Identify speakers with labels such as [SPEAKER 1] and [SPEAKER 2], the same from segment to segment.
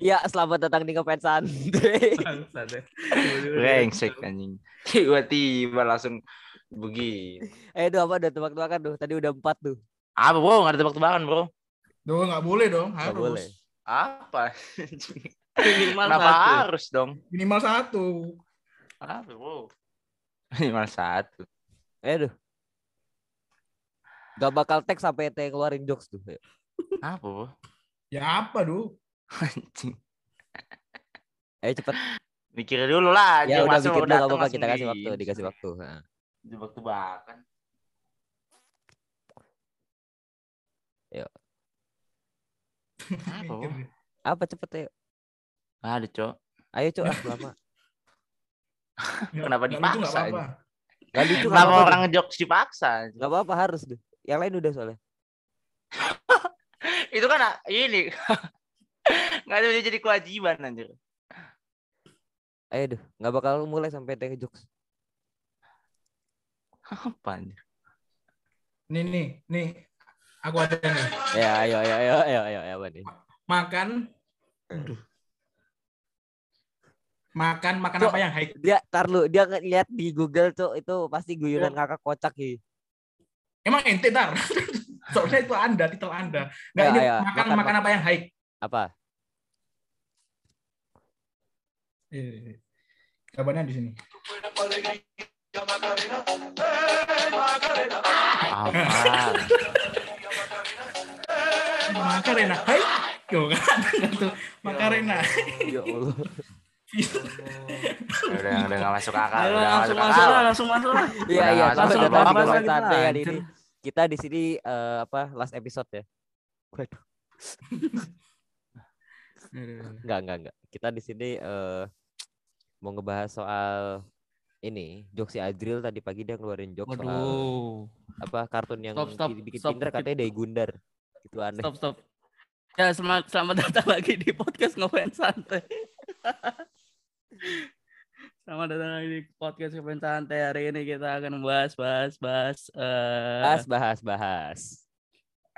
[SPEAKER 1] Ya, selamat datang di ngefans santai.
[SPEAKER 2] Brengsek anjing. Tiba-tiba langsung begini.
[SPEAKER 1] Eh, tuh apa udah tebak-tebakan tuh. Tadi udah empat tuh.
[SPEAKER 2] Apa bro? Gak ada tebak-tebakan bro.
[SPEAKER 3] Duh, nggak boleh dong,
[SPEAKER 1] Nggak
[SPEAKER 3] harus.
[SPEAKER 1] boleh.
[SPEAKER 2] Apa?
[SPEAKER 3] Minimal
[SPEAKER 2] Kenapa
[SPEAKER 3] satu.
[SPEAKER 2] harus dong?
[SPEAKER 3] Minimal satu.
[SPEAKER 2] Apa bro? Minimal satu.
[SPEAKER 1] Eh, tuh. Gak bakal tag sampai ete keluarin jokes tuh.
[SPEAKER 2] Apa bro?
[SPEAKER 3] Ya apa, duh?
[SPEAKER 2] Anjing.
[SPEAKER 1] Ayo cepet.
[SPEAKER 2] Mikir dulu lah.
[SPEAKER 1] Ya udah
[SPEAKER 2] masuk
[SPEAKER 1] bikin dulu apa-apa. Kita kasih
[SPEAKER 2] di-
[SPEAKER 1] waktu. Dikasih waktu. Nah.
[SPEAKER 2] Tebak-tebakan. Apa bro?
[SPEAKER 3] Mikir.
[SPEAKER 1] Apa cepet ayo.
[SPEAKER 2] Gak ada cok.
[SPEAKER 1] Ayo cok ah lama.
[SPEAKER 2] Kenapa dipaksa
[SPEAKER 3] apa-apa.
[SPEAKER 1] Gak lucu gak
[SPEAKER 2] Kenapa
[SPEAKER 1] apa-apa.
[SPEAKER 2] orang jokes dipaksa?
[SPEAKER 1] Gak apa-apa harus deh. Yang lain udah soalnya.
[SPEAKER 2] Itu kan ah, ini. Gak ada jadi kewajiban anjir.
[SPEAKER 1] Ayo deh. Gak bakal mulai sampai ete jokes.
[SPEAKER 2] Apa anjir?
[SPEAKER 3] Nih, nih, nih. Aku ada nih.
[SPEAKER 1] Ya ayo ayo ayo ayo ayo, ayo nih.
[SPEAKER 3] Makan. Aduh. Makan, makan
[SPEAKER 1] Cok.
[SPEAKER 3] apa yang high?
[SPEAKER 1] Dia tar lu dia lihat di Google tuh itu pasti guyunan
[SPEAKER 3] Oh.
[SPEAKER 1] kakak kocak ya.
[SPEAKER 3] Emang ente tar. Soalnya itu Anda, titel Anda. Nggak,
[SPEAKER 1] Ya,
[SPEAKER 3] ini
[SPEAKER 1] ya,
[SPEAKER 3] makan,
[SPEAKER 1] makan,
[SPEAKER 3] makan, apa yang high?
[SPEAKER 1] Apa?
[SPEAKER 3] Eh, Kabarnya di sini.
[SPEAKER 2] Apa?
[SPEAKER 3] Makarena. Hai. Kan. Tuh, Makarena.
[SPEAKER 1] Ya Allah.
[SPEAKER 2] udah udah gak masuk akal. Udah nggak
[SPEAKER 4] langsung
[SPEAKER 2] masuk
[SPEAKER 4] masuk
[SPEAKER 2] akal.
[SPEAKER 4] lah, langsung masuk lah.
[SPEAKER 1] Iya iya,
[SPEAKER 4] Pak.
[SPEAKER 1] hari ini. Kita di sini eh, apa last episode ya? Waduh. Enggak enggak enggak. Kita di sini eh mau ngebahas soal ini jokes si Adril tadi pagi dia ngeluarin jokes soal
[SPEAKER 4] Waduh.
[SPEAKER 1] apa kartun yang
[SPEAKER 4] Stop, stop,
[SPEAKER 1] bikin
[SPEAKER 4] stop.
[SPEAKER 1] pinter katanya dari Gundar. Itu aneh.
[SPEAKER 4] Stop, stop. Ya, selamat, selamat datang lagi di podcast ngefans santai. selamat datang lagi di podcast ngefans santai. Hari ini kita akan bahas, bahas, bahas eh
[SPEAKER 1] Bahas bahas bahas.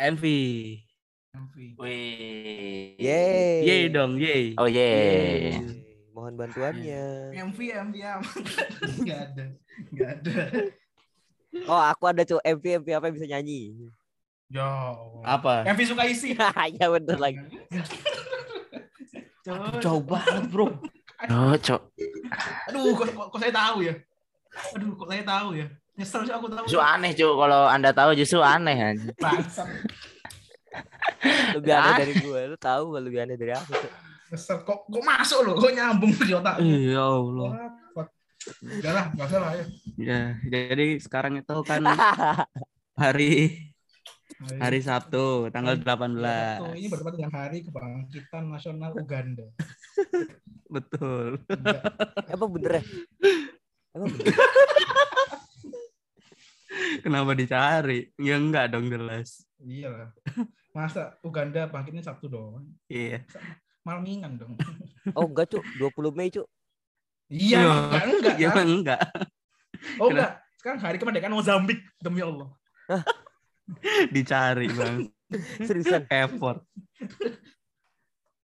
[SPEAKER 4] MV.
[SPEAKER 2] Wih.
[SPEAKER 1] Yeay.
[SPEAKER 4] Yeay dong, yeay.
[SPEAKER 2] Oh
[SPEAKER 1] Yeay.
[SPEAKER 2] yeah.
[SPEAKER 1] Mohon bantuannya.
[SPEAKER 3] MV, MV, Enggak ada. Enggak ada.
[SPEAKER 1] Oh, aku ada tuh MV MV apa yang bisa nyanyi.
[SPEAKER 3] Ya.
[SPEAKER 4] Apa?
[SPEAKER 3] MV suka isi.
[SPEAKER 1] ya bener lagi.
[SPEAKER 4] Jauh banget, bro.
[SPEAKER 2] Oh, cok.
[SPEAKER 3] Aduh, kok, kok, kok saya tahu ya? Aduh, kok saya tahu ya? Nyesel sih aku tahu.
[SPEAKER 2] Justru aneh cok. Kalau anda tahu justru aneh.
[SPEAKER 3] Bangsat.
[SPEAKER 1] Lebih aneh dari gue. Lu tahu gak lebih aneh dari aku?
[SPEAKER 3] Kok, kok masuk loh? Kok nyambung di otak?
[SPEAKER 4] Ya Allah.
[SPEAKER 3] Udah lah, nggak usah lah ya.
[SPEAKER 4] Ya, jadi sekarang itu kan hari hari Sabtu tanggal 18.
[SPEAKER 3] Tuh, ini bertepatan dengan hari kebangkitan nasional Uganda.
[SPEAKER 4] Betul.
[SPEAKER 3] Enggak.
[SPEAKER 1] Emang bener ya? Bener?
[SPEAKER 4] Kenapa dicari? Ya enggak dong jelas.
[SPEAKER 3] Iya lah. Masa Uganda bangkitnya Sabtu doang?
[SPEAKER 4] Iya.
[SPEAKER 3] Malmingan dong.
[SPEAKER 1] Oh enggak cuk, 20 Mei cuk.
[SPEAKER 3] Iya,
[SPEAKER 4] Iya.
[SPEAKER 3] enggak, enggak,
[SPEAKER 4] Ya
[SPEAKER 3] kan?
[SPEAKER 4] enggak.
[SPEAKER 3] Oh enggak. Sekarang hari kemerdekaan Mozambik demi Allah.
[SPEAKER 4] Dicari, Bang.
[SPEAKER 1] Seriusan.
[SPEAKER 4] Effort.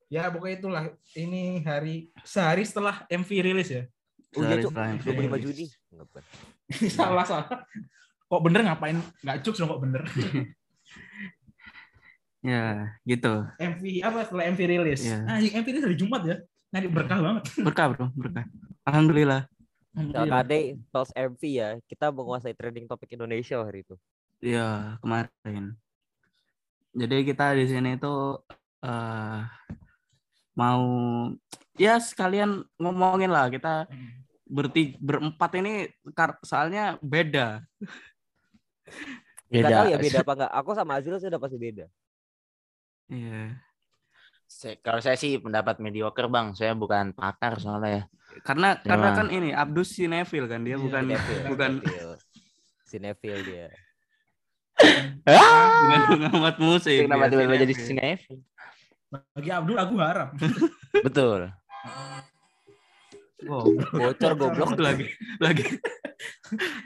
[SPEAKER 3] Ya pokoknya itulah. Ini hari sehari setelah MV rilis ya.
[SPEAKER 1] Oh iya cuk,
[SPEAKER 4] Frank.
[SPEAKER 1] 25 Juni. Enggak
[SPEAKER 3] salah salah. Kok bener ngapain? Nggak cuk dong kok bener.
[SPEAKER 4] Ya, gitu.
[SPEAKER 3] MV apa setelah MV rilis?
[SPEAKER 4] Iya.
[SPEAKER 3] Ah, MV rilis hari Jumat ya. Nyari berkah banget.
[SPEAKER 4] Berkah, Bro, berkah. Alhamdulillah.
[SPEAKER 1] Kade Pulse MV ya, kita menguasai trending topik Indonesia hari itu.
[SPEAKER 4] Iya, kemarin. Jadi kita di sini tuh eh mau ya sekalian ngomongin lah kita berti berempat ini soalnya beda.
[SPEAKER 1] Enggak
[SPEAKER 2] Beda.
[SPEAKER 1] tahu ya beda apa enggak. Aku sama Azril sudah pasti beda.
[SPEAKER 4] Iya.
[SPEAKER 2] Se- Kalau saya sih pendapat mediocre bang. Saya bukan pakar soalnya ya.
[SPEAKER 4] Karena
[SPEAKER 2] Ya,
[SPEAKER 4] karena kan ini Abdus Sinevil kan dia
[SPEAKER 3] Iya,
[SPEAKER 4] bukan
[SPEAKER 1] Cinefil,
[SPEAKER 4] bukan
[SPEAKER 1] Cinefil. Cinefil dia.
[SPEAKER 4] bukan pengamat musik.
[SPEAKER 2] Kenapa tiba-tiba jadi
[SPEAKER 4] Cinefil.
[SPEAKER 2] sinetron?
[SPEAKER 3] Bagi Abdul aku harap.
[SPEAKER 2] Betul.
[SPEAKER 4] Goblok.
[SPEAKER 1] Bocor goblok.
[SPEAKER 4] lagi lagi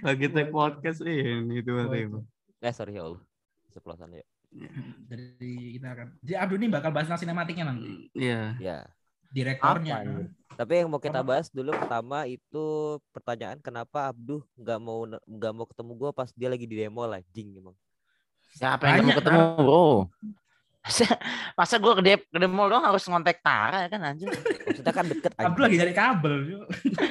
[SPEAKER 4] lagi take podcast ini tiba-tiba.
[SPEAKER 1] Eh sorry ya Allah. Seplosan ya.
[SPEAKER 3] Jadi kita akan. Jadi Abdul ini bakal bahas tentang sinematiknya nanti.
[SPEAKER 4] Iya.
[SPEAKER 1] Ya.
[SPEAKER 3] direktornya.
[SPEAKER 2] Apa, anjir?
[SPEAKER 1] Tapi yang mau kita bahas dulu pertama itu pertanyaan kenapa Abduh nggak mau nggak mau ketemu gua pas dia lagi di demo lah, jing emang.
[SPEAKER 2] Siapa yang mau ketemu, bro? Masa, gue ke, de- ke mall doang harus ngontek Tara ya kan anjir.
[SPEAKER 1] Maksudnya kan deket
[SPEAKER 3] Abdul lagi cari kabel.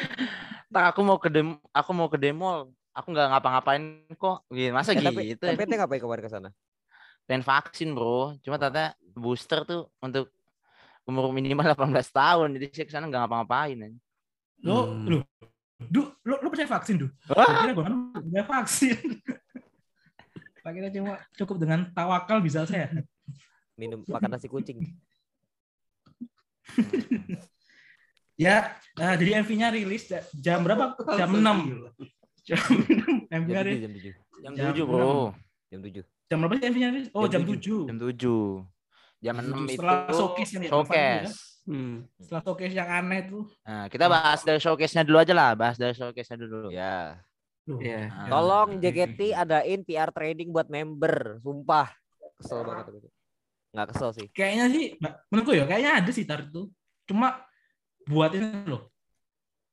[SPEAKER 2] Ntar aku mau ke dem aku mau ke demo, aku nggak ngapa-ngapain kok. Masa
[SPEAKER 1] tapi
[SPEAKER 2] gitu? ya?
[SPEAKER 1] tapi ente ngapain kemarin ke sana?
[SPEAKER 2] Pengen vaksin bro cuma ternyata booster tuh untuk umur minimal 18 tahun jadi saya ke sana nggak ngapa-ngapain.
[SPEAKER 3] Lo,
[SPEAKER 4] Hmm.
[SPEAKER 3] lo, du, lo, lo percaya vaksin, du? Kira gue kan udah vaksin. Akhirnya cuma cukup dengan tawakal bisa sehat.
[SPEAKER 1] Minum makan nasi kucing.
[SPEAKER 3] Ya, nah, jadi MV-nya rilis ja- jam berapa? Jam 6. Jam 6 MV-nya
[SPEAKER 1] Jam
[SPEAKER 3] rilis.
[SPEAKER 1] 7, jam 7.
[SPEAKER 2] jam
[SPEAKER 3] Jam
[SPEAKER 2] 7 bro
[SPEAKER 1] Jam 7.
[SPEAKER 3] Jam berapa sih MV-nya? Oh, jam,
[SPEAKER 1] Jam
[SPEAKER 3] 7.
[SPEAKER 2] jam 7 jam
[SPEAKER 3] Jam
[SPEAKER 2] 6
[SPEAKER 3] tujuh.
[SPEAKER 2] itu
[SPEAKER 3] Setelah showcase yang ya.
[SPEAKER 2] showcase
[SPEAKER 4] Hmm.
[SPEAKER 3] Setelah showcase yang aneh tuh.
[SPEAKER 2] nah kita bahas dari showcase-nya dulu aja lah bahas dari showcase-nya dulu
[SPEAKER 1] Ya.
[SPEAKER 3] Loh,
[SPEAKER 4] Iya.
[SPEAKER 2] Nah,
[SPEAKER 1] Tolong JKT adain PR training buat member, sumpah. Kesel banget aku. Nggak kesel sih.
[SPEAKER 3] Kayaknya sih, menurutku ya, kayaknya ada sih tar itu. Cuma buat ini loh.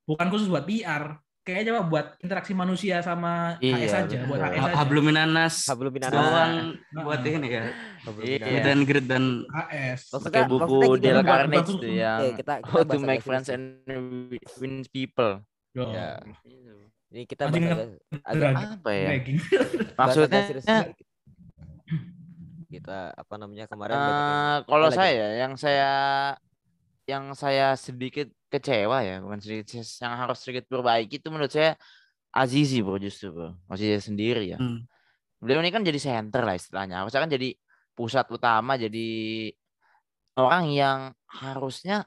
[SPEAKER 3] Bukan khusus buat PR. Kayaknya coba buat interaksi manusia sama
[SPEAKER 2] Iya,
[SPEAKER 3] HS aja, buat
[SPEAKER 2] betul.
[SPEAKER 3] HS aja.
[SPEAKER 4] Habluminanas
[SPEAKER 1] Hablum minanas.
[SPEAKER 4] doang
[SPEAKER 3] Nah.
[SPEAKER 4] buat ini ya.
[SPEAKER 1] Hablum
[SPEAKER 2] Iya.
[SPEAKER 1] minanas.
[SPEAKER 4] Dan grid dan
[SPEAKER 3] HS.
[SPEAKER 1] Maksudnya-
[SPEAKER 2] pakai buku Dale
[SPEAKER 3] buat-
[SPEAKER 2] Carnage
[SPEAKER 3] buat-
[SPEAKER 2] tuh yang
[SPEAKER 1] Oke, kita, kita
[SPEAKER 2] How to make friends and win people
[SPEAKER 3] Yo.
[SPEAKER 1] Ya. Ini kita bahas agak,
[SPEAKER 2] apa ya maksudnya
[SPEAKER 1] kita apa namanya kemarin
[SPEAKER 2] Eh, kalau
[SPEAKER 1] lagi.
[SPEAKER 2] saya yang saya yang saya sedikit kecewa ya bukan sedikit yang harus sedikit perbaiki itu menurut saya Azizi bro justru bro Azizi sendiri ya
[SPEAKER 4] Hmm.
[SPEAKER 2] beliau ini kan jadi center lah istilahnya harusnya kan jadi pusat utama jadi orang yang harusnya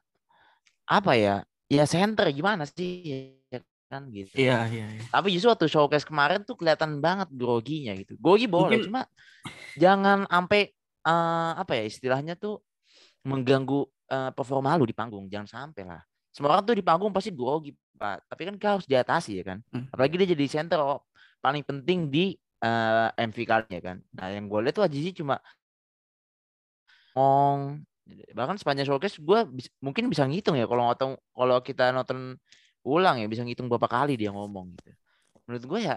[SPEAKER 2] apa ya ya center gimana sih ya kan gitu
[SPEAKER 4] Iya, iya, iya.
[SPEAKER 2] tapi justru waktu showcase kemarin tuh kelihatan banget groginya gitu. Grogi boleh,
[SPEAKER 4] Mungkin-
[SPEAKER 2] cuma jangan sampai eh, apa ya istilahnya tuh mengganggu eh, performa lu di panggung. Jangan sampai lah. Semua orang tuh di panggung pasti grogi, Pak. Tapi kan kita harus diatasi ya kan.
[SPEAKER 4] Hmm.
[SPEAKER 2] Apalagi dia jadi center oh, paling penting di eh, MV kalinya kan. Nah, yang gue lihat tuh Azizi cuma ngong bahkan sepanjang showcase gue mungkin bisa ngitung ya kalau nonton kalau kita nonton ulang ya bisa ngitung berapa kali dia ngomong gitu. Menurut gue ya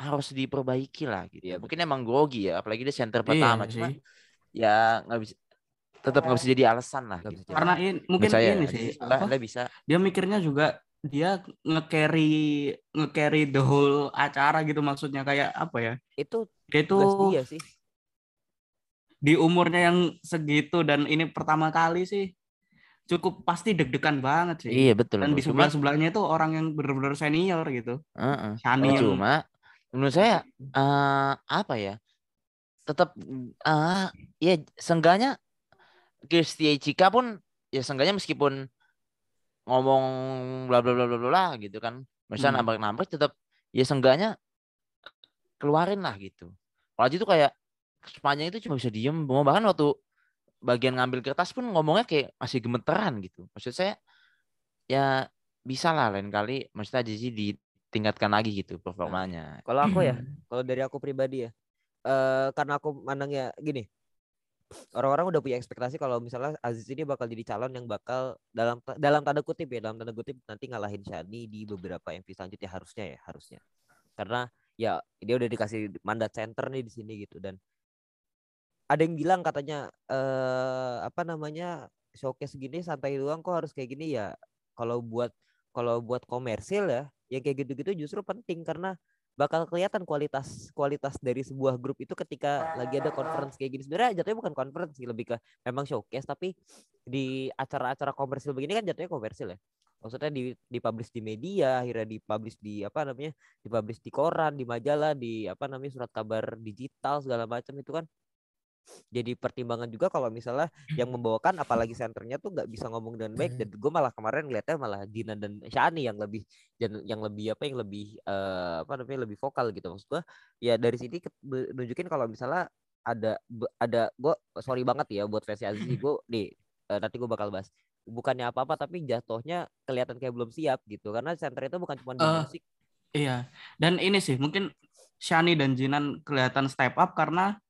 [SPEAKER 2] harus diperbaiki lah gitu.
[SPEAKER 1] Iya,
[SPEAKER 2] Mungkin emang grogi ya, apalagi dia center
[SPEAKER 4] Iya
[SPEAKER 2] pertama.
[SPEAKER 4] sih.
[SPEAKER 2] Cuma ya nggak bisa tetap nggak bisa jadi alasan lah. Gitu.
[SPEAKER 4] Karena ini mungkin
[SPEAKER 2] saya
[SPEAKER 4] ini
[SPEAKER 2] ya,
[SPEAKER 4] sih. Apa,
[SPEAKER 2] Anda bisa.
[SPEAKER 4] dia mikirnya juga dia nge-carry nge-carry the whole acara gitu maksudnya kayak apa ya?
[SPEAKER 1] itu
[SPEAKER 4] Dia itu
[SPEAKER 1] dia sih.
[SPEAKER 4] di umurnya yang segitu dan ini pertama kali sih cukup pasti deg-degan banget sih.
[SPEAKER 2] Iya betul.
[SPEAKER 4] Dan di sebelah sebelahnya itu orang yang benar-benar senior gitu. Shani
[SPEAKER 2] Oh,
[SPEAKER 4] yang
[SPEAKER 2] cuma menurut saya eh apa ya tetap eh ya seenggaknya Kirsty Chika pun ya seenggaknya meskipun ngomong bla bla bla bla bla gitu kan misalnya
[SPEAKER 4] Hmm.
[SPEAKER 2] nambah-nambah tetap ya seenggaknya keluarin lah gitu. Kalau itu kayak sepanjang itu cuma bisa diem bahkan waktu bagian ngambil kertas pun ngomongnya kayak masih gemeteran gitu. Maksud saya ya bisa lah lain kali maksudnya Azizi ditingkatkan lagi gitu performanya.
[SPEAKER 1] Kalau aku ya, kalau dari aku pribadi ya, eh karena aku mandangnya gini, orang-orang udah punya ekspektasi kalau misalnya Aziz ini bakal jadi calon yang bakal dalam dalam tanda kutip ya, dalam tanda kutip nanti ngalahin Shani di beberapa MV selanjutnya harusnya ya, harusnya. Karena ya dia udah dikasih mandat center nih di sini gitu dan ada yang bilang katanya eh apa namanya showcase gini santai doang kok harus kayak gini ya. Kalau buat kalau buat komersil ya, yang kayak gitu-gitu justru penting karena bakal kelihatan kualitas kualitas dari sebuah grup itu ketika lagi ada conference kayak gini. Sebenarnya jatuhnya bukan conference sih lebih ke memang showcase tapi di acara-acara komersil begini kan jatuhnya komersil ya. Maksudnya di dipublish di media akhirnya dipublish di apa namanya dipublish di koran di majalah di apa namanya surat kabar digital segala macam itu kan jadi pertimbangan juga kalau misalnya yang membawakan apalagi senternya tuh nggak bisa ngomong dengan baik. Dan gue malah kemarin ngeliatnya malah Dina dan Shani yang lebih dan yang lebih apa yang lebih eh, apa namanya lebih vokal gitu. Maksud gue ya dari sini nunjukin kalau misalnya ada ada gue sorry banget ya buat versi Azizi. Gue nih eh, nanti gue bakal bahas. Bukannya apa-apa tapi jatuhnya kelihatan kayak belum siap gitu. Karena center itu bukan cuma di
[SPEAKER 4] Eh,
[SPEAKER 1] musik.
[SPEAKER 4] Iya. Dan ini sih mungkin Shani dan Jinan kelihatan step up karena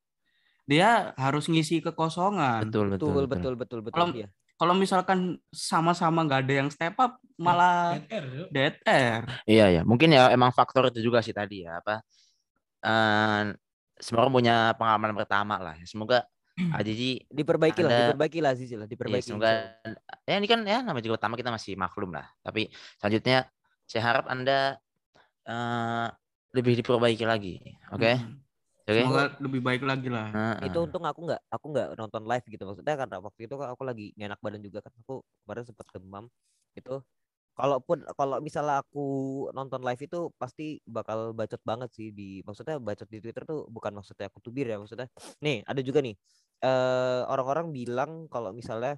[SPEAKER 4] dia harus ngisi kekosongan.
[SPEAKER 2] betul betul
[SPEAKER 1] betul
[SPEAKER 2] betul,
[SPEAKER 1] betul betul betul
[SPEAKER 4] Kalau-
[SPEAKER 1] iya
[SPEAKER 4] kalau misalkan sama-sama nggak ada yang step up malah
[SPEAKER 3] DTR,
[SPEAKER 4] dead air.
[SPEAKER 2] Iya ya, mungkin ya emang faktor itu juga sih tadi ya apa. eh semua orang punya pengalaman pertama lah. Semoga Aji
[SPEAKER 1] Diperbaiki lah,
[SPEAKER 2] Ada-
[SPEAKER 1] diperbaiki lah Aziz lah,
[SPEAKER 2] ya
[SPEAKER 1] diperbaiki.
[SPEAKER 2] semoga ya ini kan ya namanya juga pertama kita masih maklum lah. Tapi selanjutnya saya harap Anda eh lebih diperbaiki lagi. Oke?
[SPEAKER 4] Hmm.
[SPEAKER 2] Oke.
[SPEAKER 4] Semoga lebih baik lagi lah.
[SPEAKER 2] Heeh.
[SPEAKER 1] itu untung aku nggak aku nggak nonton live gitu maksudnya karena waktu itu kan aku lagi nggak enak badan juga kan. Aku kemarin sempat demam. Itu kalaupun kalau misalnya aku nonton live itu pasti bakal bacot banget sih di maksudnya bacot di Twitter tuh bukan maksudnya aku tubir ya maksudnya. Nih ada juga nih. Eh orang-orang bilang kalau misalnya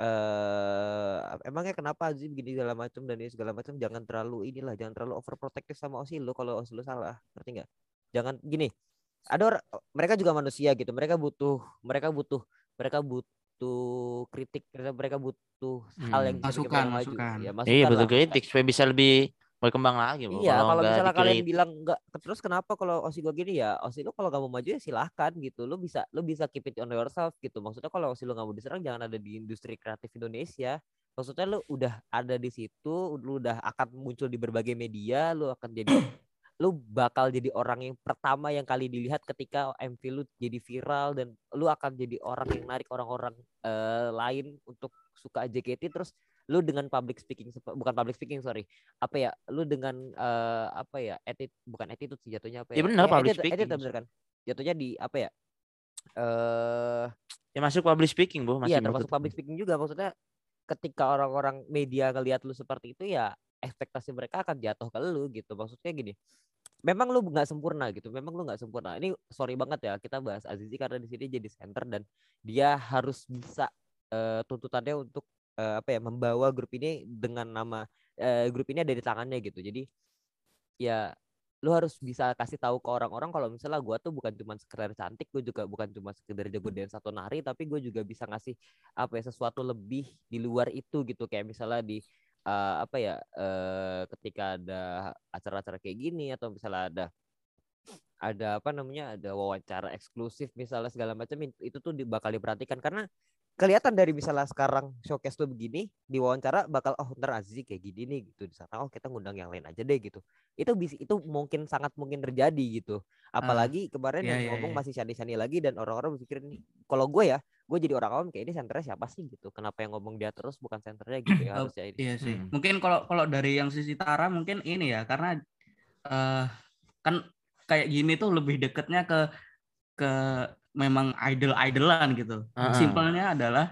[SPEAKER 1] eh emangnya kenapa Aziz begini segala macam dan ini segala macam jangan terlalu inilah jangan terlalu overprotective sama Osil lo kalau Osil lo salah. Ngerti nggak? Jangan gini ada orang mereka juga manusia gitu mereka butuh mereka butuh mereka butuh kritik mereka butuh hal yang
[SPEAKER 2] Hmm.
[SPEAKER 4] Masukan, masukan.
[SPEAKER 1] ya,
[SPEAKER 2] Iya
[SPEAKER 1] masukan
[SPEAKER 2] betul
[SPEAKER 1] lah.
[SPEAKER 2] kritik supaya bisa lebih berkembang lagi. Bro.
[SPEAKER 1] Iya, kalau misalnya kalian bilang enggak terus kenapa kalau Osi gue gini ya Osi lu kalau nggak mau maju ya silahkan gitu lu bisa lu bisa keep it on yourself gitu maksudnya kalau Osi lu nggak mau diserang jangan ada di industri kreatif Indonesia maksudnya lu udah ada di situ lu udah akan muncul di berbagai media lu akan jadi lu bakal jadi orang yang pertama yang kali dilihat ketika MV lu jadi viral dan lu akan jadi orang yang narik orang-orang eh, lain untuk suka JKT terus lu dengan public speaking bukan public speaking sorry. Apa ya? Lu dengan eh, apa ya? Attitude bukan attitude sih jatuhnya apa
[SPEAKER 2] Ya?
[SPEAKER 1] Ya
[SPEAKER 2] benar, public
[SPEAKER 1] attitude- attitude
[SPEAKER 2] speaking.
[SPEAKER 1] bener kan? Jatuhnya di apa ya? Eh
[SPEAKER 2] Ya masuk public speaking, Bu. Masih
[SPEAKER 1] iya
[SPEAKER 2] menurut
[SPEAKER 1] termasuk public speaking juga. Maksudnya ketika orang-orang media ngelihat lu seperti itu ya ekspektasi mereka akan jatuh ke lu gitu. Maksudnya gini memang lu nggak sempurna gitu memang lu nggak sempurna. Ini sorry banget ya kita bahas Azizi karena di sini jadi center dan dia harus bisa eh, tuntutannya untuk eh, apa ya membawa grup ini dengan nama eh, grup ini ada di tangannya gitu. Jadi ya lu harus bisa kasih tahu ke orang-orang kalau misalnya gua tuh bukan cuma sekedar cantik gue juga bukan cuma sekedar jago dance atau nari tapi gue juga bisa ngasih apa ya sesuatu lebih di luar itu gitu. Kayak misalnya di eh, apa ya eh, ketika ada acara-acara kayak gini atau misalnya ada ada apa namanya ada wawancara eksklusif misalnya segala macam it- itu tuh bakal diperhatikan. Karena kelihatan dari misalnya sekarang showcase tuh begini di wawancara bakal oh ntar Azizi kayak gini nih gitu di sana oh kita ngundang yang lain aja deh gitu itu bisa itu mungkin sangat mungkin terjadi gitu apalagi kemarin
[SPEAKER 4] iya,
[SPEAKER 1] yang
[SPEAKER 4] iya,
[SPEAKER 1] ngomong
[SPEAKER 4] iya.
[SPEAKER 1] masih sani-sani lagi dan orang-orang berpikir nih kalau gue ya gue jadi orang awam kayak ini senternya siapa sih gitu kenapa yang ngomong dia terus bukan senternya gitu ya
[SPEAKER 4] Oh,
[SPEAKER 1] harusnya ini
[SPEAKER 4] Iya sih.
[SPEAKER 2] Hmm.
[SPEAKER 4] Mungkin kalau kalau dari yang sisi Tara mungkin ini ya karena eh kan kayak gini tuh lebih deketnya ke ke memang idol-idolan gitu.
[SPEAKER 2] Heeh.
[SPEAKER 4] Simpelnya adalah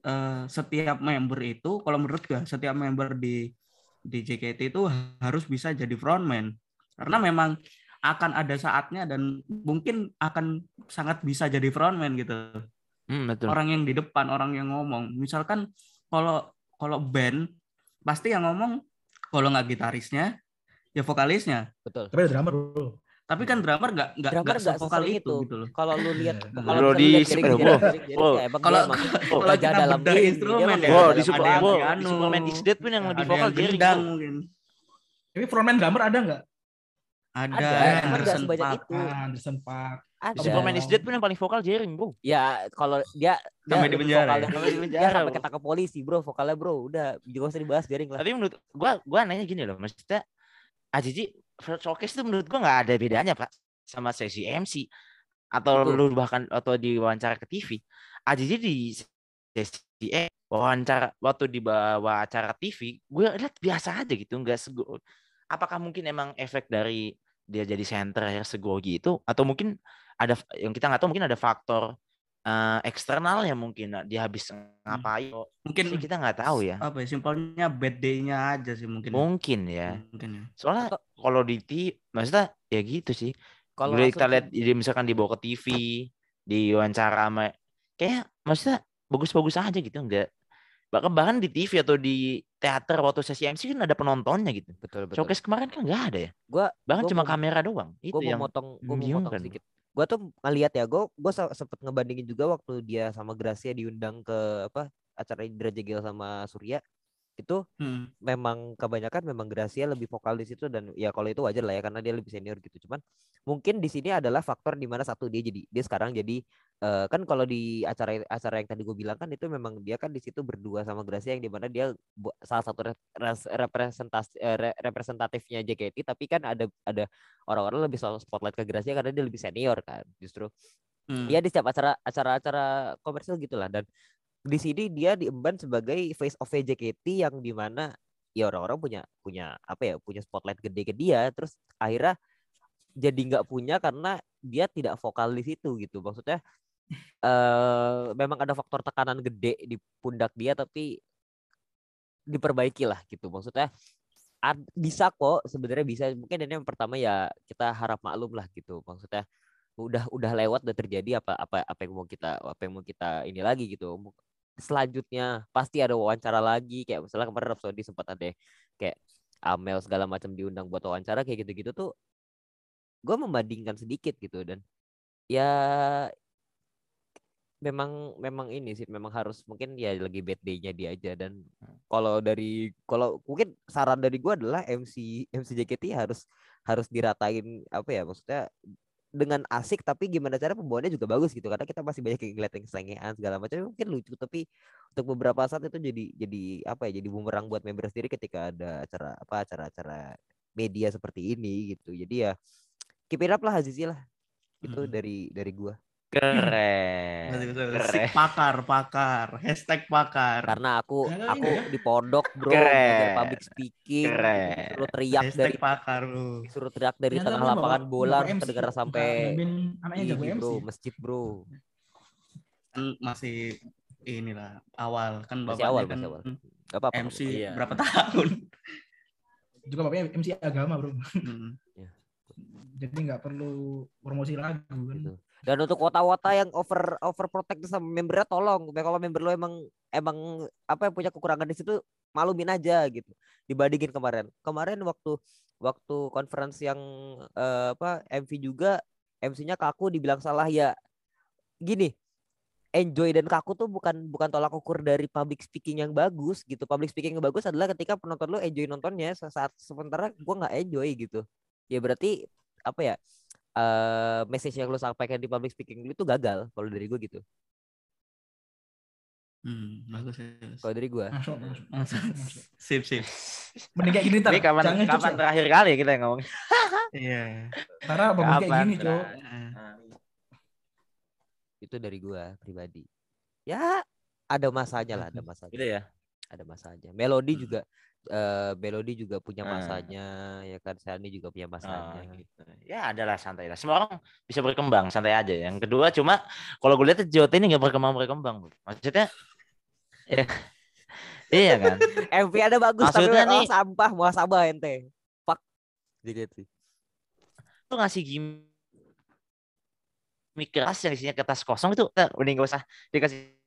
[SPEAKER 4] eh, setiap member itu kalau menurut gua setiap member di di JKT itu harus bisa jadi frontman. Karena memang akan ada saatnya dan mungkin akan sangat bisa jadi frontman gitu
[SPEAKER 2] Hmm, betul.
[SPEAKER 4] orang yang di depan, orang yang ngomong. Misalkan kalau kalau band pasti yang ngomong kalau nggak gitarisnya ya vokalisnya.
[SPEAKER 1] betul
[SPEAKER 3] Tapi ada drummer, bro.
[SPEAKER 4] Tapi kan drummer nggak nggak
[SPEAKER 1] Drummer
[SPEAKER 4] nggak
[SPEAKER 1] sesering
[SPEAKER 4] itu
[SPEAKER 1] itu.
[SPEAKER 4] gitu loh.
[SPEAKER 1] kalau lu lihat kalau
[SPEAKER 2] di
[SPEAKER 1] ya
[SPEAKER 4] Kalau-
[SPEAKER 1] dia
[SPEAKER 4] Kalau kita
[SPEAKER 1] dalam
[SPEAKER 4] instrumen
[SPEAKER 1] dia
[SPEAKER 4] ya,
[SPEAKER 2] Wow,
[SPEAKER 1] raja
[SPEAKER 2] di Superman X Dead pun yang lebih vokal
[SPEAKER 4] mungkin.
[SPEAKER 3] Tapi frontman drummer ada nggak?
[SPEAKER 4] Ada,
[SPEAKER 1] Ada,
[SPEAKER 4] Anderson Paak.
[SPEAKER 1] itu.
[SPEAKER 3] Ah, Anderson Park.
[SPEAKER 1] ada
[SPEAKER 2] Superman X Dead pun yang paling vokal Jerry, bro.
[SPEAKER 1] ya kalau dia dia
[SPEAKER 4] Sampai di
[SPEAKER 1] lebih
[SPEAKER 4] penjara ya?
[SPEAKER 2] Sampai di
[SPEAKER 1] dia
[SPEAKER 2] penjara,
[SPEAKER 1] sampai ketangkep polisi bro vokalnya bro udah juga usah dibahas biarin lah
[SPEAKER 2] Tapi menurut gua gua nanya gini loh, maksudnya Ajiji showcase itu menurut gua nggak ada bedanya, Pak, sama sesi MC atau
[SPEAKER 1] Betul.
[SPEAKER 2] lu bahkan atau di wawancara ke TV. Ajiji di sesi eh, wawancara waktu di bawa acara TV, gue lihat biasa aja gitu, nggak sego. Apakah mungkin emang efek dari dia jadi center ya segogi itu atau mungkin ada yang kita nggak tahu mungkin ada faktor eh, eksternal ya mungkin nah, dia habis ngapain?
[SPEAKER 4] Mungkin
[SPEAKER 2] sih kita nggak tahu ya.
[SPEAKER 4] apa ya simpelnya bad day-nya aja sih mungkin.
[SPEAKER 2] mungkin ya.
[SPEAKER 4] Mungkin ya.
[SPEAKER 2] soalnya kalau di TV maksudnya ya gitu sih.
[SPEAKER 1] Kalau
[SPEAKER 2] kita lihat jadi misalkan dibawa ke TV di wawancara sama kayak maksudnya bagus-bagus aja gitu enggak bahkan bahkan di TV atau di teater waktu sesi MC kan ada penontonnya gitu.
[SPEAKER 1] Betul betul.
[SPEAKER 2] Showcase kemarin kan nggak ada ya?
[SPEAKER 1] Gua-
[SPEAKER 2] bahkan
[SPEAKER 1] gua
[SPEAKER 2] cuma
[SPEAKER 1] mau-
[SPEAKER 2] kamera doang. itu
[SPEAKER 1] gue
[SPEAKER 2] yang
[SPEAKER 1] mau motong gue mau
[SPEAKER 2] membingungkan.
[SPEAKER 1] motong sedikit gue tuh ngeliat ya gue gue sempet ngebandingin juga waktu dia sama Gracia diundang ke apa acara Indra Jegel sama Surya itu
[SPEAKER 4] Hmm.
[SPEAKER 1] memang kebanyakan memang Gracia lebih vokal di situ dan ya kalau itu wajar lah ya karena dia lebih senior gitu cuman mungkin di sini adalah faktor di mana satu dia jadi dia sekarang jadi eh, kan kalau di acara acara yang tadi gue bilang kan itu memang dia kan di situ berdua sama Gracia yang di mana dia salah satu re- res- representasi re- representatifnya JKT tapi kan ada ada orang-orang lebih spotlight ke Gracia karena dia lebih senior kan justru
[SPEAKER 4] Hmm.
[SPEAKER 1] Iya di setiap acara acara-acara komersial gitulah dan di sini dia diemban sebagai face of JKT yang di mana ya orang-orang punya punya apa ya punya spotlight gede ke dia terus akhirnya jadi nggak punya karena dia tidak vokal di situ gitu maksudnya eh memang ada faktor tekanan gede di pundak dia tapi diperbaiki lah gitu. Maksudnya ad- bisa kok sebenarnya bisa. Mungkin ini yang pertama ya kita harap maklum lah gitu. Maksudnya udah udah lewat udah terjadi apa apa apa yang mau kita apa yang mau kita ini lagi gitu. Selanjutnya pasti ada wawancara lagi. Kayak misalnya kemarin Rhapsody sempat ada kayak Amel segala macam diundang buat wawancara kayak gitu-gitu tuh gue membandingkan sedikit gitu. Dan ya memang memang ini sih memang harus mungkin ya lagi bad day-nya dia aja. Dan kalau dari kalau mungkin saran dari gue adalah MC MC JKT harus harus diratain apa ya maksudnya dengan asik tapi gimana cara pembawaannya juga bagus gitu. Karena kita masih banyak yang ngeliat yang selengean segala macam mungkin lucu. Tapi untuk beberapa saat itu jadi jadi apa ya jadi bumerang buat member sendiri ketika ada acara apa acara-acara media seperti ini gitu. Jadi ya keep it up lah Azizi lah. Itu
[SPEAKER 4] Hmm.
[SPEAKER 1] dari dari gua
[SPEAKER 2] Keren. Keren.
[SPEAKER 4] Sik pakar, pakar, hashtag pakar.
[SPEAKER 1] karena aku
[SPEAKER 3] Keren
[SPEAKER 1] aku
[SPEAKER 3] ya.
[SPEAKER 1] di pondok bro
[SPEAKER 2] Keren.
[SPEAKER 1] public speaking
[SPEAKER 2] Keren.
[SPEAKER 1] disuruh teriak
[SPEAKER 4] hashtag
[SPEAKER 1] dari
[SPEAKER 4] pakar lu.
[SPEAKER 1] disuruh teriak dari
[SPEAKER 3] Ternyata
[SPEAKER 1] tengah lapangan bola
[SPEAKER 3] bukan
[SPEAKER 1] sampai
[SPEAKER 3] anaknya jago
[SPEAKER 1] bro masjid bro
[SPEAKER 4] Kan masih inilah awal kan
[SPEAKER 1] Masih
[SPEAKER 4] bapaknya
[SPEAKER 1] awal,
[SPEAKER 4] kan
[SPEAKER 1] masih awal. Gak apa-apa nggak
[SPEAKER 4] MC.
[SPEAKER 2] Iya.
[SPEAKER 4] berapa tahun.
[SPEAKER 3] Juga bapaknya MC agama bro.
[SPEAKER 4] Hmm.
[SPEAKER 3] Jadi nggak perlu promosi lagu kan.
[SPEAKER 1] Gitu. Dan untuk wota-wota yang over over protect sama membernya tolong. Kalau member lo emang emang apa yang punya kekurangan di situ malumin aja gitu. Dibandingin kemarin. Kemarin waktu waktu conference yang eh, apa MV juga MC-nya kaku dibilang salah ya. Gini, enjoy dan kaku tuh bukan bukan tolak ukur dari public speaking yang bagus gitu. Public speaking yang bagus adalah ketika penonton lo enjoy nontonnya saat sementara gua nggak enjoy gitu. Ya berarti apa ya? Eh message yang lo sampaikan di public speaking itu gagal kalau dari gue gitu.
[SPEAKER 4] Hmm, bagus ya.
[SPEAKER 1] Kalau dari gue.
[SPEAKER 3] Masuk, masuk,
[SPEAKER 4] Masuk. Sip, sip.
[SPEAKER 3] Mending kayak gini ntar.
[SPEAKER 2] Ini kapan
[SPEAKER 3] Jangan
[SPEAKER 2] kapan terakhir kali kita ngomong?
[SPEAKER 4] Iya.
[SPEAKER 3] Karena bagus kayak gini, Cok.
[SPEAKER 4] Nah,
[SPEAKER 1] Itu dari gue pribadi. Ya ada masanya lah, ada masanya.
[SPEAKER 2] Gitu ya.
[SPEAKER 1] Ada masanya. Melodi
[SPEAKER 4] Hmm.
[SPEAKER 1] Juga eh Melodi juga punya
[SPEAKER 2] Ah.
[SPEAKER 1] masanya, ya kan Sani juga punya
[SPEAKER 2] Oh,
[SPEAKER 1] masanya.
[SPEAKER 2] gitu. Ya adalah santai lah. Semua orang bisa berkembang, santai aja. Yang kedua cuma kalau gue lihat JOT ini nggak berkembang berkembang. Maksudnya, ya, iya kan.
[SPEAKER 1] MV ada bagus tapi
[SPEAKER 2] Maksudnya
[SPEAKER 1] oh,
[SPEAKER 2] nih-
[SPEAKER 1] sampah mau sabar ente. Fuck. Jadi
[SPEAKER 2] Lu ngasih gimmick keras yang isinya kertas kosong itu, eh, mending gak usah dikasih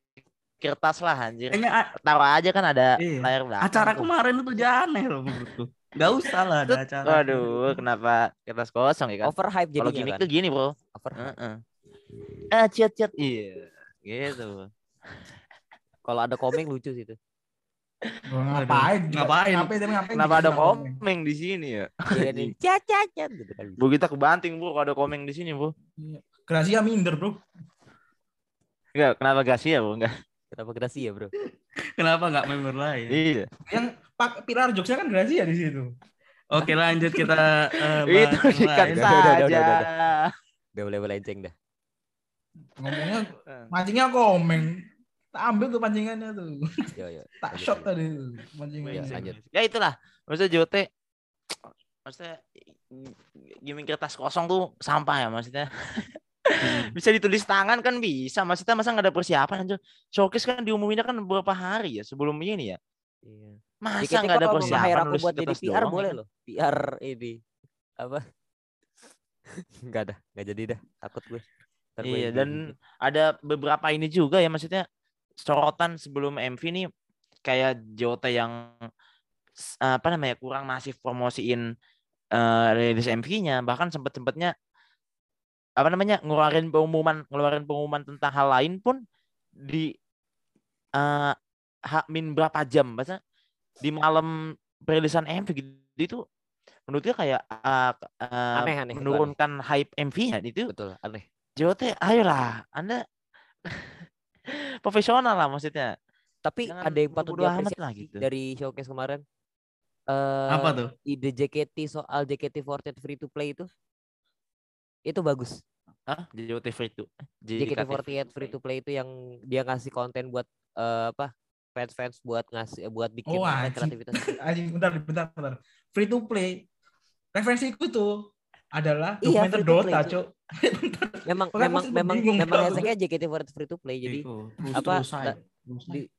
[SPEAKER 2] kertas lah anjir.
[SPEAKER 4] A-
[SPEAKER 2] Taruh aja kan ada
[SPEAKER 4] Iya.
[SPEAKER 2] layar belakang.
[SPEAKER 4] acara
[SPEAKER 2] tuh.
[SPEAKER 4] kemarin itu aneh loh menurutku. Gak usah lah ada acara.
[SPEAKER 2] Waduh, kenapa kertas kosong ya kan?
[SPEAKER 1] overhype
[SPEAKER 2] Kalau
[SPEAKER 1] jadinya
[SPEAKER 2] gimmick
[SPEAKER 1] kan.
[SPEAKER 2] tuh gini, Bro.
[SPEAKER 1] Overhype.
[SPEAKER 2] Heeh. Ah, chat chat. Iya. Gitu.
[SPEAKER 1] Kalau ada komeng lucu sih itu.
[SPEAKER 3] Ngapain?
[SPEAKER 4] Ngapain?
[SPEAKER 3] Ngapain? ngapain?
[SPEAKER 2] Kenapa ada komeng di sini ya?
[SPEAKER 1] Iya nih. Cat cat cat gitu kan.
[SPEAKER 2] Bu kita kebanting, Bu, kalau ada komeng di sini, Bu.
[SPEAKER 3] Gracia minder, bro.
[SPEAKER 2] Enggak, kenapa ya, Bu? Enggak.
[SPEAKER 1] Kenapa gerasi ya, Bro?
[SPEAKER 4] Kenapa nggak member lain?
[SPEAKER 2] Iya.
[SPEAKER 3] Yang pak pilar jokesnya kan Gracia di situ.
[SPEAKER 4] Oke lanjut kita bahas
[SPEAKER 2] Itu sikat
[SPEAKER 4] lain.
[SPEAKER 1] Udah, udah, udah,
[SPEAKER 2] saja.
[SPEAKER 1] udah, Udah mulai melenceng dah.
[SPEAKER 3] Ngomongnya mancingnya komeng. Tak ambil tuh pancingannya tuh.
[SPEAKER 1] Yo yo.
[SPEAKER 3] Tak shot tadi tuh pancingannya.
[SPEAKER 1] Iya, lanjut.
[SPEAKER 2] Ya itulah. Maksudnya Jote maksudnya gimmick kertas kosong tuh sampah ya maksudnya. Bisa ditulis tangan kan bisa. Maksudnya masa nggak ada persiapan anjir. Showcase kan diumuminnya kan beberapa hari ya sebelum ini ya.
[SPEAKER 1] Iya.
[SPEAKER 2] Masa nggak ada persiapan
[SPEAKER 1] aku buat jadi PR
[SPEAKER 2] doang,
[SPEAKER 1] boleh loh. PR ini apa? Enggak ada, enggak jadi dah. Takut gue. Ntar gue
[SPEAKER 2] Iya
[SPEAKER 1] yang
[SPEAKER 2] dan
[SPEAKER 1] gini.
[SPEAKER 2] ada beberapa ini juga ya maksudnya sorotan sebelum MV nih kayak Jota yang apa namanya kurang masif promosiin eh rilis MV-nya bahkan sempet-sempetnya apa namanya ngeluarin pengumuman ngeluarin pengumuman tentang hal lain pun di eh hak min berapa jam maksudnya di malam perilisan MV gitu itu menurut gue kayak eh, eh,
[SPEAKER 1] Aneh, aneh,
[SPEAKER 2] menurunkan hype MV-nya itu
[SPEAKER 1] betul aneh.
[SPEAKER 2] JOT, ayolah, Anda Profesional lah maksudnya.
[SPEAKER 1] Tapi
[SPEAKER 2] Jangan
[SPEAKER 1] ada yang patut diapresiasi
[SPEAKER 2] lah gitu.
[SPEAKER 1] dari showcase kemarin. Eh
[SPEAKER 4] Apa tuh?
[SPEAKER 1] ide JKT soal JKT48 free to play itu itu bagus.
[SPEAKER 2] Hah? JKT free to
[SPEAKER 1] JKT48 free to play itu yang dia ngasih konten buat eh, apa? fans-fans buat ngasih buat bikin
[SPEAKER 3] Oh,
[SPEAKER 1] kreativitas.
[SPEAKER 3] Anjing, bentar, bentar, bentar. Free to play. Referensiku tuh adalah
[SPEAKER 1] Iya,
[SPEAKER 3] dokumenter Dota,
[SPEAKER 1] itu.
[SPEAKER 3] Cok.
[SPEAKER 1] Memang memang memang memang hashtagnya JKT48 free to play. Jadi
[SPEAKER 4] Iku,
[SPEAKER 1] apa,
[SPEAKER 4] terus
[SPEAKER 1] di-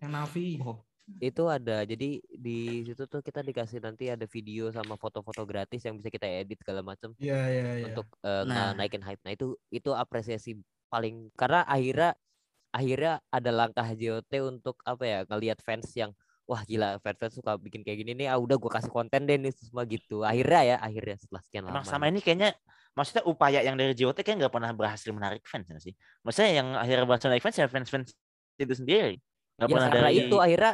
[SPEAKER 3] Yang Navi.
[SPEAKER 4] Oh,
[SPEAKER 1] itu ada jadi di situ tuh kita dikasih nanti ada video sama foto-foto gratis yang bisa kita edit segala macam
[SPEAKER 3] Iya, iya, iya.
[SPEAKER 1] untuk eh,
[SPEAKER 4] Nah.
[SPEAKER 1] naikin hype. Nah itu itu apresiasi paling karena akhirnya akhirnya ada langkah JOT untuk apa ya ngelihat fans yang wah gila fans fans suka bikin kayak gini nih ah udah gua kasih konten deh nih semua gitu akhirnya ya akhirnya setelah sekian lama
[SPEAKER 2] Emang sama ini kayaknya maksudnya upaya yang dari JOT kayak nggak pernah berhasil menarik fans sih. Maksudnya yang akhirnya berhasil menarik fans ya fans-fans itu sendiri. Nggak
[SPEAKER 1] ya
[SPEAKER 2] pernah
[SPEAKER 1] karena
[SPEAKER 2] dari
[SPEAKER 1] itu akhirnya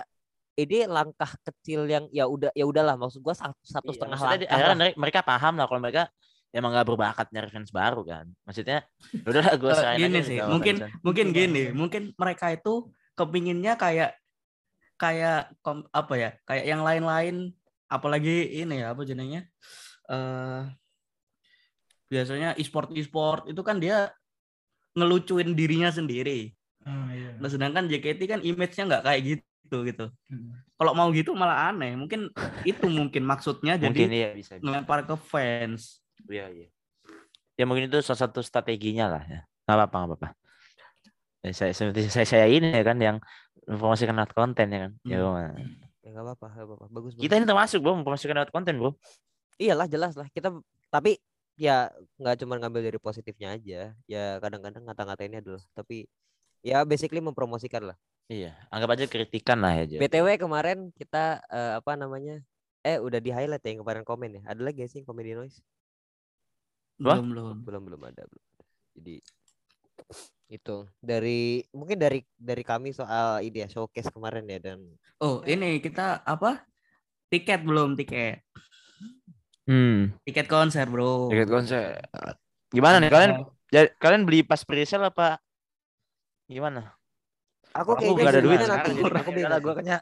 [SPEAKER 1] ini langkah kecil yang ya udah ya udahlah maksud gua satu, satu
[SPEAKER 2] Iya,
[SPEAKER 1] setengah langkah
[SPEAKER 2] akhirnya
[SPEAKER 1] lah.
[SPEAKER 2] mereka, mereka paham lah kalau mereka emang nggak berbakat nyari fans baru kan. Maksudnya udahlah gue serahin
[SPEAKER 4] gini
[SPEAKER 2] aja
[SPEAKER 4] sih, mungkin
[SPEAKER 2] macam.
[SPEAKER 4] mungkin gini, mungkin mereka itu kepinginnya kayak kayak kom- apa ya, kayak yang lain-lain, apalagi ini ya apa jenengnya, eh biasanya e-sport e-sport itu kan dia ngelucuin dirinya sendiri.
[SPEAKER 3] Ah, iya.
[SPEAKER 4] Nah sedangkan JKT kan image-nya nggak kayak gitu gitu.
[SPEAKER 3] Hmm.
[SPEAKER 4] Kalau mau gitu malah aneh. Mungkin itu mungkin maksudnya
[SPEAKER 2] Mungkin
[SPEAKER 4] jadi
[SPEAKER 2] iya bisa. bisa.
[SPEAKER 4] ngelempar ke fans.
[SPEAKER 2] Iya iya. Ya mungkin itu salah satu strateginya lah ya. Nggak apa-apa nggak apa-apa. Ya, saya, seperti saya saya ini ya kan yang mempromosikan lewat konten ya kan. Ya,
[SPEAKER 4] Hmm.
[SPEAKER 2] bro.
[SPEAKER 1] ya nggak apa-apa nggak apa-apa bagus
[SPEAKER 2] Kita
[SPEAKER 1] bagus.
[SPEAKER 2] ini termasuk bro mempromosikan lewat konten bro.
[SPEAKER 1] iyalah jelas lah kita tapi ya nggak cuma ngambil dari positifnya aja ya kadang-kadang ngata-ngatainnya adalah tapi ya basically mempromosikan lah
[SPEAKER 2] Iya. Anggap aja kritikan lah ya. Jo.
[SPEAKER 1] btw kemarin kita eh, apa namanya eh udah di highlight ya yang kemarin komen ya ada lagi sih yang komen di noise?
[SPEAKER 4] Belum belum.
[SPEAKER 1] belum belum ada belum jadi itu dari mungkin dari dari kami soal ide ya showcase kemarin ya dan
[SPEAKER 4] Oh ini kita apa? Tiket belum tiket.
[SPEAKER 2] Hmm.
[SPEAKER 4] Tiket konser bro.
[SPEAKER 2] Tiket konser. Gimana nih kalian? ja- kalian beli pas pre-sale apa? Gimana?
[SPEAKER 1] Aku
[SPEAKER 2] Aku
[SPEAKER 1] kayaknya
[SPEAKER 2] nggak ada
[SPEAKER 1] sih
[SPEAKER 2] duit
[SPEAKER 1] nanti
[SPEAKER 2] sekarang. Jadi
[SPEAKER 1] aku bingung
[SPEAKER 2] gue kayaknya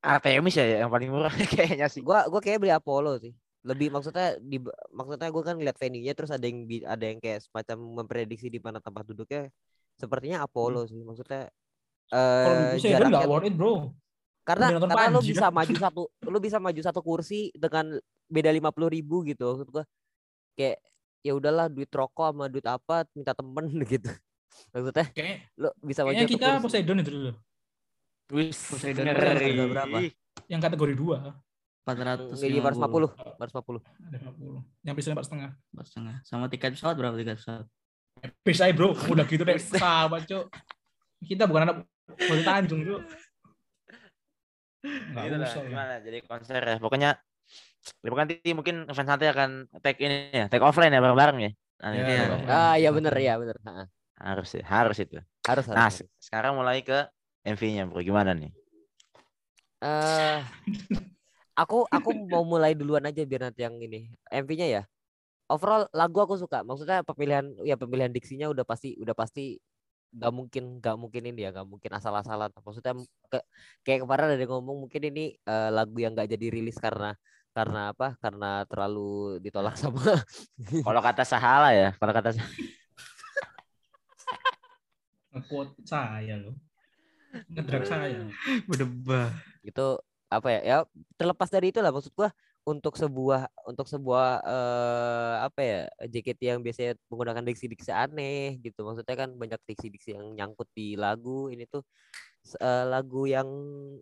[SPEAKER 2] Artemis ya yang paling murah kayaknya sih.
[SPEAKER 1] gua gua kayak beli Apollo sih. Lebih maksudnya di maksudnya gua kan lihat venue-nya terus ada yang ada yang kayak semacam memprediksi di mana tempat duduknya. Sepertinya Apollo sih maksudnya
[SPEAKER 3] Kalau
[SPEAKER 1] eh
[SPEAKER 3] bisa ya nggak
[SPEAKER 1] jaraknya
[SPEAKER 3] worth it, Bro.
[SPEAKER 1] karena karena lu bisa maju satu lu bisa maju satu kursi dengan beda lima puluh ribu gitu maksud gua. Kayak ya udahlah duit rokok sama duit apa minta temen gitu maksudnya
[SPEAKER 3] Kayak
[SPEAKER 1] lu bisa
[SPEAKER 3] kayaknya kita
[SPEAKER 1] kursi.
[SPEAKER 3] Poseidon itu dulu.
[SPEAKER 2] Wis,
[SPEAKER 4] Poseidon harga berapa?
[SPEAKER 3] Yang kategori 2.
[SPEAKER 4] 450.
[SPEAKER 1] Nggak, 450 450
[SPEAKER 3] Ada 50. Yang bisa empat setengah.
[SPEAKER 4] Empat setengah. Sama tiket pesawat berapa tiket pesawat?
[SPEAKER 3] Bisa ya bro, udah gitu deh. Sahabat cok. Kita bukan anak Bali Tanjung cok. Nggak
[SPEAKER 2] Gitu lah, gimana jadi konser ya. Pokoknya ya nanti mungkin fans nanti akan tag ini ya, tag offline ya bareng-bareng ya. Nah,
[SPEAKER 3] Ya,
[SPEAKER 4] Iya.
[SPEAKER 2] ya.
[SPEAKER 1] ah iya bener ya bener Ha,
[SPEAKER 2] Harus harus itu.
[SPEAKER 1] harus harus,
[SPEAKER 2] Nah,
[SPEAKER 1] harus.
[SPEAKER 2] se- sekarang mulai ke MV-nya, Bro. Gimana nih?
[SPEAKER 1] eh aku aku mau mulai duluan aja biar nanti yang ini MV-nya ya. Overall lagu aku suka. Maksudnya pemilihan ya pemilihan diksinya udah pasti udah pasti nggak mungkin nggak mungkin ini ya nggak mungkin asal-asalan. Maksudnya ke, kayak kemarin ada yang ngomong mungkin ini eh, lagu yang nggak jadi rilis karena karena apa? Karena terlalu ditolak sama
[SPEAKER 2] Kalau kata Sahala ya, kalau kata
[SPEAKER 3] Nge-quote saya loh. Ngedrag saya.
[SPEAKER 4] Berdebah.
[SPEAKER 1] itu apa ya ya terlepas dari itu lah maksud gua untuk sebuah untuk sebuah eh, apa ya JKT yang biasanya menggunakan diksi-diksi aneh gitu maksudnya kan banyak diksi-diksi yang nyangkut di lagu ini tuh eh, lagu yang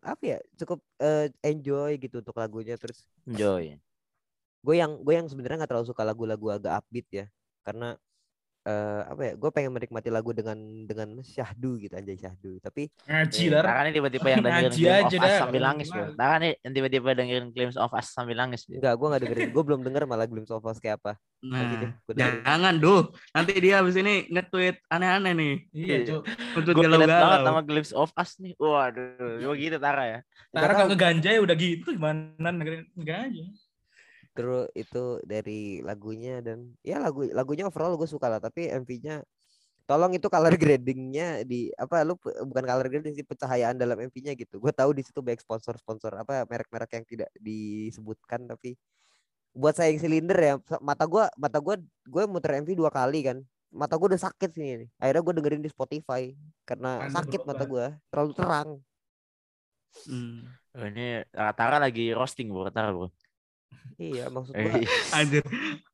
[SPEAKER 1] apa ya cukup eh, enjoy gitu untuk lagunya terus
[SPEAKER 2] Joy.
[SPEAKER 1] gue yang gue yang sebenarnya nggak terlalu suka lagu-lagu agak upbeat ya karena eh, apa ya gue pengen menikmati lagu dengan dengan syahdu gitu aja syahdu tapi
[SPEAKER 3] Ngaji
[SPEAKER 1] Eh.
[SPEAKER 2] Nah, nih tiba-tiba yang dengerin
[SPEAKER 3] aja
[SPEAKER 2] of Us sambil nangis, Bro.
[SPEAKER 3] gimana?
[SPEAKER 2] Nah, nih yang tiba-tiba dengerin Glimpse of Us sambil nangis. Bro.
[SPEAKER 1] enggak gue nggak dengerin gue belum denger malah Glimpse of Us kayak apa deh,
[SPEAKER 4] Nah, jangan duh. Nanti dia habis ini nge-tweet aneh-aneh nih.
[SPEAKER 3] Iya cok.
[SPEAKER 4] Nge-tweet
[SPEAKER 2] Gue banget
[SPEAKER 4] galau-galau.
[SPEAKER 2] sama Glimpse of Us nih. Waduh, gue gitu Tara ya.
[SPEAKER 3] Tara kalau ke ganja ya udah gitu gimana dengerin ganja.
[SPEAKER 1] Terus itu dari lagunya dan ya lagu lagunya overall gue suka lah tapi MV-nya tolong itu color gradingnya di apa lu bukan color grading sih pencahayaan dalam MV-nya gitu gue tahu di situ banyak sponsor-sponsor apa merek-merek yang tidak disebutkan tapi buat saya yang silinder ya mata gue mata gue gue muter MV dua kali kan mata gue udah sakit sini nih akhirnya gue dengerin di Spotify karena
[SPEAKER 3] Anda
[SPEAKER 1] sakit mata
[SPEAKER 3] berobat.
[SPEAKER 1] gue terlalu terang
[SPEAKER 4] Hmm.
[SPEAKER 2] Oh, ini Tara lagi roasting bro, Tara bro.
[SPEAKER 1] Iya maksud gue
[SPEAKER 2] Eh,
[SPEAKER 4] Anjir.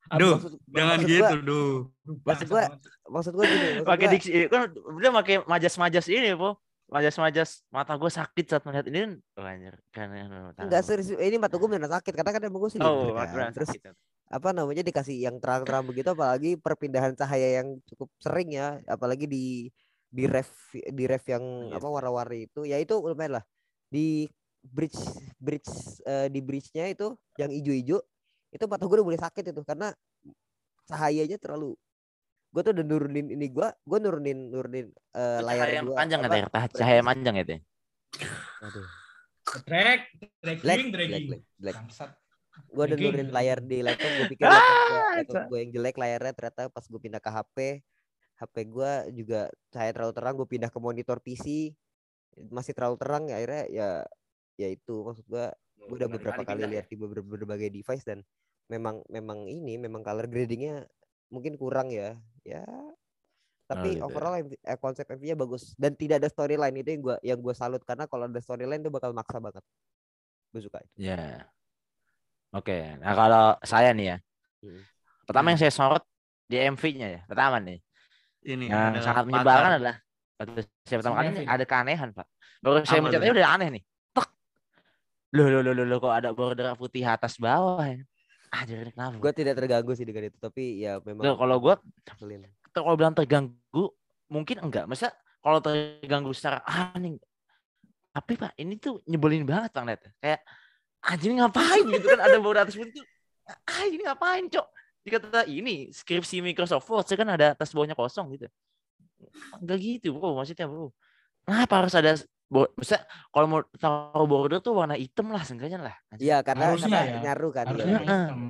[SPEAKER 1] Ah,
[SPEAKER 4] Duh,
[SPEAKER 1] maksud,
[SPEAKER 4] Jangan
[SPEAKER 1] maksud
[SPEAKER 4] gitu,
[SPEAKER 1] gua,
[SPEAKER 4] duh.
[SPEAKER 1] maksud gua maksud gua gini
[SPEAKER 2] pakai diksi ini kan udah pakai majas-majas ini bro. Majas-majas mata gue sakit saat melihat ini. Oh, anjir. Kan,
[SPEAKER 1] Enggak serius ini mata gue beneran sakit karena kan emang gue silinder
[SPEAKER 2] Oh,
[SPEAKER 1] kan. terus
[SPEAKER 2] sakit.
[SPEAKER 1] apa namanya dikasih yang terang-terang begitu apalagi perpindahan cahaya yang cukup sering ya apalagi di di ref di ref yang
[SPEAKER 2] Iya.
[SPEAKER 1] apa warna-warni itu ya itu lumayan lah di bridge bridge eh, di bridge-nya itu yang ijo-ijo itu mata gue udah mulai sakit itu karena cahayanya terlalu gue tuh udah nurunin ini gue gue nurunin nurunin eh,
[SPEAKER 2] Itu
[SPEAKER 1] layar
[SPEAKER 2] cahaya yang
[SPEAKER 1] gua,
[SPEAKER 2] panjang
[SPEAKER 1] apa,
[SPEAKER 2] ya, Cahaya panjang ya, Teh?
[SPEAKER 1] Aduh,
[SPEAKER 3] Drag,
[SPEAKER 1] black,
[SPEAKER 3] dragging,
[SPEAKER 1] black,
[SPEAKER 3] dragging.
[SPEAKER 1] black, gue udah nurunin layar di laptop gue pikir laptop
[SPEAKER 2] Ah,
[SPEAKER 1] laptop gua yang jelek layarnya ternyata pas gue pindah ke HP HP gue juga cahaya terlalu terang gue pindah ke monitor PC masih terlalu terang ya akhirnya ya ya itu maksud gue gue udah beberapa kali lihat di beberapa berbagai device dan memang memang ini memang color gradingnya mungkin kurang ya ya tapi
[SPEAKER 2] gitu ya.
[SPEAKER 1] overall MV eh, konsep MV-nya bagus dan tidak ada storyline itu yang gue yang gue salut karena kalau ada storyline itu bakal maksa banget gue suka itu
[SPEAKER 2] Ya. Oke, nah kalau saya nih ya.
[SPEAKER 1] Hmm.
[SPEAKER 2] Pertama
[SPEAKER 4] Hmm.
[SPEAKER 2] yang saya sorot di MV-nya ya. Pertama nih.
[SPEAKER 4] Ini
[SPEAKER 2] yang sangat menyebalkan adalah waktu saya pertama kali ada keanehan, Pak. Baru saya
[SPEAKER 4] tuh?
[SPEAKER 2] aja udah aneh nih. Loh, loh, loh, loh, loh, kok ada border putih atas bawah ya? Ah, jadi kenapa?
[SPEAKER 1] gue tidak terganggu sih dengan itu tapi ya memang
[SPEAKER 2] Loh, kalau
[SPEAKER 1] ngeselin.
[SPEAKER 2] kalau bilang terganggu mungkin enggak. Masa kalau terganggu secara ah nih tapi Pak, ini tuh nyebelin banget Bang Net. Kayak anjing ngapain gitu kan ada border atas putih. Ah, ini ngapain, Cok? Dikata ini skripsi Microsoft Word kan ada atas bawahnya kosong gitu. Enggak gitu, Bro. Maksudnya, Bro. Kenapa harus ada Maksudnya kalau mau taruh border tuh warna hitam lah seenggaknya lah.
[SPEAKER 1] Iya karena,
[SPEAKER 3] Harusnya
[SPEAKER 1] karena
[SPEAKER 3] ya.
[SPEAKER 1] nyaru kan.
[SPEAKER 3] Harusnya
[SPEAKER 1] Iya.
[SPEAKER 2] Heeh.
[SPEAKER 3] hitam.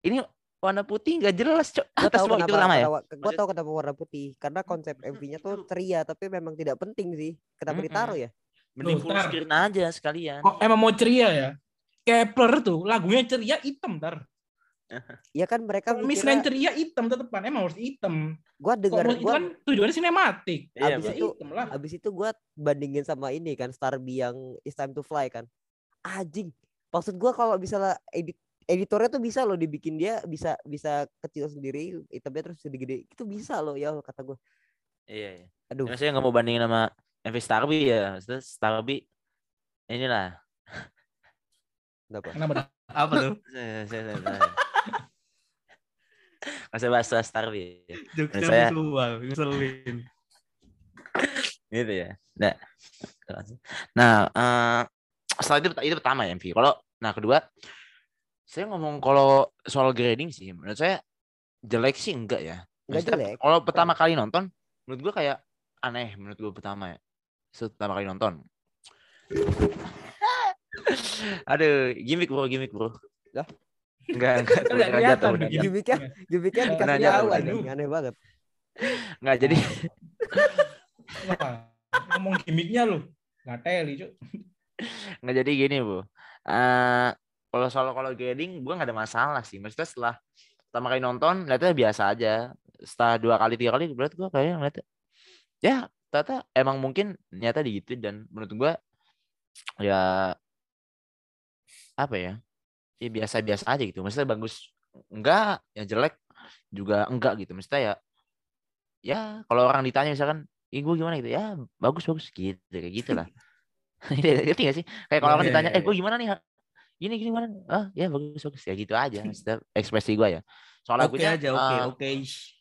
[SPEAKER 2] Ini warna putih nggak jelas, Cok.
[SPEAKER 1] Gue tahu
[SPEAKER 2] bawah itu
[SPEAKER 1] kenapa,
[SPEAKER 2] pertama ya.
[SPEAKER 1] gue
[SPEAKER 2] Maksud-
[SPEAKER 1] tahu kenapa warna putih karena konsep MV-nya tuh ceria tapi memang tidak penting sih. Kenapa
[SPEAKER 2] Mm-mm.
[SPEAKER 1] ditaruh ya?
[SPEAKER 2] Mending
[SPEAKER 3] Loh,
[SPEAKER 2] full screen aja sekalian.
[SPEAKER 3] Kok emang mau ceria ya? Kepler tuh lagunya ceria hitam ntar.
[SPEAKER 1] Ya kan mereka
[SPEAKER 3] Kalau misalnya
[SPEAKER 1] mikirnya
[SPEAKER 3] ceria hitam tetepan emang harus hitam. Kok
[SPEAKER 1] dengar
[SPEAKER 3] mau- itu
[SPEAKER 1] gue
[SPEAKER 3] kan tujuannya sinematik.
[SPEAKER 2] Iya,
[SPEAKER 1] abis
[SPEAKER 3] Ya
[SPEAKER 1] itu
[SPEAKER 3] hitam lah.
[SPEAKER 1] abis itu gue bandingin sama ini kan Starby yang It's Time to Fly kan. Anjing. Maksud gue kalau misalnya edit editornya tuh bisa loh dibikin dia bisa bisa kecil sendiri hitamnya terus gede-gede itu bisa loh ya kata gue
[SPEAKER 2] Iya, iya.
[SPEAKER 1] aduh
[SPEAKER 2] Ya, saya nggak mau bandingin sama MV Starby ya. Maksudnya Starby inilah.
[SPEAKER 1] kenapa
[SPEAKER 3] Kenapa?
[SPEAKER 4] Apa tuh?
[SPEAKER 2] Usah bahas soal Starby. ya.
[SPEAKER 4] Jokesnya
[SPEAKER 2] saya-
[SPEAKER 4] visual, ngeselin.
[SPEAKER 2] Gitu ya. Nah, nah eh, setelah itu itu pertama ya MV. Kalau nah kedua, saya ngomong kalau soal grading sih, menurut saya jelek sih enggak ya.
[SPEAKER 1] Enggak jelek.
[SPEAKER 2] Kalau pertama kali nonton, menurut gua kayak aneh menurut gua pertama ya. Pertama kali nonton. Aduh, gimmick bro, gimmick bro.
[SPEAKER 1] Lah?
[SPEAKER 2] Enggak, enggak.
[SPEAKER 3] Kan nggak
[SPEAKER 2] beneran
[SPEAKER 3] kelihatan
[SPEAKER 1] gimmicknya
[SPEAKER 3] Beneran
[SPEAKER 1] dikasih
[SPEAKER 2] jatuh.
[SPEAKER 1] aneh banget
[SPEAKER 2] Enggak, jadi
[SPEAKER 3] Wah, ngomong gimmicknya lu. Nggak teli, Cuk.
[SPEAKER 2] nggak jadi gini bu. Eh kalau soal kalau grading, gue nggak ada masalah sih. Maksudnya setelah pertama kali nonton, lihatnya biasa aja. Setelah dua kali tiga kali, berarti gue kayaknya ngeliatnya, ya ternyata emang mungkin nyata gitu dan menurut gue ya apa ya, ya biasa-biasa aja gitu. Maksudnya bagus enggak, yang jelek juga enggak gitu. Maksudnya ya, ya kalau orang ditanya misalkan, ih gue gimana gitu, ya bagus bagus gitu kayak gitulah. Ngerti gak sih? Kayak kalau
[SPEAKER 3] Iya,
[SPEAKER 2] orang
[SPEAKER 3] iya,
[SPEAKER 2] ditanya,
[SPEAKER 3] iya,
[SPEAKER 2] eh gue gimana nih? Gini gini gimana? Ah ya bagus bagus ya gitu aja. Maksudnya ekspresi gue ya. Soal lagunya,
[SPEAKER 4] aja, oke,
[SPEAKER 2] eh,
[SPEAKER 4] oke.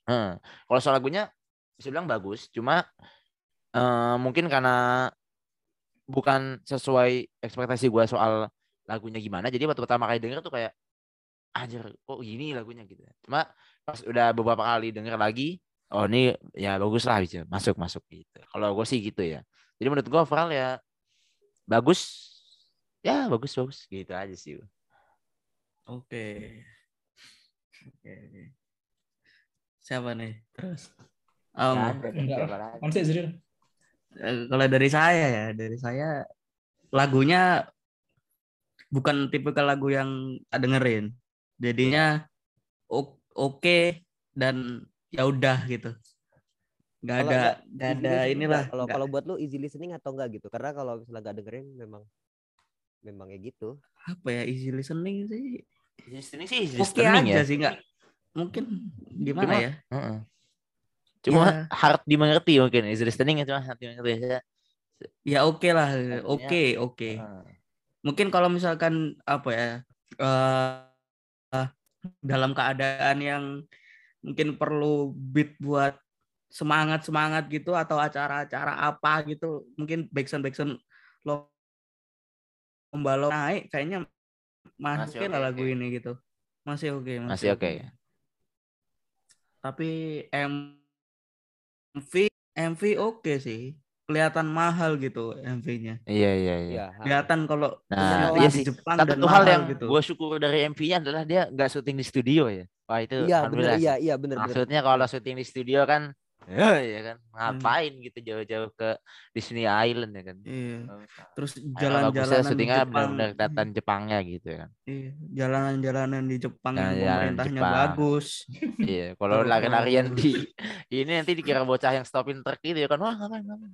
[SPEAKER 2] eh, kalau soal lagunya bisa bilang bagus. Cuma eh, mungkin karena bukan sesuai ekspektasi gue soal lagunya gimana. Jadi waktu pertama kali denger tuh kayak anjir kok gini lagunya gitu. Cuma pas udah beberapa kali denger lagi, oh ini ya bagus lah gitu. Masuk masuk gitu. Kalau gue sih gitu ya. Jadi menurut gue overall ya bagus. Ya bagus bagus gitu aja sih.
[SPEAKER 4] Oke. Oke. Siapa nih? Terus.
[SPEAKER 3] Zril.
[SPEAKER 4] eh, kalau dari saya ya, dari saya lagunya bukan tipikal lagu yang tak dengerin. Jadinya oke dan ya udah gitu. Nggak
[SPEAKER 1] Kalau
[SPEAKER 4] ada
[SPEAKER 1] nggak easy
[SPEAKER 4] ada inilah.
[SPEAKER 1] Kalau kalau buat lu easy listening atau enggak gitu? Karena kalau misalnya nggak dengerin memang memang kayak gitu.
[SPEAKER 4] apa ya easy listening sih
[SPEAKER 2] Listening sih
[SPEAKER 4] oke
[SPEAKER 2] listening
[SPEAKER 4] aja
[SPEAKER 2] ya.
[SPEAKER 4] sih nggak mungkin gimana
[SPEAKER 2] Cuma-
[SPEAKER 4] ya
[SPEAKER 2] Heeh. Cuma
[SPEAKER 4] Ya.
[SPEAKER 2] hard dimengerti mungkin. Easy listening cuma hard dimengerti aja.
[SPEAKER 4] ya oke lah
[SPEAKER 2] Artinya-
[SPEAKER 4] oke oke
[SPEAKER 2] Heeh.
[SPEAKER 4] Mungkin kalau misalkan apa ya eh, dalam keadaan yang mungkin perlu beat buat semangat semangat gitu atau acara-acara apa gitu mungkin backsound backsound lomba lomba naik kayaknya masih
[SPEAKER 2] Masih
[SPEAKER 4] lah lagu
[SPEAKER 2] oke.
[SPEAKER 4] ini gitu masih oke
[SPEAKER 2] Masih oke.
[SPEAKER 4] tapi MV MV oke sih kelihatan mahal gitu MV-nya
[SPEAKER 2] Iya iya iya.
[SPEAKER 1] Iya. ha.
[SPEAKER 4] kelihatan kalau
[SPEAKER 2] Nah, iya
[SPEAKER 4] di
[SPEAKER 2] sih.
[SPEAKER 4] Jepang
[SPEAKER 2] Satu
[SPEAKER 4] dan
[SPEAKER 2] hal
[SPEAKER 4] mahal
[SPEAKER 2] yang
[SPEAKER 4] gitu
[SPEAKER 2] gue syukur dari MV-nya adalah dia nggak syuting di studio ya. Wah itu
[SPEAKER 1] Iya bener
[SPEAKER 2] sih.
[SPEAKER 1] iya iya bener.
[SPEAKER 2] Maksudnya kalau syuting di studio kan, ya, ya kan,
[SPEAKER 4] Hmm.
[SPEAKER 2] ngapain gitu jauh-jauh ke Disney Island ya kan.
[SPEAKER 4] Iya. terus
[SPEAKER 2] Akhirnya bagusnya
[SPEAKER 4] jalan-jalanan di
[SPEAKER 2] syutingnya
[SPEAKER 4] Jepang
[SPEAKER 2] benar-benar kelihatan Jepangnya gitu ya kan.
[SPEAKER 4] Iya, jalanan-jalanan di Jepang yang
[SPEAKER 2] Jalan-jalan
[SPEAKER 4] pemerintahnya
[SPEAKER 2] Jepang.
[SPEAKER 4] bagus
[SPEAKER 2] iya, kalau
[SPEAKER 4] Oh,
[SPEAKER 2] lari-larian
[SPEAKER 4] oh.
[SPEAKER 2] di ini nanti dikira bocah yang stopin truk gitu ya kan. Wah, ngapain ngapain.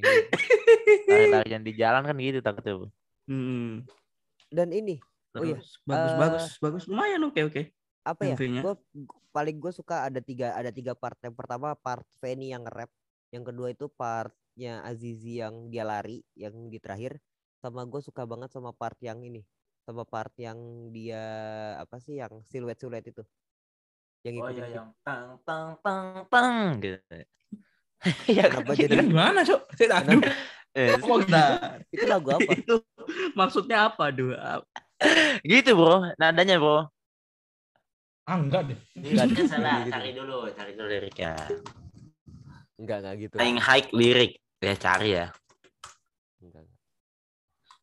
[SPEAKER 2] Gitu. Lari-larian di jalan kan gitu takutnya. Bu.
[SPEAKER 4] Hmm.
[SPEAKER 1] Dan ini Oh iya,
[SPEAKER 4] Terus bagus
[SPEAKER 1] eh,
[SPEAKER 4] bagus bagus lumayan oke oke
[SPEAKER 1] apa ya? Gue paling gue suka ada tiga ada tiga part. Yang pertama part Fanny yang nge-rap. Yang kedua itu partnya Azizi yang dia lari yang di terakhir. Sama gue suka banget sama part yang ini. Sama part yang dia apa sih yang siluet-siluet itu. Yang
[SPEAKER 2] Oh iya yang tang tang tang tang gitu. Kan?
[SPEAKER 1] Kenapa jadi
[SPEAKER 3] gimana, Cok? Saya aduh.
[SPEAKER 2] Eh,
[SPEAKER 3] gitu?
[SPEAKER 4] Nah,
[SPEAKER 1] itu lagu apa?
[SPEAKER 4] itu maksudnya apa dua
[SPEAKER 2] gitu bro, nadanya bro.
[SPEAKER 3] Ah, enggak deh.
[SPEAKER 2] Liriknya salah,
[SPEAKER 1] Gitu.
[SPEAKER 2] cari dulu, cari dulu liriknya.
[SPEAKER 1] Enggak enggak gitu.
[SPEAKER 2] Flying High lirik, ya cari ya.
[SPEAKER 1] Enggak, enggak.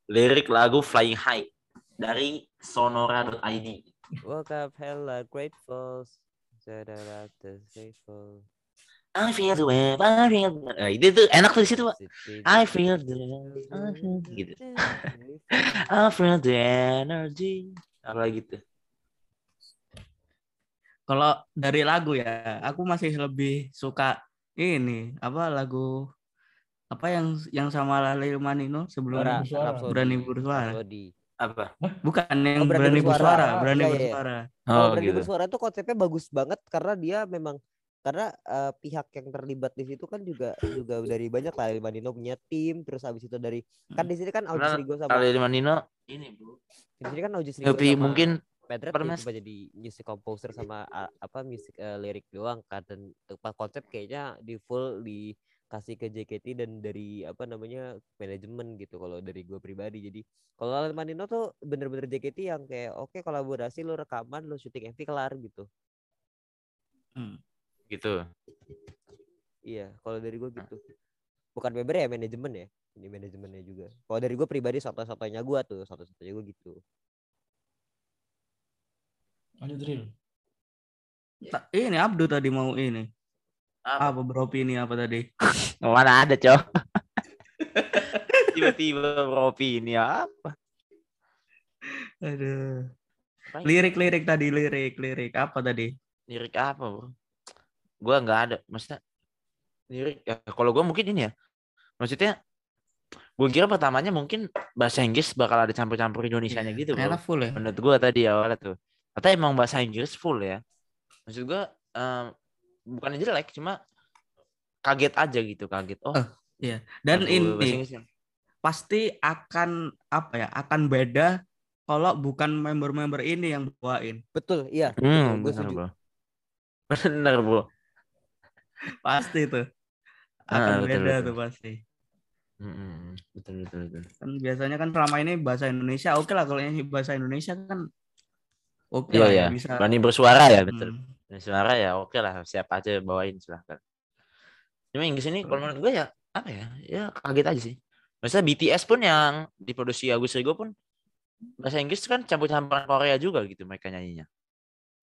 [SPEAKER 2] Lirik lagu Flying High dari sonora.id.
[SPEAKER 1] Woke up hella grateful. Grateful.
[SPEAKER 2] I feel the wave, I feel the... Nah, itu tuh enak tuh di situ, Pak. I feel the I feel gitu. I feel the energy. Apa gitu.
[SPEAKER 4] Kalau dari lagu ya aku masih lebih suka ini apa lagu apa yang yang sama Lali Manino sebelum. Berani bersuara.
[SPEAKER 2] Apa?
[SPEAKER 4] bukan yang
[SPEAKER 1] Oh, Berani
[SPEAKER 4] berani,
[SPEAKER 1] Bersuara.
[SPEAKER 4] bersuara,
[SPEAKER 3] Ah,
[SPEAKER 4] berani
[SPEAKER 1] iya, iya.
[SPEAKER 4] bersuara
[SPEAKER 1] Kalau
[SPEAKER 2] Oh
[SPEAKER 1] berani
[SPEAKER 2] gitu.
[SPEAKER 1] bersuara itu konsepnya bagus banget karena dia memang karena eh, pihak yang terlibat di situ kan juga juga dari banyak lah Manino punya tim terus habis itu dari kan di sini kan
[SPEAKER 2] Karena
[SPEAKER 1] Rigo sama
[SPEAKER 2] di Manino ini, Bro.
[SPEAKER 1] di sini kan Aujis Rigo
[SPEAKER 2] Tapi
[SPEAKER 1] sama
[SPEAKER 2] mungkin
[SPEAKER 1] Pedret
[SPEAKER 2] namanya?
[SPEAKER 1] cuma jadi music composer sama apa music eh, lirik doang kan dan tempat konsep kayaknya di full dikasih ke JKT dan dari apa namanya manajemen gitu kalau dari gue pribadi jadi kalau Lil Manino tuh bener-bener JKT yang kayak oke kolaborasi lu rekaman lu syuting MV kelar gitu
[SPEAKER 2] gitu.
[SPEAKER 1] Iya, kalau dari gue gitu. Bukan member ya manajemen ya. Ini manajemennya juga. Kalau dari gue pribadi satu-satunya gue tuh, satu-satunya gue gitu.
[SPEAKER 3] Lanjut Zril.
[SPEAKER 4] Ta- ini Abdu tadi mau ini
[SPEAKER 2] Apa?
[SPEAKER 4] apa beropini apa tadi
[SPEAKER 2] Mana ada, Cok? Tiba-tiba Ropi ini apa?
[SPEAKER 4] aduh lirik-lirik tadi lirik lirik apa tadi
[SPEAKER 2] lirik apa bro? Gua nggak ada, maksudnya lirik. Ya, kalau gua mungkin ini ya, maksudnya gue kira pertamanya mungkin bahasa Inggris bakal ada campur-campur Indonesianya
[SPEAKER 4] Iya,
[SPEAKER 2] gitu
[SPEAKER 4] ternyata full ya
[SPEAKER 2] Menurut gua tadi awalnya tuh, kata emang bahasa Inggris full ya. Maksud gua em, bukan jelek, cuma kaget aja gitu, kaget. Oh,
[SPEAKER 4] Iya. dan ini
[SPEAKER 2] Inggrisnya.
[SPEAKER 4] pasti akan apa ya akan beda kalau bukan member-member ini yang bawain
[SPEAKER 1] Betul, iya.
[SPEAKER 2] Hmm,
[SPEAKER 1] gue
[SPEAKER 2] bener
[SPEAKER 1] setuju.
[SPEAKER 2] bro. Bener bro.
[SPEAKER 4] pasti tuh
[SPEAKER 2] Ah,
[SPEAKER 4] akan
[SPEAKER 2] betul,
[SPEAKER 4] beda
[SPEAKER 2] betul.
[SPEAKER 4] tuh pasti
[SPEAKER 2] Mm-mm, betul betul betul.
[SPEAKER 4] kan biasanya kan selama ini bahasa Indonesia oke lah kalau ini bahasa Indonesia kan oke
[SPEAKER 2] Iya
[SPEAKER 4] lah
[SPEAKER 2] ya,
[SPEAKER 4] ya bisa
[SPEAKER 2] berani bersuara ya betul.
[SPEAKER 4] Hmm.
[SPEAKER 2] Berani suara ya oke lah siapa aja bawain silahkan. Cuma Inggris ini kalau menurut gue ya apa ya ya kaget aja sih. Maksudnya BTS pun yang diproduksi Agus Rigo pun bahasa Inggris kan campur-campuran Korea juga gitu mereka nyanyinya.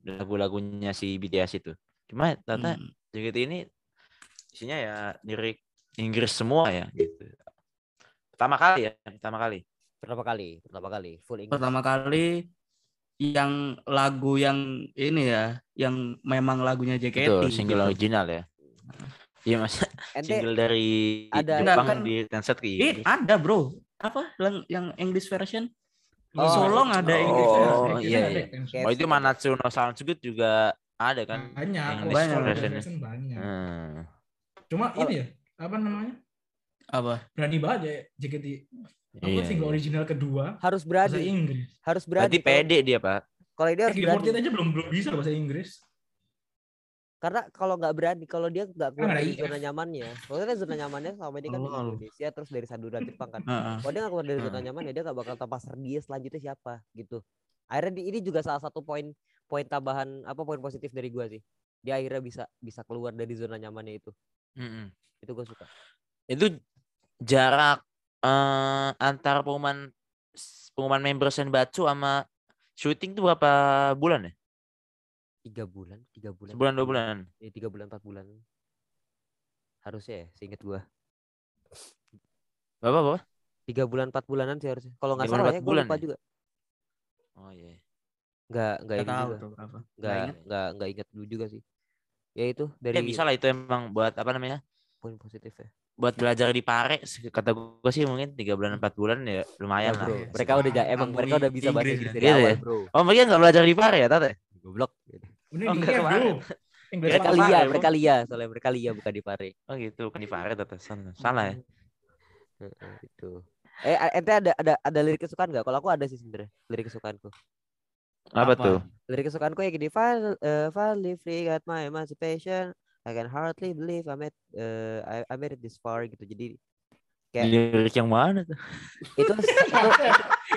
[SPEAKER 2] Lagu-lagunya si BTS itu. Cuma ternyata
[SPEAKER 4] Hmm.
[SPEAKER 2] JKT ini isinya ya lirik Inggris semua ya gitu. Pertama kali ya, pertama kali.
[SPEAKER 1] Pertama kali, pertama kali full English.
[SPEAKER 4] pertama kali yang lagu yang ini ya, yang memang lagunya JKT.
[SPEAKER 2] Betul, single
[SPEAKER 4] gitu.
[SPEAKER 2] original ya. Iya mas,
[SPEAKER 1] Ente
[SPEAKER 2] single dari
[SPEAKER 1] ada-
[SPEAKER 2] Jepang
[SPEAKER 4] kan-
[SPEAKER 2] di ke
[SPEAKER 4] Eh, ada bro. Apa yang, yang English version?
[SPEAKER 1] Oh,
[SPEAKER 4] Solong ada English
[SPEAKER 2] oh,
[SPEAKER 4] version.
[SPEAKER 2] iya, iya.
[SPEAKER 1] Kayak-
[SPEAKER 2] Oh itu Manatsu no juga ada kan?
[SPEAKER 3] banyak
[SPEAKER 2] English
[SPEAKER 3] kalau
[SPEAKER 4] version.
[SPEAKER 3] Banyak
[SPEAKER 2] Hmm.
[SPEAKER 3] cuma ini ya apa namanya
[SPEAKER 4] Apa?
[SPEAKER 3] berani banget ya JKT apa
[SPEAKER 2] Iya,
[SPEAKER 3] single
[SPEAKER 2] iya.
[SPEAKER 3] original kedua
[SPEAKER 1] harus
[SPEAKER 3] bahasa
[SPEAKER 1] berani,
[SPEAKER 3] Inggris
[SPEAKER 1] harus
[SPEAKER 2] Berarti
[SPEAKER 1] berani. Kalau-
[SPEAKER 2] pede dia pak.
[SPEAKER 1] Kalau dia harus berani.
[SPEAKER 3] G48 aja belum belum bisa bahasa Inggris
[SPEAKER 1] Karena kalau nggak berani, kalau dia nggak keluar
[SPEAKER 3] Kan ada
[SPEAKER 1] dari zona nyamannya, maksudnya zona nyamannya selama ini kan di
[SPEAKER 4] Oh.
[SPEAKER 1] Indonesia terus dari Sadura Jepang kan. Kalau dia nggak keluar dari zona
[SPEAKER 2] Hmm.
[SPEAKER 1] nyaman ya dia nggak bakal pasar dia selanjutnya siapa gitu. Akhirnya di- ini juga salah satu poin poin tambahan apa poin positif dari gua sih. Dia akhirnya bisa bisa keluar dari zona nyamannya itu.
[SPEAKER 2] Mm-mm.
[SPEAKER 1] Itu gue suka.
[SPEAKER 2] Itu jarak eh, antara pengumuman pengumuman member Senbatsu sama syuting tuh berapa bulan ya?
[SPEAKER 1] Tiga bulan, tiga bulan.
[SPEAKER 2] Sebulan dua bulan.
[SPEAKER 1] Ya, tiga bulan empat bulan. Harusnya ya, seinget gua.
[SPEAKER 2] Berapa berapa?
[SPEAKER 1] Tiga bulan empat bulanan sih harusnya. Kalau nggak
[SPEAKER 2] Tiga bulan,
[SPEAKER 1] salah ya, gue
[SPEAKER 2] bulan
[SPEAKER 1] lupa
[SPEAKER 2] ya?
[SPEAKER 1] juga.
[SPEAKER 2] Oh iya.
[SPEAKER 1] Nggak nggak
[SPEAKER 4] Nggak
[SPEAKER 1] ini
[SPEAKER 4] tahu
[SPEAKER 1] juga.
[SPEAKER 4] tuh berapa.
[SPEAKER 1] Nggak
[SPEAKER 4] ingat.
[SPEAKER 1] nggak nggak ingat dulu juga sih. Ya itu dari
[SPEAKER 2] Ya bisa lah itu emang buat apa namanya?
[SPEAKER 1] poin positif ya.
[SPEAKER 2] Buat belajar di Pare kata gue sih mungkin tiga bulan empat bulan ya lumayan
[SPEAKER 1] Ya,
[SPEAKER 2] lah.
[SPEAKER 1] bro. Mereka udah emang mereka udah bisa bahasa
[SPEAKER 4] Inggris ya.
[SPEAKER 1] dari
[SPEAKER 2] Gitu
[SPEAKER 1] awal,
[SPEAKER 2] ya?
[SPEAKER 1] bro.
[SPEAKER 2] Oh mereka nggak belajar di Pare ya Tate?
[SPEAKER 1] Goblok. gitu.
[SPEAKER 3] ini
[SPEAKER 2] Oh,
[SPEAKER 3] di bro
[SPEAKER 1] Mereka lia, mereka lia, soalnya mereka lia bukan di Pare.
[SPEAKER 2] Oh gitu, bukan di Pare Tate. Salah, salah ya.
[SPEAKER 1] Heeh, itu. Eh, ente ada ada ada lirik kesukaan nggak? Kalau aku ada sih sebenarnya lirik kesukaanku.
[SPEAKER 2] Apa,
[SPEAKER 4] Apa?
[SPEAKER 2] tuh?
[SPEAKER 1] Lirik kesukaanku ya gini, "File, uh, finally free got my emancipation. I can hardly believe I made uh, I, I made it this far gitu. Jadi kayak
[SPEAKER 2] lirik yang mana tuh?
[SPEAKER 1] Itu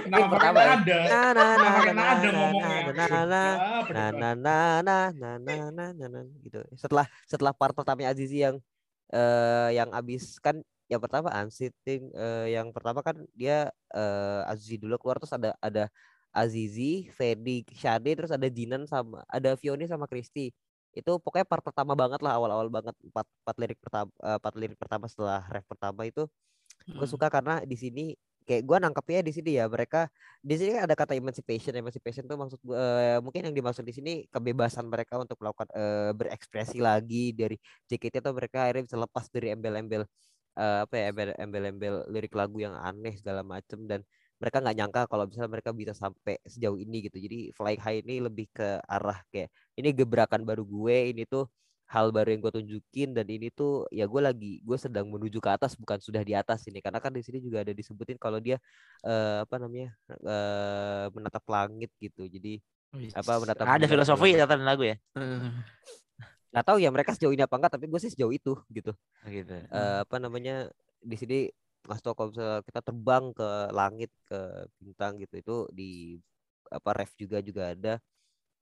[SPEAKER 3] Nah,
[SPEAKER 1] pertama
[SPEAKER 3] ada.
[SPEAKER 1] Nah, nah, nah,
[SPEAKER 3] nah,
[SPEAKER 1] nah,
[SPEAKER 3] nah,
[SPEAKER 1] Nah, nah, nah, nah, nah, nah, nah, nah, gitu. Setelah setelah part pertamanya Azizi yang eh yang abis kan yang pertama unsitting eh yang pertama kan dia eh Azizi dulu keluar terus ada ada Azizi, Fedi, Shadi, terus ada Jinan sama ada Fioni sama Kristi. Itu pokoknya part pertama banget lah awal-awal banget empat empat lirik pertama empat lirik pertama setelah ref pertama itu gue
[SPEAKER 4] Hmm.
[SPEAKER 1] suka karena di sini kayak gue nangkepnya di sini ya mereka di sini kan ada kata emancipation emancipation tuh maksud gua, eh, mungkin yang dimaksud di sini kebebasan mereka untuk melakukan eh, berekspresi lagi dari JKT atau mereka akhirnya bisa lepas dari embel-embel eh, apa ya embel- embel-embel lirik lagu yang aneh segala macem dan mereka nggak nyangka kalau misalnya mereka bisa sampai sejauh ini gitu. Jadi flying high ini lebih ke arah kayak ini gebrakan baru gue ini tuh hal baru yang gue tunjukin dan ini tuh ya gue lagi gue sedang menuju ke atas bukan sudah di atas ini. Karena kan di sini juga ada disebutin kalau dia eh, apa namanya eh, menatap langit gitu. Jadi Apa, menatap
[SPEAKER 2] Ada filosofi ya lagu ya?
[SPEAKER 1] Nggak tahu ya mereka sejauh ini apa enggak tapi gue sih sejauh itu gitu.
[SPEAKER 2] Oh, Gitu.
[SPEAKER 1] Eh, apa namanya di sini ngasih tau kalau misalnya kita terbang ke langit ke bintang gitu itu di apa ref juga juga ada.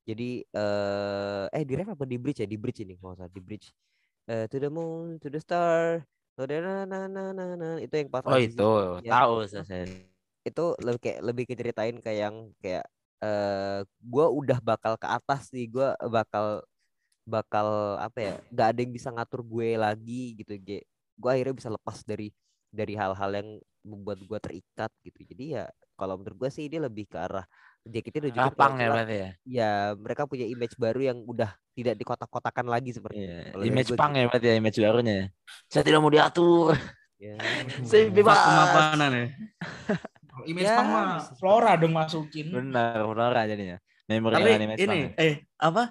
[SPEAKER 1] Jadi eh eh di ref apa? Di bridge ya? Di bridge ini kalau salah di bridge. Eh, to the moon to the star to the na na na na na itu yang pas
[SPEAKER 2] Oh itu,
[SPEAKER 1] Ya.
[SPEAKER 2] tahu saya.
[SPEAKER 1] itu lebih kayak lebih keceritain kayak yang kayak eh gue udah bakal ke atas nih gue bakal bakal apa ya nggak ada yang bisa ngatur gue lagi gitu. Gue gue akhirnya bisa lepas dari dari hal-hal yang membuat gue terikat gitu jadi ya kalau menurut gue sih ini lebih ke arah JKT udah juga
[SPEAKER 2] Lapang ya berarti ya.
[SPEAKER 1] ya mereka punya image baru yang udah tidak dikotak-kotakan lagi seperti
[SPEAKER 2] Iya.
[SPEAKER 1] Kalau dari
[SPEAKER 2] Image pang ya berarti ya image barunya. ya. Saya tidak mau diatur.
[SPEAKER 1] ya.
[SPEAKER 2] Saya bebas.
[SPEAKER 4] ya?
[SPEAKER 3] Image
[SPEAKER 1] Ya,
[SPEAKER 3] pang mah. Flora dong masukin
[SPEAKER 2] Benar, benar jadinya. Memori
[SPEAKER 4] Tapi ini
[SPEAKER 2] pang. ya.
[SPEAKER 4] eh apa?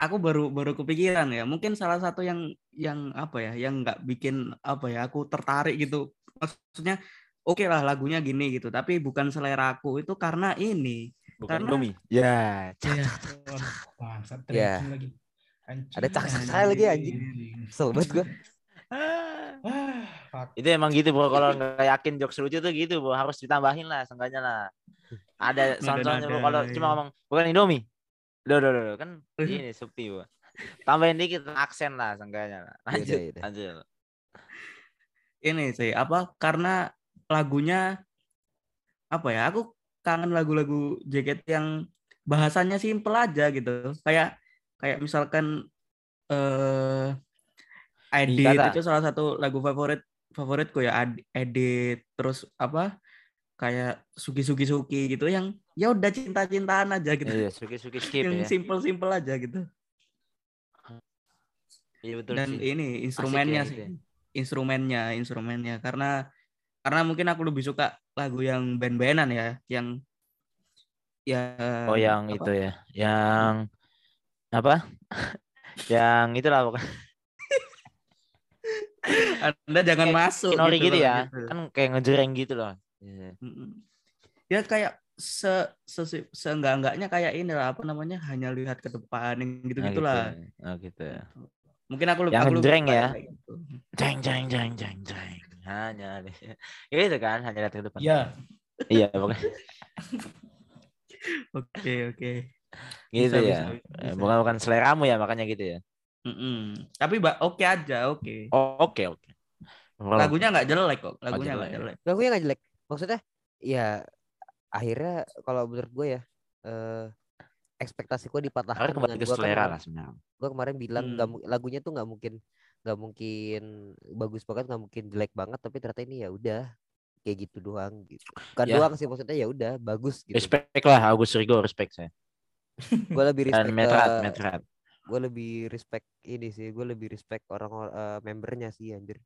[SPEAKER 4] Aku baru baru kepikiran ya. Mungkin salah satu yang yang apa ya, yang nggak bikin apa ya, aku tertarik gitu. Maksudnya oke lah lagunya gini gitu, tapi bukan selera aku itu karena ini.
[SPEAKER 2] Bukan
[SPEAKER 4] karena-
[SPEAKER 2] Indomie. Ya.
[SPEAKER 1] Ya.
[SPEAKER 3] tracking lagi Anjing.
[SPEAKER 1] Ada cak-cak saya lagi, anjing. kesel banget gue
[SPEAKER 3] ah.
[SPEAKER 2] Itu emang gitu bro. Kalau nggak yakin jokes lucu tuh gitu bro. Harus ditambahin lah, seenggaknya lah. Ada sound-soundnya bro.
[SPEAKER 4] Nada-nada,
[SPEAKER 2] Kalau
[SPEAKER 4] iya.
[SPEAKER 2] cuma ngomong bukan Indomie. Duh, duh, duh, duh. kan ini sepi bro. Tambahin dikit aksen lah, seenggaknya lah. Lanjut,
[SPEAKER 1] Yaudah, yaudah.
[SPEAKER 2] lanjut.
[SPEAKER 4] Ini sih apa? Karena lagunya apa ya? Aku kangen lagu-lagu JKT yang bahasanya simpel aja gitu. Kayak kayak misalkan eh Edit
[SPEAKER 2] Kata.
[SPEAKER 4] itu salah satu lagu favorit favoritku ya Edit terus apa kayak Suki Suki Suki gitu yang ya udah cinta-cintaan aja gitu.
[SPEAKER 2] Iya, suki-suki skip
[SPEAKER 4] yang
[SPEAKER 2] ya.
[SPEAKER 4] simple-simple aja gitu.
[SPEAKER 2] Iya betul
[SPEAKER 4] Dan
[SPEAKER 2] sih.
[SPEAKER 4] ini instrumennya
[SPEAKER 2] gitu
[SPEAKER 4] sih.
[SPEAKER 2] ya.
[SPEAKER 4] Instrumennya, instrumennya karena karena mungkin aku lebih suka lagu yang band-bandan ya, yang ya
[SPEAKER 2] Oh yang
[SPEAKER 4] apa?
[SPEAKER 2] itu ya, yang apa? yang itulah pokoknya
[SPEAKER 4] Anda jangan
[SPEAKER 2] Kayak
[SPEAKER 4] masuk
[SPEAKER 2] Kinori gitu,
[SPEAKER 4] loh,
[SPEAKER 2] ya,
[SPEAKER 4] gitu.
[SPEAKER 2] kan kayak ngejreng gitu loh. Iya.
[SPEAKER 4] Ya kayak se, se seenggak-enggaknya kayak ini lah apa namanya hanya lihat ke depan yang
[SPEAKER 2] Nah,
[SPEAKER 4] gitu-gitulah.
[SPEAKER 2] gitu. Oh gitu.
[SPEAKER 4] Mungkin aku lebih
[SPEAKER 2] Yang
[SPEAKER 4] aku
[SPEAKER 2] ngejreng
[SPEAKER 4] suka
[SPEAKER 2] ya.
[SPEAKER 4] kayak gitu.
[SPEAKER 2] Jeng jeng jeng jeng jeng. Hanya ya itu kan hanya lihat ke depan.
[SPEAKER 3] Iya.
[SPEAKER 2] Iya pokoknya
[SPEAKER 4] Oke, oke.
[SPEAKER 2] gitu
[SPEAKER 4] Bisa,
[SPEAKER 2] ya.
[SPEAKER 4] bisa,
[SPEAKER 2] Eh,
[SPEAKER 4] bisa.
[SPEAKER 2] Bukan bukan seleramu ya makanya gitu ya.
[SPEAKER 4] Mm-mm. Tapi Mbak oke aja, oke.
[SPEAKER 2] Oh, oke oke. Kalau-
[SPEAKER 4] Lagunya nggak jelek kok, lagunya nggak
[SPEAKER 2] jelek.
[SPEAKER 4] jelek.
[SPEAKER 1] Lagunya nggak jelek. Maksudnya ya akhirnya kalau menurut gue ya eh ekspektasi gue dipatahkan
[SPEAKER 2] Karena kembali ke
[SPEAKER 1] gue kan
[SPEAKER 2] selera
[SPEAKER 1] kemarin-
[SPEAKER 2] lah sebenarnya.
[SPEAKER 1] gue kemarin bilang
[SPEAKER 4] Hmm.
[SPEAKER 1] mu- lagunya tuh nggak mungkin nggak mungkin bagus banget nggak mungkin jelek banget tapi ternyata ini ya udah kayak gitu doang gitu bukan
[SPEAKER 2] Ya.
[SPEAKER 1] doang sih maksudnya ya udah bagus gitu
[SPEAKER 2] Respect lah Agus Rigo, respect saya.
[SPEAKER 1] gue lebih
[SPEAKER 2] Dan
[SPEAKER 1] respect
[SPEAKER 2] Metrat,
[SPEAKER 1] ke
[SPEAKER 2] Metrat.
[SPEAKER 1] gue lebih respect ini sih gue lebih respect orang eh, membernya sih anjir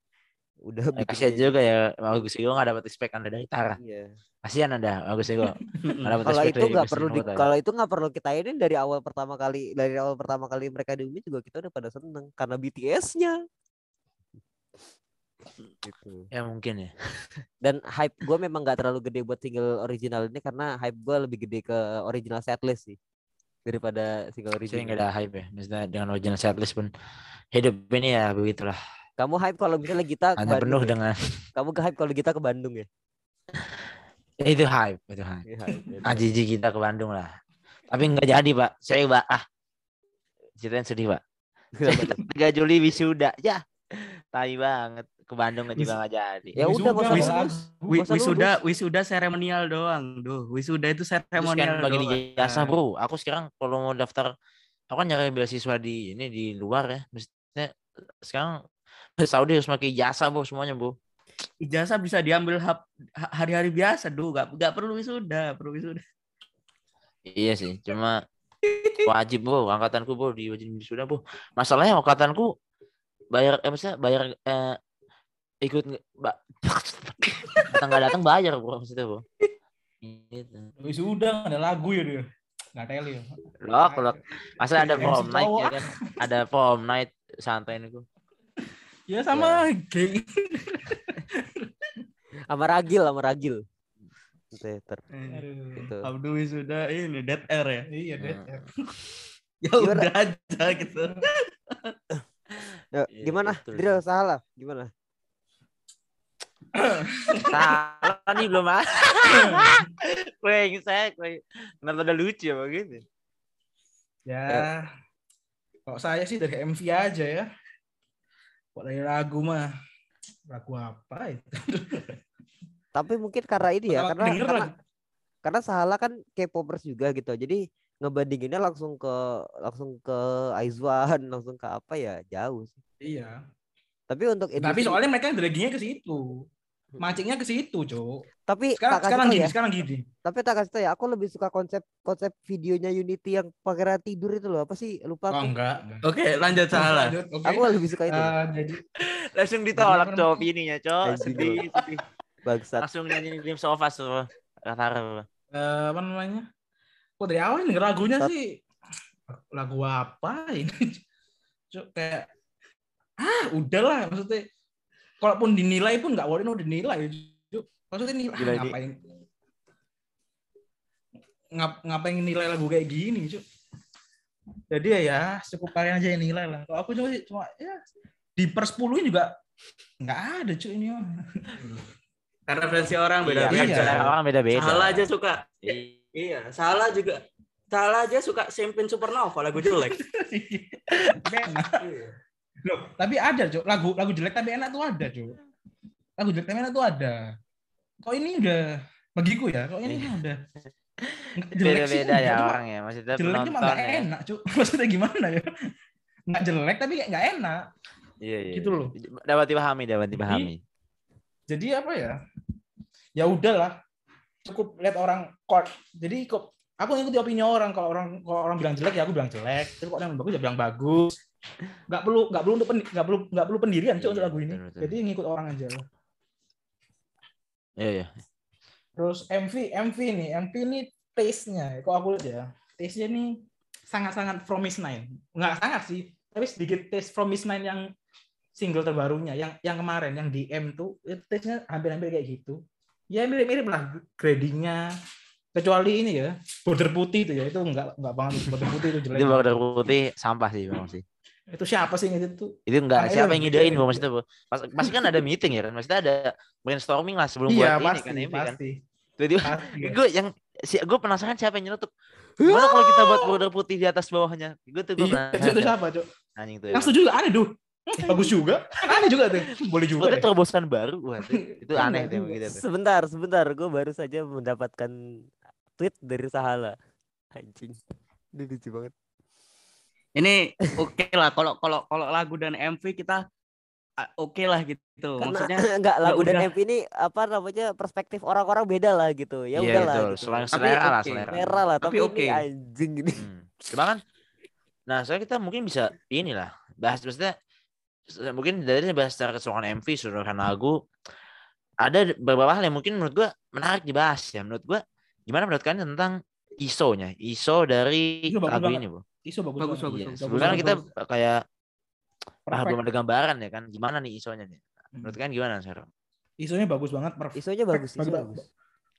[SPEAKER 1] udah
[SPEAKER 2] Eh,
[SPEAKER 1] bikin
[SPEAKER 2] Kasihan juga ya Agus Rigo nggak dapat respect anda dari Tara.
[SPEAKER 1] gitu. Iya.
[SPEAKER 2] Kasihan anda Agus dapat
[SPEAKER 1] kalau itu nggak perlu di, kalau itu nggak perlu kita ini dari awal pertama kali dari awal pertama kali mereka diumumin juga kita udah pada seneng karena BTS-nya gitu.
[SPEAKER 2] Ya mungkin ya.
[SPEAKER 1] dan hype gue memang nggak terlalu gede buat single original ini karena hype gue lebih gede ke original setlist sih daripada single
[SPEAKER 2] Saya
[SPEAKER 1] original.
[SPEAKER 2] nggak ada hype ya. Maksudnya dengan original setlist pun hidup ini ya begitulah.
[SPEAKER 1] Kamu hype kalau misalnya kita Bandung
[SPEAKER 2] penuh
[SPEAKER 1] ya?
[SPEAKER 2] dengan
[SPEAKER 1] Kamu ke hype kalau kita ke Bandung ya?
[SPEAKER 2] Ya, itu hype, itu hype.
[SPEAKER 1] Iya, hype, ya.
[SPEAKER 2] Ajiji kita ke Bandung lah. Tapi nggak jadi pak. Saya pak ah. Ceritain sedih pak.
[SPEAKER 1] Kenapa tuh?
[SPEAKER 2] 3 Juli wisuda. Ya. Tai banget. Ke Bandung juga nggak jadi.
[SPEAKER 1] Ya udah,
[SPEAKER 3] Wisuda,
[SPEAKER 4] wisuda wisuda seremonial doang. Duh, wisuda itu
[SPEAKER 2] Terus
[SPEAKER 4] seremonial
[SPEAKER 2] kan bagi
[SPEAKER 4] doang.
[SPEAKER 2] jasa bro. Aku sekarang kalau mau daftar, aku kan nyari beasiswa di ini di luar ya. Maksudnya sekarang Saudi harus pakai jasa bro semuanya bro.
[SPEAKER 4] Ijazah bisa diambil hari-hari biasa, duh, gak, gak perlu wisuda, perlu wisuda.
[SPEAKER 2] Iya sih, cuma wajib bro, angkatanku bro di wajib wisuda bro. Masalahnya angkatanku bayar, eh maksudnya bayar eh, ikut ba, datang nggak datang bayar bro maksudnya bro. Gitu.
[SPEAKER 3] Wisuda ada lagu ya dia. Nggak teli ya.
[SPEAKER 2] Loh, kalau masa ada prom night ya kan? Ada prom night santai nih gua.
[SPEAKER 3] Ya sama geng.
[SPEAKER 1] Sama Ragil, sama Ragil. Gitu ya, gitu.
[SPEAKER 4] Abdu wisuda ini dead air ya.
[SPEAKER 3] Iya deh.
[SPEAKER 4] Ya
[SPEAKER 1] Gimana?
[SPEAKER 4] udah aja gitu.
[SPEAKER 1] Ya,
[SPEAKER 2] Iya,
[SPEAKER 1] gimana?
[SPEAKER 2] betul.
[SPEAKER 1] Drill salah. Gimana?
[SPEAKER 2] Salah nih belum ah. Weh, saya kue kenapa ada lucu ya begitu.
[SPEAKER 3] Ya. Kalau saya sih dari MV aja ya. Kok dari lagu mah lagu apa itu?
[SPEAKER 1] Tapi mungkin karena ini ya,
[SPEAKER 3] Pertama
[SPEAKER 1] karena karena,
[SPEAKER 3] lagu-
[SPEAKER 1] karena Sahala kan K-popers juga gitu. Jadi ngebandinginnya langsung ke langsung ke Aizwan, langsung ke apa ya? Jauh sih.
[SPEAKER 3] Iya.
[SPEAKER 1] Tapi untuk
[SPEAKER 3] Tapi
[SPEAKER 1] industri-
[SPEAKER 3] soalnya mereka draggingnya ke situ. Mancingnya ke situ, Cok.
[SPEAKER 1] tapi
[SPEAKER 3] Sekarang sekarang gini,
[SPEAKER 1] ya,
[SPEAKER 3] sekarang gini.
[SPEAKER 1] tapi tak kasih tau ya, aku lebih suka konsep konsep videonya Unity yang pangeran tidur itu loh. Apa sih? Lupa
[SPEAKER 3] Oh,
[SPEAKER 1] aku.
[SPEAKER 3] enggak. enggak.
[SPEAKER 4] Oke, lanjut salah.
[SPEAKER 3] Lanjut, Oke.
[SPEAKER 1] Aku lebih suka itu.
[SPEAKER 3] Eh, jadi
[SPEAKER 2] Langsung ditolak
[SPEAKER 3] Jadi
[SPEAKER 2] cowok
[SPEAKER 3] orang-
[SPEAKER 2] ininya cowok.
[SPEAKER 1] Anjing
[SPEAKER 2] Sedih, sedih.
[SPEAKER 1] Bangsat.
[SPEAKER 2] Langsung nyanyi Dreams of Us tuh. Kata
[SPEAKER 3] eh, apa namanya? Kok dari awal nih lagunya
[SPEAKER 1] Tat-
[SPEAKER 3] sih lagu apa ini? Cuk, kayak ah udahlah maksudnya kalaupun dinilai pun nggak worth it, no dinilai maksudnya nilai
[SPEAKER 2] Gila,
[SPEAKER 3] ah, ngapain ngap, ngapain nilai lagu kayak gini Cuk. jadi ya ya cukup kalian aja yang nilai lah kalau aku cuma cuma ya di per 10 juga nggak ada cuy ini mah.
[SPEAKER 4] Karena referensi orang
[SPEAKER 2] Iya,
[SPEAKER 4] beda-beda.
[SPEAKER 3] Iya.
[SPEAKER 2] selera orang beda-beda.
[SPEAKER 4] Salah aja suka.
[SPEAKER 2] Iya.
[SPEAKER 4] Iya, salah juga. Salah aja suka Champagne Supernova lagu jelek.
[SPEAKER 3] Loh, tapi ada, Cuk. Lagu lagu jelek tapi enak tuh ada, Cuk. Lagu jelek tapi enak tuh ada. Kok ini udah bagiku ya, kok ini udah nggak jelek sih
[SPEAKER 2] Beda-beda
[SPEAKER 3] enggak,
[SPEAKER 2] ya
[SPEAKER 3] cuma
[SPEAKER 2] orang ya. Maksudnya
[SPEAKER 3] Jelek cuma nggak
[SPEAKER 2] ya.
[SPEAKER 3] enak, Cuk. Maksudnya gimana ya? Nggak jelek tapi kayak nggak enak.
[SPEAKER 2] Iya, iya.
[SPEAKER 3] Gitu loh.
[SPEAKER 2] Dapat dipahami, dapat dipahami.
[SPEAKER 3] Jadi apa ya? Ya udahlah. Cukup lihat orang court. Jadi kok aku ngikuti opini orang kalau orang kalau orang bilang jelek ya aku bilang jelek. Tapi kalau yang bagus ya bilang bagus. Nggak perlu nggak perlu untuk nggak perlu nggak perlu pendirian untuk
[SPEAKER 2] Iya,
[SPEAKER 3] lagu ini.
[SPEAKER 2] betul, betul.
[SPEAKER 3] Jadi ngikut orang aja.
[SPEAKER 2] Iya, iya.
[SPEAKER 3] Terus MV, MV nih, MV ini taste-nya, kok aku lihat ya, taste-nya ini sangat-sangat Promise Nine. Nggak sangat sih, tapi sedikit taste Promise Nine yang single terbarunya, yang yang kemarin, yang di M tuh, itu taste-nya hampir-hampir kayak gitu. Ya mirip-mirip lah gradingnya, kecuali ini ya, border putih itu ya, itu nggak nggak banget, border putih itu jelek.
[SPEAKER 2] Itu border putih sampah sih memang sih.
[SPEAKER 3] Itu siapa sih yang itu?
[SPEAKER 2] Itu enggak
[SPEAKER 3] Ah,
[SPEAKER 2] siapa
[SPEAKER 3] iya,
[SPEAKER 2] yang
[SPEAKER 3] iya,
[SPEAKER 2] ngidein
[SPEAKER 3] iya.
[SPEAKER 2] Bu maksudnya Bu. Pas, pasti kan ada meeting ya kan. Maksudnya ada brainstorming lah sebelum
[SPEAKER 3] Iya,
[SPEAKER 2] buat
[SPEAKER 3] pasti,
[SPEAKER 2] ini kan kan.
[SPEAKER 3] pasti. Pasti ya.
[SPEAKER 2] gue yang si gue penasaran siapa yang nyelutup. Gimana kalau kita buat border putih di atas bawahnya? Gue tuh gue
[SPEAKER 3] Iya, itu siapa, Cuk?
[SPEAKER 2] Anjing tuh.
[SPEAKER 3] Yang setuju juga aneh, duh. Bagus juga. Aneh juga tuh. Boleh juga.
[SPEAKER 2] Itu terobosan baru. Wah, itu, itu
[SPEAKER 3] Iya
[SPEAKER 2] aneh tuh
[SPEAKER 3] juga.
[SPEAKER 2] gitu.
[SPEAKER 1] Sebentar, sebentar. Gue baru saja mendapatkan tweet dari Sahala. Anjing. Ini lucu banget.
[SPEAKER 4] Ini oke lah kalau kalau kalau lagu dan MV kita oke lah gitu.
[SPEAKER 1] Karena
[SPEAKER 4] Maksudnya
[SPEAKER 1] enggak lagu dan
[SPEAKER 4] udah.
[SPEAKER 1] MV ini apa namanya perspektif orang-orang beda lah gitu. Ya
[SPEAKER 2] Iya
[SPEAKER 1] udahlah gitu.
[SPEAKER 2] Selera,
[SPEAKER 4] Tapi
[SPEAKER 2] selera lah
[SPEAKER 4] oke.
[SPEAKER 2] selera.
[SPEAKER 1] Merah lah,
[SPEAKER 4] Tapi
[SPEAKER 1] tapi,
[SPEAKER 4] oke.
[SPEAKER 1] ini anjing ini.
[SPEAKER 2] Hmm. Cuma kan, nah soalnya kita mungkin bisa inilah bahas maksudnya mungkin dari bahas secara keseluruhan MV, keseluruhan lagu ada beberapa hal yang mungkin menurut gua menarik dibahas ya. Menurut gua gimana menurut kalian tentang ISO-nya, ISO dari lagu
[SPEAKER 3] banget.
[SPEAKER 2] ini, Bu.
[SPEAKER 3] Iso bagus,
[SPEAKER 4] Bagus, bagus,
[SPEAKER 2] Iya,
[SPEAKER 4] bagus.
[SPEAKER 2] sebelumnya kan kita kayak ah, belum ada gambaran ya kan, gimana nih ISO-nya nih.
[SPEAKER 3] Hmm.
[SPEAKER 2] Menurut kalian gimana, Sero?
[SPEAKER 3] Isonya bagus banget, perfect.
[SPEAKER 1] Isonya bagus, iso
[SPEAKER 3] Bagus,
[SPEAKER 1] bagus.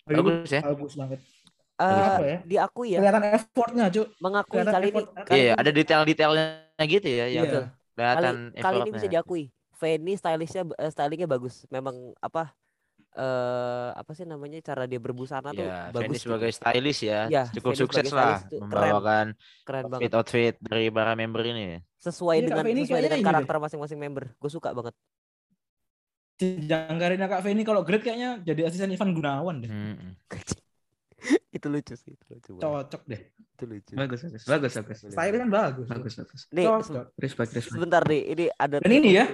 [SPEAKER 2] Bagus ya?
[SPEAKER 3] Bagus banget.
[SPEAKER 1] Eh,
[SPEAKER 3] Apa ya?
[SPEAKER 1] diakui ya,
[SPEAKER 3] Kelihatan effortnya, Cuk.
[SPEAKER 1] mengakui
[SPEAKER 3] Kelihatan
[SPEAKER 1] kali ini kali
[SPEAKER 2] Iya,
[SPEAKER 1] ini-
[SPEAKER 2] ada detail-detailnya gitu ya yang
[SPEAKER 3] Iya.
[SPEAKER 1] kali,
[SPEAKER 2] kelihatan
[SPEAKER 1] kali ini bisa diakui. Fanny stylishnya eh, stylingnya bagus. Memang apa eh apa sih namanya cara dia berbusana tuh
[SPEAKER 2] Ya,
[SPEAKER 1] bagus.
[SPEAKER 2] Fanny
[SPEAKER 1] gitu.
[SPEAKER 2] sebagai stylist ya,
[SPEAKER 1] Iya,
[SPEAKER 2] cukup
[SPEAKER 1] Fanny
[SPEAKER 2] sukses
[SPEAKER 1] sebagai
[SPEAKER 2] lah
[SPEAKER 1] tuh keren.
[SPEAKER 2] membawakan
[SPEAKER 1] keren banget.
[SPEAKER 2] outfit-outfit dari para member ini. ya.
[SPEAKER 1] Sesuai
[SPEAKER 3] Iya, Kak
[SPEAKER 1] dengan sesuai dengan
[SPEAKER 3] ini
[SPEAKER 1] karakter masing-masing member. Gue suka banget.
[SPEAKER 3] Jangkarina Kak Feni kalau grade kayaknya jadi asisten Ivan Gunawan deh.
[SPEAKER 2] Mm-mm.
[SPEAKER 1] itu lucu sih, itu lucu. banget.
[SPEAKER 3] Cocok deh.
[SPEAKER 1] Itu lucu.
[SPEAKER 4] bagus bagus bagus bagus.
[SPEAKER 3] Style kan bagus.
[SPEAKER 4] Bagus bagus.
[SPEAKER 1] Nih,
[SPEAKER 3] Cocok.
[SPEAKER 1] se-
[SPEAKER 4] Respect respect.
[SPEAKER 1] sebentar nih, ini ada
[SPEAKER 3] Dan ini ya.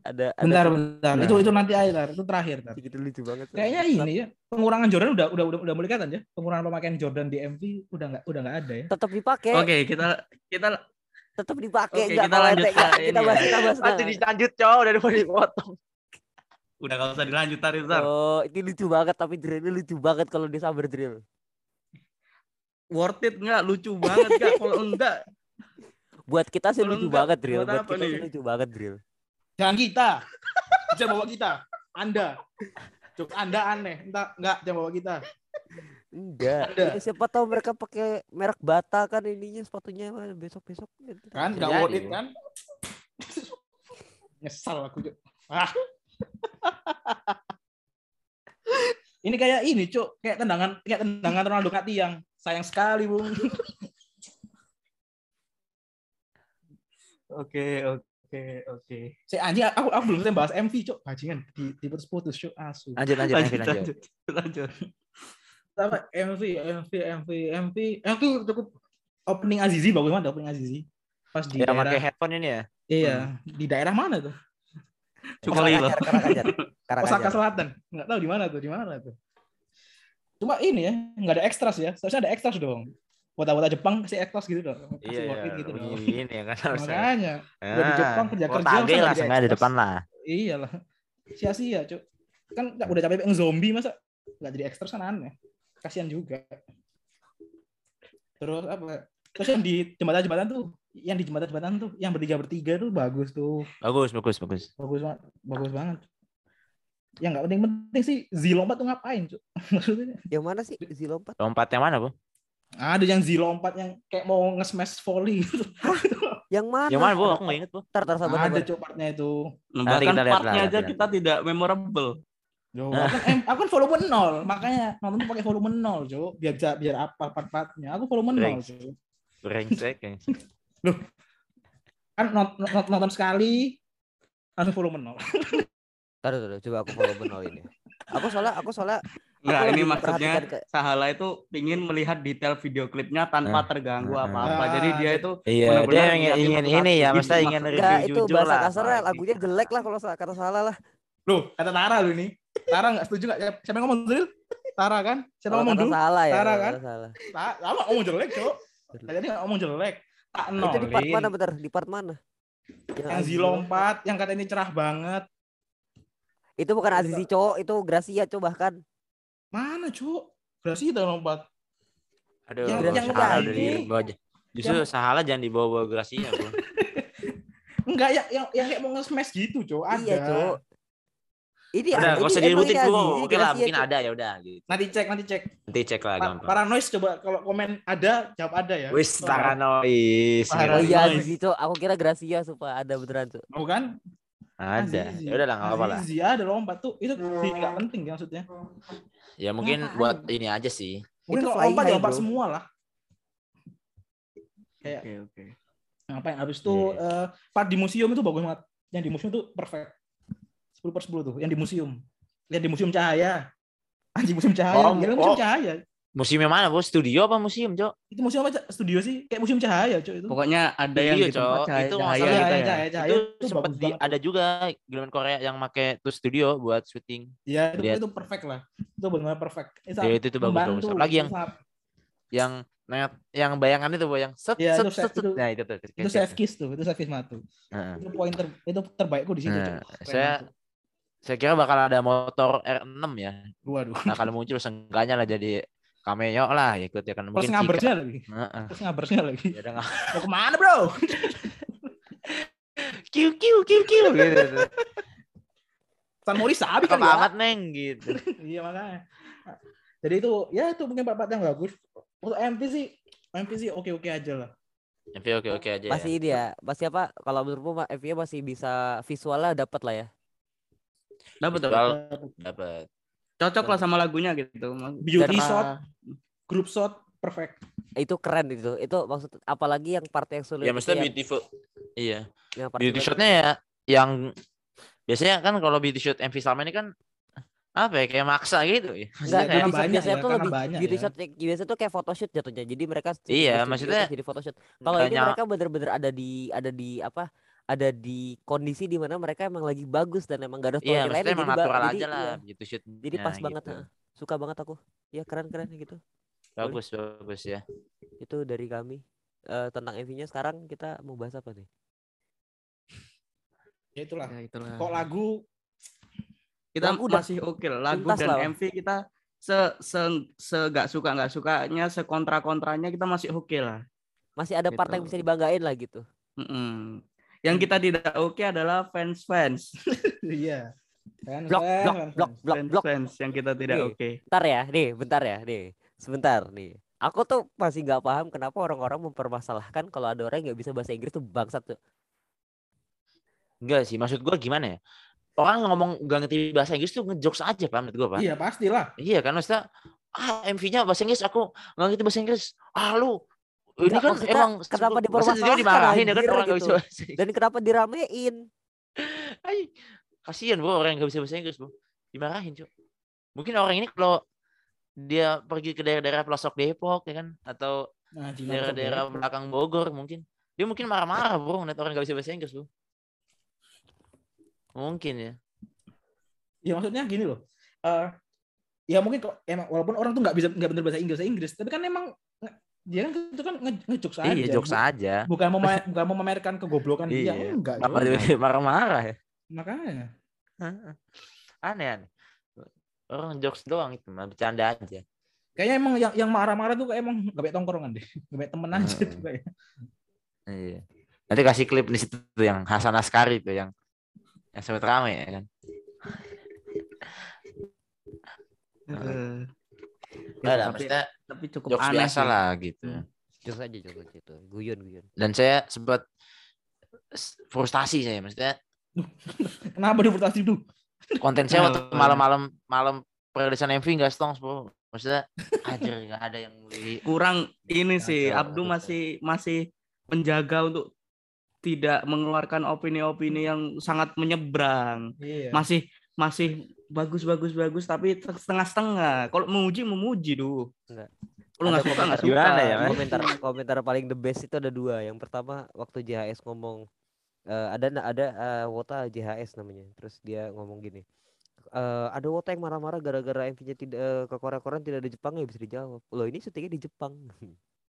[SPEAKER 1] Ada ada
[SPEAKER 3] Bentar, bentar.
[SPEAKER 2] Nah.
[SPEAKER 3] Itu itu nanti aja, Tar. itu terakhir, Tar.
[SPEAKER 1] gitu lucu banget.
[SPEAKER 3] Kayaknya ini ya, pengurangan Jordan udah udah udah, udah mulai kelihatan ya. Pengurangan pemakaian Jordan di MV udah nggak udah nggak ada ya.
[SPEAKER 1] tetap dipakai,
[SPEAKER 4] Oke kita kita
[SPEAKER 1] tetap dipakai enggak
[SPEAKER 4] kita lanjut ke
[SPEAKER 1] kita bahas
[SPEAKER 4] ya.
[SPEAKER 1] kita bahas
[SPEAKER 2] Nanti dilanjut cowok daripada dipotong.
[SPEAKER 4] udah gak usah dilanjut tadi ntar.
[SPEAKER 1] Oh, ini lucu banget tapi drillnya lucu banget kalau dia sabar drill.
[SPEAKER 4] Worth it nggak? Lucu banget nggak? Kalau enggak
[SPEAKER 1] Buat kita sih lucu banget drill,
[SPEAKER 4] buat
[SPEAKER 1] buat kita sih lucu banget drill.
[SPEAKER 3] Jangan kita. Jangan bawa kita. Anda. Cuk, Anda aneh. Entah enggak jangan bawa kita.
[SPEAKER 1] Enggak. Ini siapa tahu mereka pakai merek Bata kan ininya sepatunya besok-besok.
[SPEAKER 3] Kan enggak
[SPEAKER 2] jadi,
[SPEAKER 3] worth it
[SPEAKER 2] Bu.
[SPEAKER 3] kan? Nyesal aku. Cuk. Ah. ini kayak ini, Cuk. Kayak tendangan kayak tendangan Ronaldo kena tiang. Sayang sekali, Bung.
[SPEAKER 4] Oke oke oke.
[SPEAKER 3] Saya anjing aku aku belum selesai bahas MV, Cuk. Bajingan di diputus-putus, Cuk. Asu.
[SPEAKER 2] Lanjut lanjut lanjut.
[SPEAKER 4] Lanjut
[SPEAKER 2] lanjut.
[SPEAKER 4] lanjut lanjut.
[SPEAKER 3] Apa MV, MV, MV, MV, MV cukup opening Azizi bagus banget opening Azizi. Pas di
[SPEAKER 2] Yang
[SPEAKER 3] daerah
[SPEAKER 2] pakai headphone ini ya.
[SPEAKER 3] Iya, di daerah mana tuh?
[SPEAKER 4] Sukolilo.
[SPEAKER 1] Karakajar.
[SPEAKER 3] Osaka. Selatan. Enggak tahu di mana tuh, di mana tuh. Cuma ini ya, enggak ada ekstras ya. Seharusnya ada ekstras dong. Wota-wota Jepang kasih ekstras gitu dong. Kasih
[SPEAKER 2] Iya,
[SPEAKER 3] worth it gitu dong.
[SPEAKER 2] ini ya kan harusnya.
[SPEAKER 3] Makanya, udah di Jepang kerja-kerja,
[SPEAKER 2] Kota
[SPEAKER 3] masa
[SPEAKER 2] Age
[SPEAKER 3] nggak
[SPEAKER 2] lah, sengaja di depan lah.
[SPEAKER 3] iyalah. Sia-sia, Cuk. Kan udah capek pengen zombie masa enggak jadi ekstras kan aneh. Kasihan juga. Terus apa? Terus yang di jembatan-jembatan tuh, yang di jembatan-jembatan tuh, yang bertiga-bertiga tuh bagus tuh.
[SPEAKER 2] Bagus bagus bagus.
[SPEAKER 3] bagus banget bagus banget yang nggak penting-penting sih Zilompat tuh ngapain Cuk? maksudnya
[SPEAKER 1] Yang mana sih Zilompat?
[SPEAKER 2] Lompat yang mana, Bu?
[SPEAKER 3] Ada yang Zilompat yang kayak mau nge-smash volley gitu.
[SPEAKER 1] Yang mana?
[SPEAKER 2] Yang mana, Bu? Aku nggak inget, Bu.
[SPEAKER 1] Tar tar sabar
[SPEAKER 3] ada
[SPEAKER 1] sabar.
[SPEAKER 3] Cuk partnya itu
[SPEAKER 2] Nanti
[SPEAKER 4] Bahkan
[SPEAKER 2] kita lihat
[SPEAKER 4] partnya aja kita tidak memorable.
[SPEAKER 3] Yo, aku, kan, aku kan volume nol makanya nonton pakai volume nol Jo biar biar apa part-partnya aku volume nol. Jo.
[SPEAKER 2] Brengsek. ya.
[SPEAKER 3] kan not- not- nonton sekali langsung volume nol
[SPEAKER 1] Tar, tar, tar, coba aku follow nol ini. Aku soalnya aku soalnya
[SPEAKER 4] Enggak, ini maksudnya
[SPEAKER 1] ke-
[SPEAKER 4] Sahala itu ingin melihat detail video klipnya tanpa
[SPEAKER 2] Ah.
[SPEAKER 4] terganggu
[SPEAKER 2] Ah.
[SPEAKER 4] apa-apa.
[SPEAKER 3] Ah.
[SPEAKER 4] Jadi dia itu
[SPEAKER 2] Iya,
[SPEAKER 4] benar-benar
[SPEAKER 2] dia ingin, ingin ini ya,
[SPEAKER 4] Gitu
[SPEAKER 2] maksudnya ingin review
[SPEAKER 1] Enggak, itu
[SPEAKER 2] jujur
[SPEAKER 1] bahasa
[SPEAKER 2] lah.
[SPEAKER 1] kasarnya
[SPEAKER 2] soal
[SPEAKER 1] lagunya jelek lah kalau kata salah lah.
[SPEAKER 3] Loh, kata Tara lu nih. Tara nggak setuju nggak? Siapa yang ngomong Dril? Tara kan? Siapa ngomong dulu?
[SPEAKER 1] salah ya.
[SPEAKER 3] Tara kan?
[SPEAKER 1] salah.
[SPEAKER 3] Lama ngomong jelek, Cok. Tadi nggak ngomong jelek. Tak
[SPEAKER 1] Itu di part mana bentar? Di part mana?
[SPEAKER 3] Yang
[SPEAKER 1] Azizi
[SPEAKER 3] Zilompat, yang kata ini cerah banget.
[SPEAKER 1] Itu bukan Azizi cowok, itu Gracia cowok bahkan.
[SPEAKER 3] Mana, Cok? Berarti itu lompat.
[SPEAKER 2] Aduh,
[SPEAKER 3] Yang-
[SPEAKER 2] bro,
[SPEAKER 1] yang
[SPEAKER 2] Sahala
[SPEAKER 3] udah
[SPEAKER 2] dibawa aja. Justru Sahala jangan dibawa-bawa Gracia, bro.
[SPEAKER 3] Enggak, yang yang, yang kayak mau nge-smash gitu, Cok. Ada.
[SPEAKER 1] Iya, cowok. Ini
[SPEAKER 2] Udah,
[SPEAKER 1] ini
[SPEAKER 2] gak usah dirutin,
[SPEAKER 1] ini
[SPEAKER 2] Oke lah, mungkin ada ya udah gitu.
[SPEAKER 3] Nanti cek, nanti cek.
[SPEAKER 2] Nanti cek lah
[SPEAKER 3] Pa
[SPEAKER 2] gampang.
[SPEAKER 3] Paranoid coba kalau komen ada, jawab ada ya.
[SPEAKER 2] Wis paranoid.
[SPEAKER 3] Paranoid.
[SPEAKER 1] Oh iya cowok, aku kira Gracia supaya ada beneran cowok.
[SPEAKER 3] Mau kan?
[SPEAKER 2] Ada. Ya udah lah, enggak apa-apa lah.
[SPEAKER 3] Ada lompat tuh. Itu nggak penting ya maksudnya.
[SPEAKER 2] Ya mungkin
[SPEAKER 3] Ngapain?
[SPEAKER 2] buat ini aja sih.
[SPEAKER 3] Mungkin
[SPEAKER 1] Itu
[SPEAKER 3] kalau lompat
[SPEAKER 1] high,
[SPEAKER 3] ya lompat semua lah. Kayak
[SPEAKER 4] Oke, oke.
[SPEAKER 3] ngapain habis itu
[SPEAKER 2] Iya.
[SPEAKER 3] eh, part di museum itu bagus banget. Yang di museum tuh perfect. 10 per 10 tuh, yang di museum. Lihat di museum cahaya. Anjing museum cahaya,
[SPEAKER 2] Oh,
[SPEAKER 3] Gila, museum
[SPEAKER 2] oh.
[SPEAKER 3] cahaya.
[SPEAKER 2] Museum yang mana, Bos? Studio apa museum, Cok?
[SPEAKER 3] Itu museum apa? Studio sih, kayak museum cahaya, Cok itu.
[SPEAKER 4] Pokoknya ada yang di tempat
[SPEAKER 2] Cok.
[SPEAKER 4] cahaya,
[SPEAKER 2] Itu
[SPEAKER 4] cahaya gitu
[SPEAKER 3] cahaya,
[SPEAKER 4] ya.
[SPEAKER 3] cahaya, cahaya.
[SPEAKER 2] itu
[SPEAKER 3] itu
[SPEAKER 2] sempat di,
[SPEAKER 3] banget.
[SPEAKER 2] ada juga film Korea yang make tuh studio buat syuting.
[SPEAKER 3] Iya, itu,
[SPEAKER 2] Lihat.
[SPEAKER 3] itu perfect lah. Itu benar perfect. Itu
[SPEAKER 2] Ya, itu tuh bagus bagus.
[SPEAKER 3] membantu,
[SPEAKER 2] Lagi yang
[SPEAKER 3] itu
[SPEAKER 2] yang net yang bayangan itu, Bo, yang set
[SPEAKER 3] Iya,
[SPEAKER 2] set
[SPEAKER 3] itu
[SPEAKER 2] set.
[SPEAKER 3] set-
[SPEAKER 2] set.
[SPEAKER 3] itu-
[SPEAKER 2] Nah, itu tuh.
[SPEAKER 3] itu save kiss tuh, itu save kiss matu.
[SPEAKER 2] Heeh.
[SPEAKER 3] Itu poin ter, itu terbaikku di situ, Cok. Keren
[SPEAKER 2] saya
[SPEAKER 3] banget.
[SPEAKER 2] saya kira bakal ada motor R6 ya.
[SPEAKER 3] Waduh.
[SPEAKER 2] Nah, kalau muncul seenggaknya lah jadi cameo lah ikut ya kan
[SPEAKER 3] Terus
[SPEAKER 2] mungkin
[SPEAKER 3] ngabersnya lagi.
[SPEAKER 2] Cika. Heeh.
[SPEAKER 3] Terus ngabersnya lagi.
[SPEAKER 2] Ya udah nggak-
[SPEAKER 3] Mau ke mana, bro?
[SPEAKER 2] kiu kiu kiu kiu gitu.
[SPEAKER 3] San Mori sabi kan ya?
[SPEAKER 2] amat neng gitu.
[SPEAKER 3] Iya makanya. Jadi itu ya itu mungkin part-part yang bagus. Untuk MV sih MV sih oke-oke aja lah.
[SPEAKER 2] Oke oke oke aja ya.
[SPEAKER 1] Masih ini ya, masih apa? Kalau menurutmu FV masih bisa visualnya dapat lah ya.
[SPEAKER 4] Dapat dapat.
[SPEAKER 2] dapat.
[SPEAKER 4] Cocok lah sama lagunya gitu.
[SPEAKER 3] Beauty
[SPEAKER 2] Dan-
[SPEAKER 3] shot, group shot, perfect.
[SPEAKER 1] Itu keren itu. Itu maksud apalagi yang part yang sulit.
[SPEAKER 2] Ya maksudnya
[SPEAKER 1] yang,
[SPEAKER 2] beautiful. Iya.
[SPEAKER 1] yang
[SPEAKER 2] Beauty shotnya ya yang biasanya kan kalau beauty shot MV Salman ini kan apa ya kayak maksa gitu ya.
[SPEAKER 1] Enggak, beauty shot
[SPEAKER 3] banyak
[SPEAKER 1] biasanya
[SPEAKER 3] ya,
[SPEAKER 1] tuh lebih
[SPEAKER 3] banyak
[SPEAKER 1] beauty
[SPEAKER 3] ya.
[SPEAKER 1] shot biasanya tuh kayak photoshoot jatuhnya. Jadi mereka
[SPEAKER 2] Iya, maksudnya
[SPEAKER 1] jadi photoshoot. Kalau ini mereka bener-bener ada di ada di apa? Ada di kondisi di mana mereka emang lagi bagus dan emang gak ada story lainnya.
[SPEAKER 2] maksudnya emang
[SPEAKER 1] jadi
[SPEAKER 2] natural
[SPEAKER 1] jadi,
[SPEAKER 2] aja lah
[SPEAKER 1] iya.
[SPEAKER 2] beauty shoot.
[SPEAKER 1] Jadi pas banget. heeh. Suka banget aku. Ya keren-keren gitu.
[SPEAKER 2] Bagus bagus ya.
[SPEAKER 1] Itu dari kami. Eh, tentang MV-nya sekarang kita mau bahas apa nih?
[SPEAKER 3] Ya itulah.
[SPEAKER 4] Ya, itulah.
[SPEAKER 3] Kok lagu
[SPEAKER 4] kita
[SPEAKER 1] Lagu udah
[SPEAKER 4] masih oke lah. lagu
[SPEAKER 1] tuntas
[SPEAKER 4] dan
[SPEAKER 1] lah.
[SPEAKER 4] MV kita se se se gak suka nggak sukanya sekontra kontranya kita masih oke lah
[SPEAKER 1] Masih ada part yang
[SPEAKER 4] Gitu.
[SPEAKER 1] bisa dibanggain lah gitu.
[SPEAKER 4] Mm-mm. Yang kita tidak oke adalah fans fans
[SPEAKER 3] iya.
[SPEAKER 1] Blok,
[SPEAKER 3] fans,
[SPEAKER 1] blok,
[SPEAKER 3] fans,
[SPEAKER 1] blok,
[SPEAKER 3] fans.
[SPEAKER 1] blok,
[SPEAKER 4] fans
[SPEAKER 1] blok.
[SPEAKER 4] fans yang kita tidak oke
[SPEAKER 1] Bentar ya, nih, bentar ya, nih. Sebentar nih. Aku tuh masih nggak paham kenapa orang-orang mempermasalahkan kalau ada orang yang nggak bisa bahasa Inggris tuh bangsat tuh.
[SPEAKER 2] Enggak sih, maksud gua gimana ya? Orang ngomong gak ngerti bahasa Inggris tuh ngejokes aja Pak menurut gua, Pak.
[SPEAKER 3] Iya, pastilah.
[SPEAKER 2] Iya kan maksudnya ah MV-nya bahasa Inggris aku nggak ngerti bahasa Inggris. Ah lu ini kan emang
[SPEAKER 1] kenapa dipermasalahkan,
[SPEAKER 2] dia dimarahin ya kan
[SPEAKER 1] anjir,
[SPEAKER 2] orang bisa
[SPEAKER 1] gitu.
[SPEAKER 2] bahasa Inggris.
[SPEAKER 1] Dan kenapa diramein?
[SPEAKER 2] Ay, kasihan bro orang yang nggak bisa bahasa Inggris bro. Dimarahin cuy. Mungkin orang ini kalau dia pergi ke daerah-daerah pelosok Depok ya kan atau
[SPEAKER 3] Nah,
[SPEAKER 2] daerah-daerah belakang Bogor mungkin dia mungkin marah-marah bro ngeliat orang nggak bisa bahasa Inggris bro. Mungkin ya.
[SPEAKER 3] Ya maksudnya gini loh. Eh ya mungkin kok emang walaupun orang tuh nggak bisa nggak bener bahasa Inggris bahasa Inggris, tapi kan emang dia kan itu kan nge- ngejokes aja.
[SPEAKER 2] Iya jokes
[SPEAKER 3] Bu-
[SPEAKER 2] aja.
[SPEAKER 3] Bukan mema- bukan memamerkan kegoblokan dia,
[SPEAKER 2] Iya.
[SPEAKER 3] enggak.
[SPEAKER 2] Marah-marah ya.
[SPEAKER 3] Makanya.
[SPEAKER 2] Aneh aneh. Orang jokes doang itu mah bercanda aja.
[SPEAKER 3] Kayaknya emang yang yang marah-marah tuh kayak emang gak baik tongkrongan deh. Gak baik temen aja
[SPEAKER 2] Hmm.
[SPEAKER 3] tuh kayak.
[SPEAKER 2] Iya. Nanti kasih klip di situ tuh yang Hasan Askari tuh yang yang sempat rame ya kan. Enggak lah,
[SPEAKER 4] tapi,
[SPEAKER 2] maksudnya
[SPEAKER 4] tapi cukup
[SPEAKER 2] jokes
[SPEAKER 4] aneh
[SPEAKER 2] biasa
[SPEAKER 4] sih.
[SPEAKER 2] lah gitu.
[SPEAKER 3] Hmm.
[SPEAKER 1] Jokes aja jokes itu. Guyon guyon.
[SPEAKER 2] Dan saya sempat frustasi saya maksudnya
[SPEAKER 3] Kenapa deportasi tuh?
[SPEAKER 2] konten saya waktu malam-malam malam perilisan MV nggak stongs bro. Maksudnya aja nggak ada yang beli.
[SPEAKER 4] kurang ini sih Abdu masih masih menjaga untuk tidak mengeluarkan opini-opini yang sangat menyeberang
[SPEAKER 3] Iya.
[SPEAKER 4] masih masih bagus bagus bagus tapi setengah setengah kalau memuji memuji dulu
[SPEAKER 1] Enggak.
[SPEAKER 4] kalau nggak suka nggak?
[SPEAKER 1] komentar-
[SPEAKER 4] suka.
[SPEAKER 2] Gimana ya,
[SPEAKER 1] komentar komentar paling the best itu ada dua. Yang pertama waktu JHS ngomong eh, ada ada eh, wota JHS namanya. Terus dia ngomong gini eh, ada wota yang marah-marah gara-gara MV-nya tidak eh, ke Korea-Korean tidak ada Jepang ya? Bisa dijawab. Loh ini syutingnya di Jepang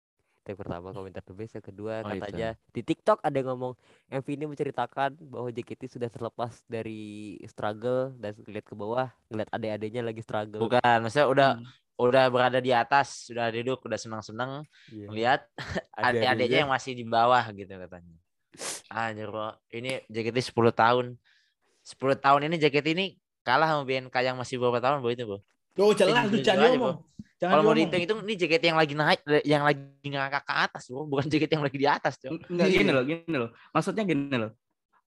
[SPEAKER 1] yang pertama komentar the best yang kedua
[SPEAKER 2] Oh, itu.
[SPEAKER 1] katanya di TikTok ada yang ngomong MV ini menceritakan bahwa JKT sudah terlepas dari struggle dan lihat ke bawah ngeliat adik-adiknya lagi struggle
[SPEAKER 2] Bukan, maksudnya udah
[SPEAKER 4] Hmm.
[SPEAKER 2] udah berada di atas, sudah duduk, udah senang-senang
[SPEAKER 1] Iya.
[SPEAKER 2] melihat adik-adiknya yang masih di bawah gitu katanya. Anjir, bro. Ini JKT 10 tahun. 10 tahun ini JKT ini kalah sama BNK yang masih beberapa tahun bro itu, bro.
[SPEAKER 3] Tuh jelas tuh jangan ngomong. Jangan
[SPEAKER 2] Kalau mau dihitung itu ini JKT yang lagi naik, yang lagi ngangkat ke atas, bro. Bukan JKT yang lagi di atas, bro.
[SPEAKER 4] nggak gini loh gini loh maksudnya gini loh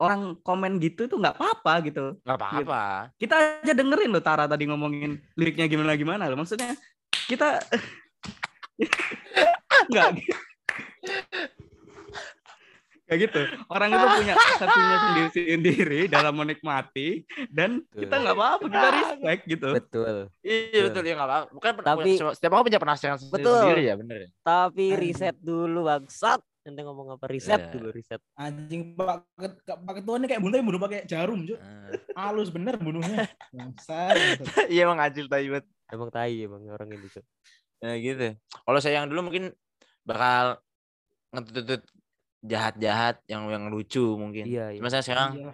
[SPEAKER 4] orang komen gitu itu nggak apa-apa gitu
[SPEAKER 2] Gak apa-apa.
[SPEAKER 4] kita aja dengerin loh Tara tadi ngomongin liriknya gimana gimana loh maksudnya kita nggak kayak gitu orang itu punya satunya sendiri sendiri dalam menikmati dan kita nggak apa-apa kita respect gitu
[SPEAKER 1] betul
[SPEAKER 2] Iya betul ya nggak apa-apa. Bukan
[SPEAKER 1] Tapi-
[SPEAKER 2] punya- setiap orang punya penafsiran
[SPEAKER 1] Betul.
[SPEAKER 2] sendiri ya bener ya.
[SPEAKER 1] Tapi riset dulu bangsat. Nanti ngomong apa riset
[SPEAKER 2] Iya.
[SPEAKER 1] dulu riset.
[SPEAKER 3] Anjing Pak Ket- Pak Ketua ini kayak bunuh bunuh pakai jarum, Cuk.
[SPEAKER 2] Eh,
[SPEAKER 3] Halus bener bunuhnya. Bangsat.
[SPEAKER 2] Iya emang acil tadi banget.
[SPEAKER 1] Emang tai emang orang ini tuh.
[SPEAKER 2] Ya gitu. Kalau saya yang dulu mungkin bakal ngetutut jahat-jahat yang yang lucu mungkin.
[SPEAKER 1] Iya, iya.
[SPEAKER 2] Cuma saya sekarang
[SPEAKER 3] Iya.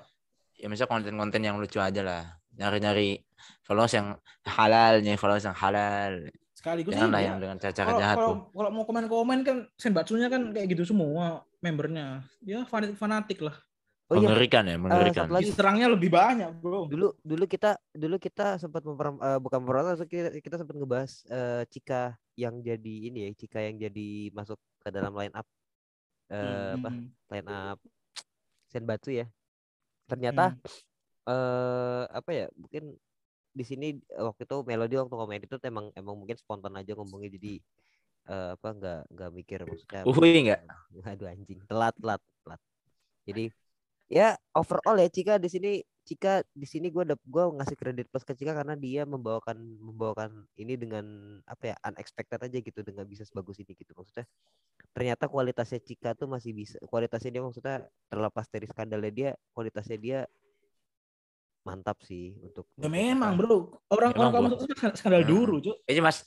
[SPEAKER 2] ya misalnya konten-konten yang lucu aja lah. Nyari-nyari followers yang halal, nyari followers yang halal.
[SPEAKER 3] Sekaligus
[SPEAKER 2] Jangan lah
[SPEAKER 3] iya.
[SPEAKER 2] yang dengan cara-cara jahat
[SPEAKER 3] kalau,
[SPEAKER 2] tuh.
[SPEAKER 3] kalau mau komen-komen kan senbatsunya kan kayak gitu semua membernya. Ya fanatik fanatik lah.
[SPEAKER 1] Oh iya,
[SPEAKER 2] Mengerikan ya, mengerikan.
[SPEAKER 1] satu lagi.
[SPEAKER 3] Diserangnya lebih banyak, Bro.
[SPEAKER 1] dulu dulu kita dulu kita sempat memper, eh, bukan memperontak kita, kita sempat ngebahas eh, Cika yang jadi ini ya, Cika yang jadi masuk ke dalam line up eh apa?
[SPEAKER 3] Hmm.
[SPEAKER 1] Line up Senbatsu ya. Ternyata eh apa ya? Mungkin di sini eh, waktu itu melodi waktu komen itu emang emang mungkin spontan aja ngomongnya jadi eh, apa nggak nggak mikir maksudnya
[SPEAKER 2] Uhui nggak?
[SPEAKER 1] aduh anjing telat telat telat jadi ya overall ya Cika di sini Cika di sini gue gue ngasih kredit plus ke Cika karena dia membawakan membawakan ini dengan apa ya unexpected aja gitu dengan bisa sebagus ini gitu maksudnya ternyata kualitasnya Cika tuh masih bisa kualitasnya dia maksudnya terlepas dari skandalnya dia kualitasnya dia mantap sih untuk
[SPEAKER 3] Ya memang, Bro. Orang
[SPEAKER 2] Memang,
[SPEAKER 3] orang kamu tuh skandal
[SPEAKER 2] Nah.
[SPEAKER 3] dulu, Cuk.
[SPEAKER 2] Ini mas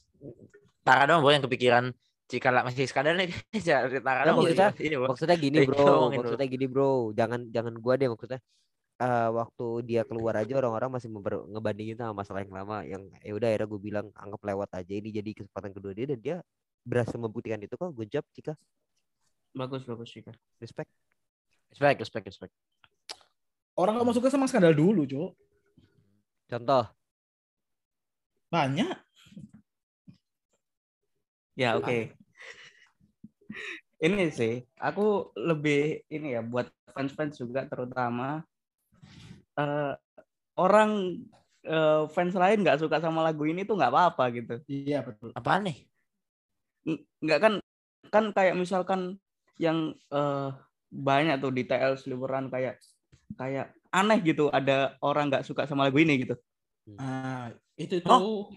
[SPEAKER 2] Tara dong bro yang kepikiran jika lah masih skandal nih Tara dong.
[SPEAKER 1] maksudnya-
[SPEAKER 2] ini
[SPEAKER 1] maksudnya gini
[SPEAKER 2] Eh,
[SPEAKER 1] bro maksudnya gini bro jangan jangan gua deh maksudnya eh waktu dia keluar aja orang-orang masih memper- ngebandingin sama masalah yang lama yang ya udah akhirnya gue bilang anggap lewat aja ini jadi kesempatan kedua dia dan dia berhasil membuktikan itu kok good job Cika
[SPEAKER 4] bagus bagus sih Kak.
[SPEAKER 1] respect
[SPEAKER 2] Respect, respect, respect.
[SPEAKER 3] Orang kamu suka sama skandal dulu, Cuk.
[SPEAKER 1] contoh
[SPEAKER 3] Banyak.
[SPEAKER 4] ya oke ini sih aku lebih ini ya buat fans-fans juga terutama eh, orang eh, fans lain nggak suka sama lagu ini tuh nggak apa-apa gitu
[SPEAKER 3] Iya, betul.
[SPEAKER 2] Apaan nih?
[SPEAKER 4] Nggak kan kan kayak misalkan yang eh, banyak tuh di TL seliweran kayak kayak aneh gitu ada orang nggak suka sama lagu ini gitu
[SPEAKER 3] Ah, itu itu
[SPEAKER 2] Oh.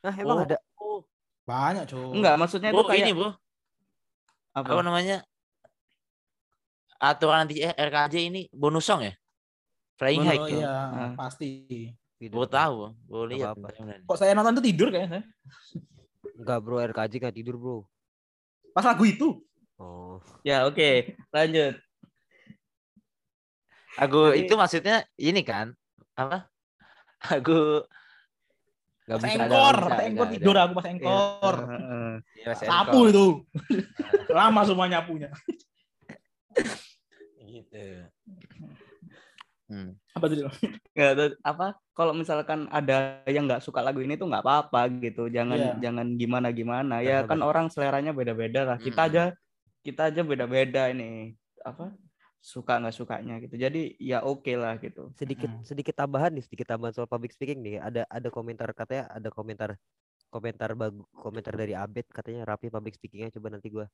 [SPEAKER 1] nah emang
[SPEAKER 2] Oh,
[SPEAKER 1] ada
[SPEAKER 3] banyak, Cuk.
[SPEAKER 4] enggak maksudnya
[SPEAKER 2] Bro,
[SPEAKER 4] tuh kayak
[SPEAKER 2] ini bro,
[SPEAKER 4] apa
[SPEAKER 2] apa namanya? Aturan anti eh, RKJ ini bonus song ya? Flying High.
[SPEAKER 3] Oh iya,
[SPEAKER 4] Ah.
[SPEAKER 3] pasti.
[SPEAKER 1] Gitu.
[SPEAKER 2] Gue tahu, gue lihat.
[SPEAKER 1] apa-apa.
[SPEAKER 2] beneran.
[SPEAKER 3] Kok saya nonton tuh tidur kayaknya.
[SPEAKER 1] enggak bro RKJ gak tidur bro
[SPEAKER 3] Pas lagu itu.
[SPEAKER 1] oh
[SPEAKER 4] ya oke lanjut
[SPEAKER 2] Aku
[SPEAKER 4] Jadi-
[SPEAKER 2] itu maksudnya ini kan apa? Aku
[SPEAKER 3] Pas
[SPEAKER 1] bisa
[SPEAKER 3] engkor,
[SPEAKER 1] bisa,
[SPEAKER 3] engkor tidur
[SPEAKER 1] ada.
[SPEAKER 3] aku pas engkor.
[SPEAKER 4] Heeh.
[SPEAKER 2] ya,
[SPEAKER 3] Sapu itu. Lama semua nyapunya.
[SPEAKER 2] Gitu. Hmm.
[SPEAKER 3] Apa?
[SPEAKER 4] Nggak tahu apa kalau misalkan ada yang nggak suka lagu ini tuh nggak apa-apa gitu jangan
[SPEAKER 3] Iya.
[SPEAKER 4] jangan gimana gimana ya kan orang seleranya beda-beda lah kita
[SPEAKER 2] Mm.
[SPEAKER 4] aja kita aja beda-beda ini apa suka nggak sukanya gitu jadi ya oke lah gitu
[SPEAKER 1] sedikit
[SPEAKER 3] Mm.
[SPEAKER 1] sedikit tambahan nih sedikit tambahan soal public speaking nih ada ada komentar katanya ada komentar komentar bagu komentar dari Abed katanya rapi public speakingnya coba nanti gua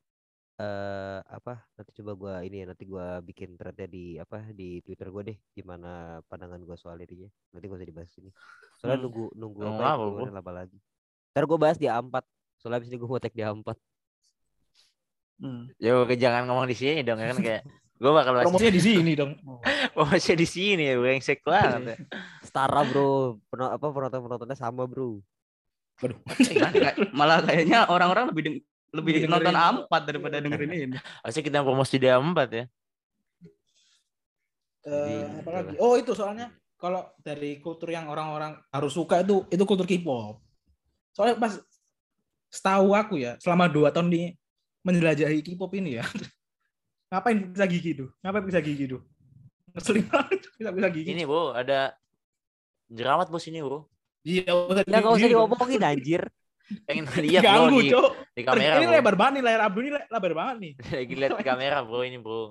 [SPEAKER 1] eh apa nanti coba gua ini ya nanti gua bikin threadnya di apa di Twitter gua deh gimana pandangan gua soal ininya nanti gak usah dibahas ini soalnya
[SPEAKER 4] Hmm.
[SPEAKER 1] nunggu nunggu
[SPEAKER 2] Ngomong
[SPEAKER 1] apa, ya,
[SPEAKER 2] apa,
[SPEAKER 1] keluaran apa lagi ntar gua bahas di A4 soalnya abis ini gua mau tag di A4
[SPEAKER 4] Hmm.
[SPEAKER 2] Yo jangan ngomong di sini dong kan kayak gue bakal bahas
[SPEAKER 3] Promosinya di sini dong.
[SPEAKER 2] bahasnya di sini ya brengsek banget. ya.
[SPEAKER 1] setara bro Peno- apa penonton penontonnya sama bro
[SPEAKER 3] Waduh.
[SPEAKER 4] Kayak- Malah kayaknya orang-orang lebih deng- lebih
[SPEAKER 3] Lebih
[SPEAKER 4] nonton
[SPEAKER 3] dengerin.
[SPEAKER 4] A4 daripada dengerin ini.
[SPEAKER 2] Harusnya kita promosi di A4 ya.
[SPEAKER 3] Eh, apa
[SPEAKER 1] gitu
[SPEAKER 3] lagi? Oh itu soalnya kalau dari kultur yang orang-orang harus suka itu itu kultur K-pop. Soalnya pas setahu aku ya selama dua tahun di menjelajahi K-pop ini ya. Ngapain bisa gigi tuh? Ngapain bisa gigi tuh? Ngeselin banget bisa bisa gigi.
[SPEAKER 2] Ini bro ada jerawat bos ini bro.
[SPEAKER 3] Iya, usah
[SPEAKER 1] ya diomongin anjir
[SPEAKER 2] Pengen lihat bro
[SPEAKER 3] Ganggu,
[SPEAKER 2] di,
[SPEAKER 3] Cok.
[SPEAKER 2] di kamera
[SPEAKER 3] ini
[SPEAKER 2] bro.
[SPEAKER 3] lebar banget nih layar Abdu ini le- lebar banget nih.
[SPEAKER 2] Lagi lihat di kamera bro ini bro.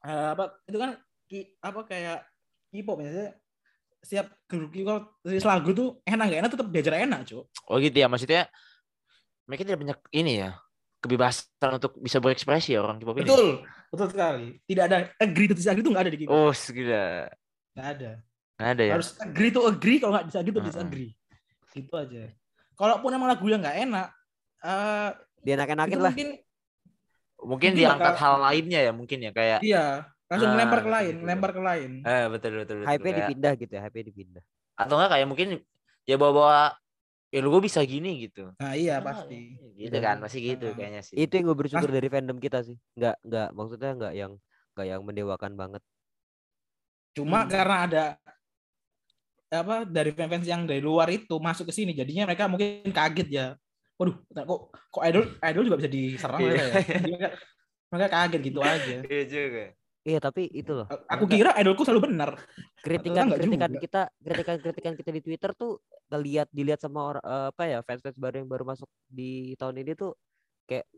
[SPEAKER 3] Eh, apa itu kan ki- apa kayak K-pop ya. Setiap grup K-pop lagu tuh enak gak enak tetap diajar enak, Cuk.
[SPEAKER 2] Oh gitu ya maksudnya mereka tidak banyak ini ya kebebasan untuk bisa berekspresi ya orang K-pop ini.
[SPEAKER 3] Betul, betul sekali. Tidak ada agree to disagree itu nggak ada di K-pop.
[SPEAKER 2] Oh segila.
[SPEAKER 3] Nggak ada.
[SPEAKER 2] Nggak ada ya.
[SPEAKER 3] Harus agree to agree, kalau nggak disagree to
[SPEAKER 2] Heeh.
[SPEAKER 3] disagree. Gitu aja. Kalaupun emang lagu yang nggak enak, eh
[SPEAKER 1] dia enak-enakin
[SPEAKER 3] itu
[SPEAKER 1] lah
[SPEAKER 3] mungkin
[SPEAKER 2] Mungkin diangkat
[SPEAKER 3] bakal-
[SPEAKER 2] hal lainnya ya mungkin ya kayak
[SPEAKER 3] iya langsung
[SPEAKER 2] Ah,
[SPEAKER 3] lempar ke lain,
[SPEAKER 2] betul.
[SPEAKER 3] lempar ke lain.
[SPEAKER 2] eh betul betul betul. kayak-
[SPEAKER 1] dipindah gitu ya hype-nya dipindah
[SPEAKER 2] atau enggak kayak mungkin ya bawa-bawa ya lu gue bisa gini gitu.
[SPEAKER 3] Nah iya
[SPEAKER 2] Ah,
[SPEAKER 3] pasti.
[SPEAKER 2] Gitu kan pasti gitu
[SPEAKER 3] Ah.
[SPEAKER 2] kayaknya sih.
[SPEAKER 1] itu yang gue bersyukur dari fandom kita sih nggak nggak maksudnya nggak yang nggak yang mendewakan banget
[SPEAKER 3] Cuma
[SPEAKER 2] Hmm.
[SPEAKER 3] karena ada apa dari fans-fans yang dari luar itu masuk ke sini, jadinya mereka mungkin kaget ya. Waduh, kok kok idol idol juga bisa diserang
[SPEAKER 2] Iya.
[SPEAKER 3] mereka ya. Jadi mereka, mereka kaget gitu aja.
[SPEAKER 2] Iya juga.
[SPEAKER 1] iya tapi itu loh
[SPEAKER 3] Aku kira idolku selalu benar.
[SPEAKER 1] kritikan kritikan
[SPEAKER 3] juga.
[SPEAKER 1] kita kritikan kritikan kita di Twitter tuh ngelihat dilihat sama orang eh, apa ya fans fans baru yang baru masuk di tahun ini tuh kayak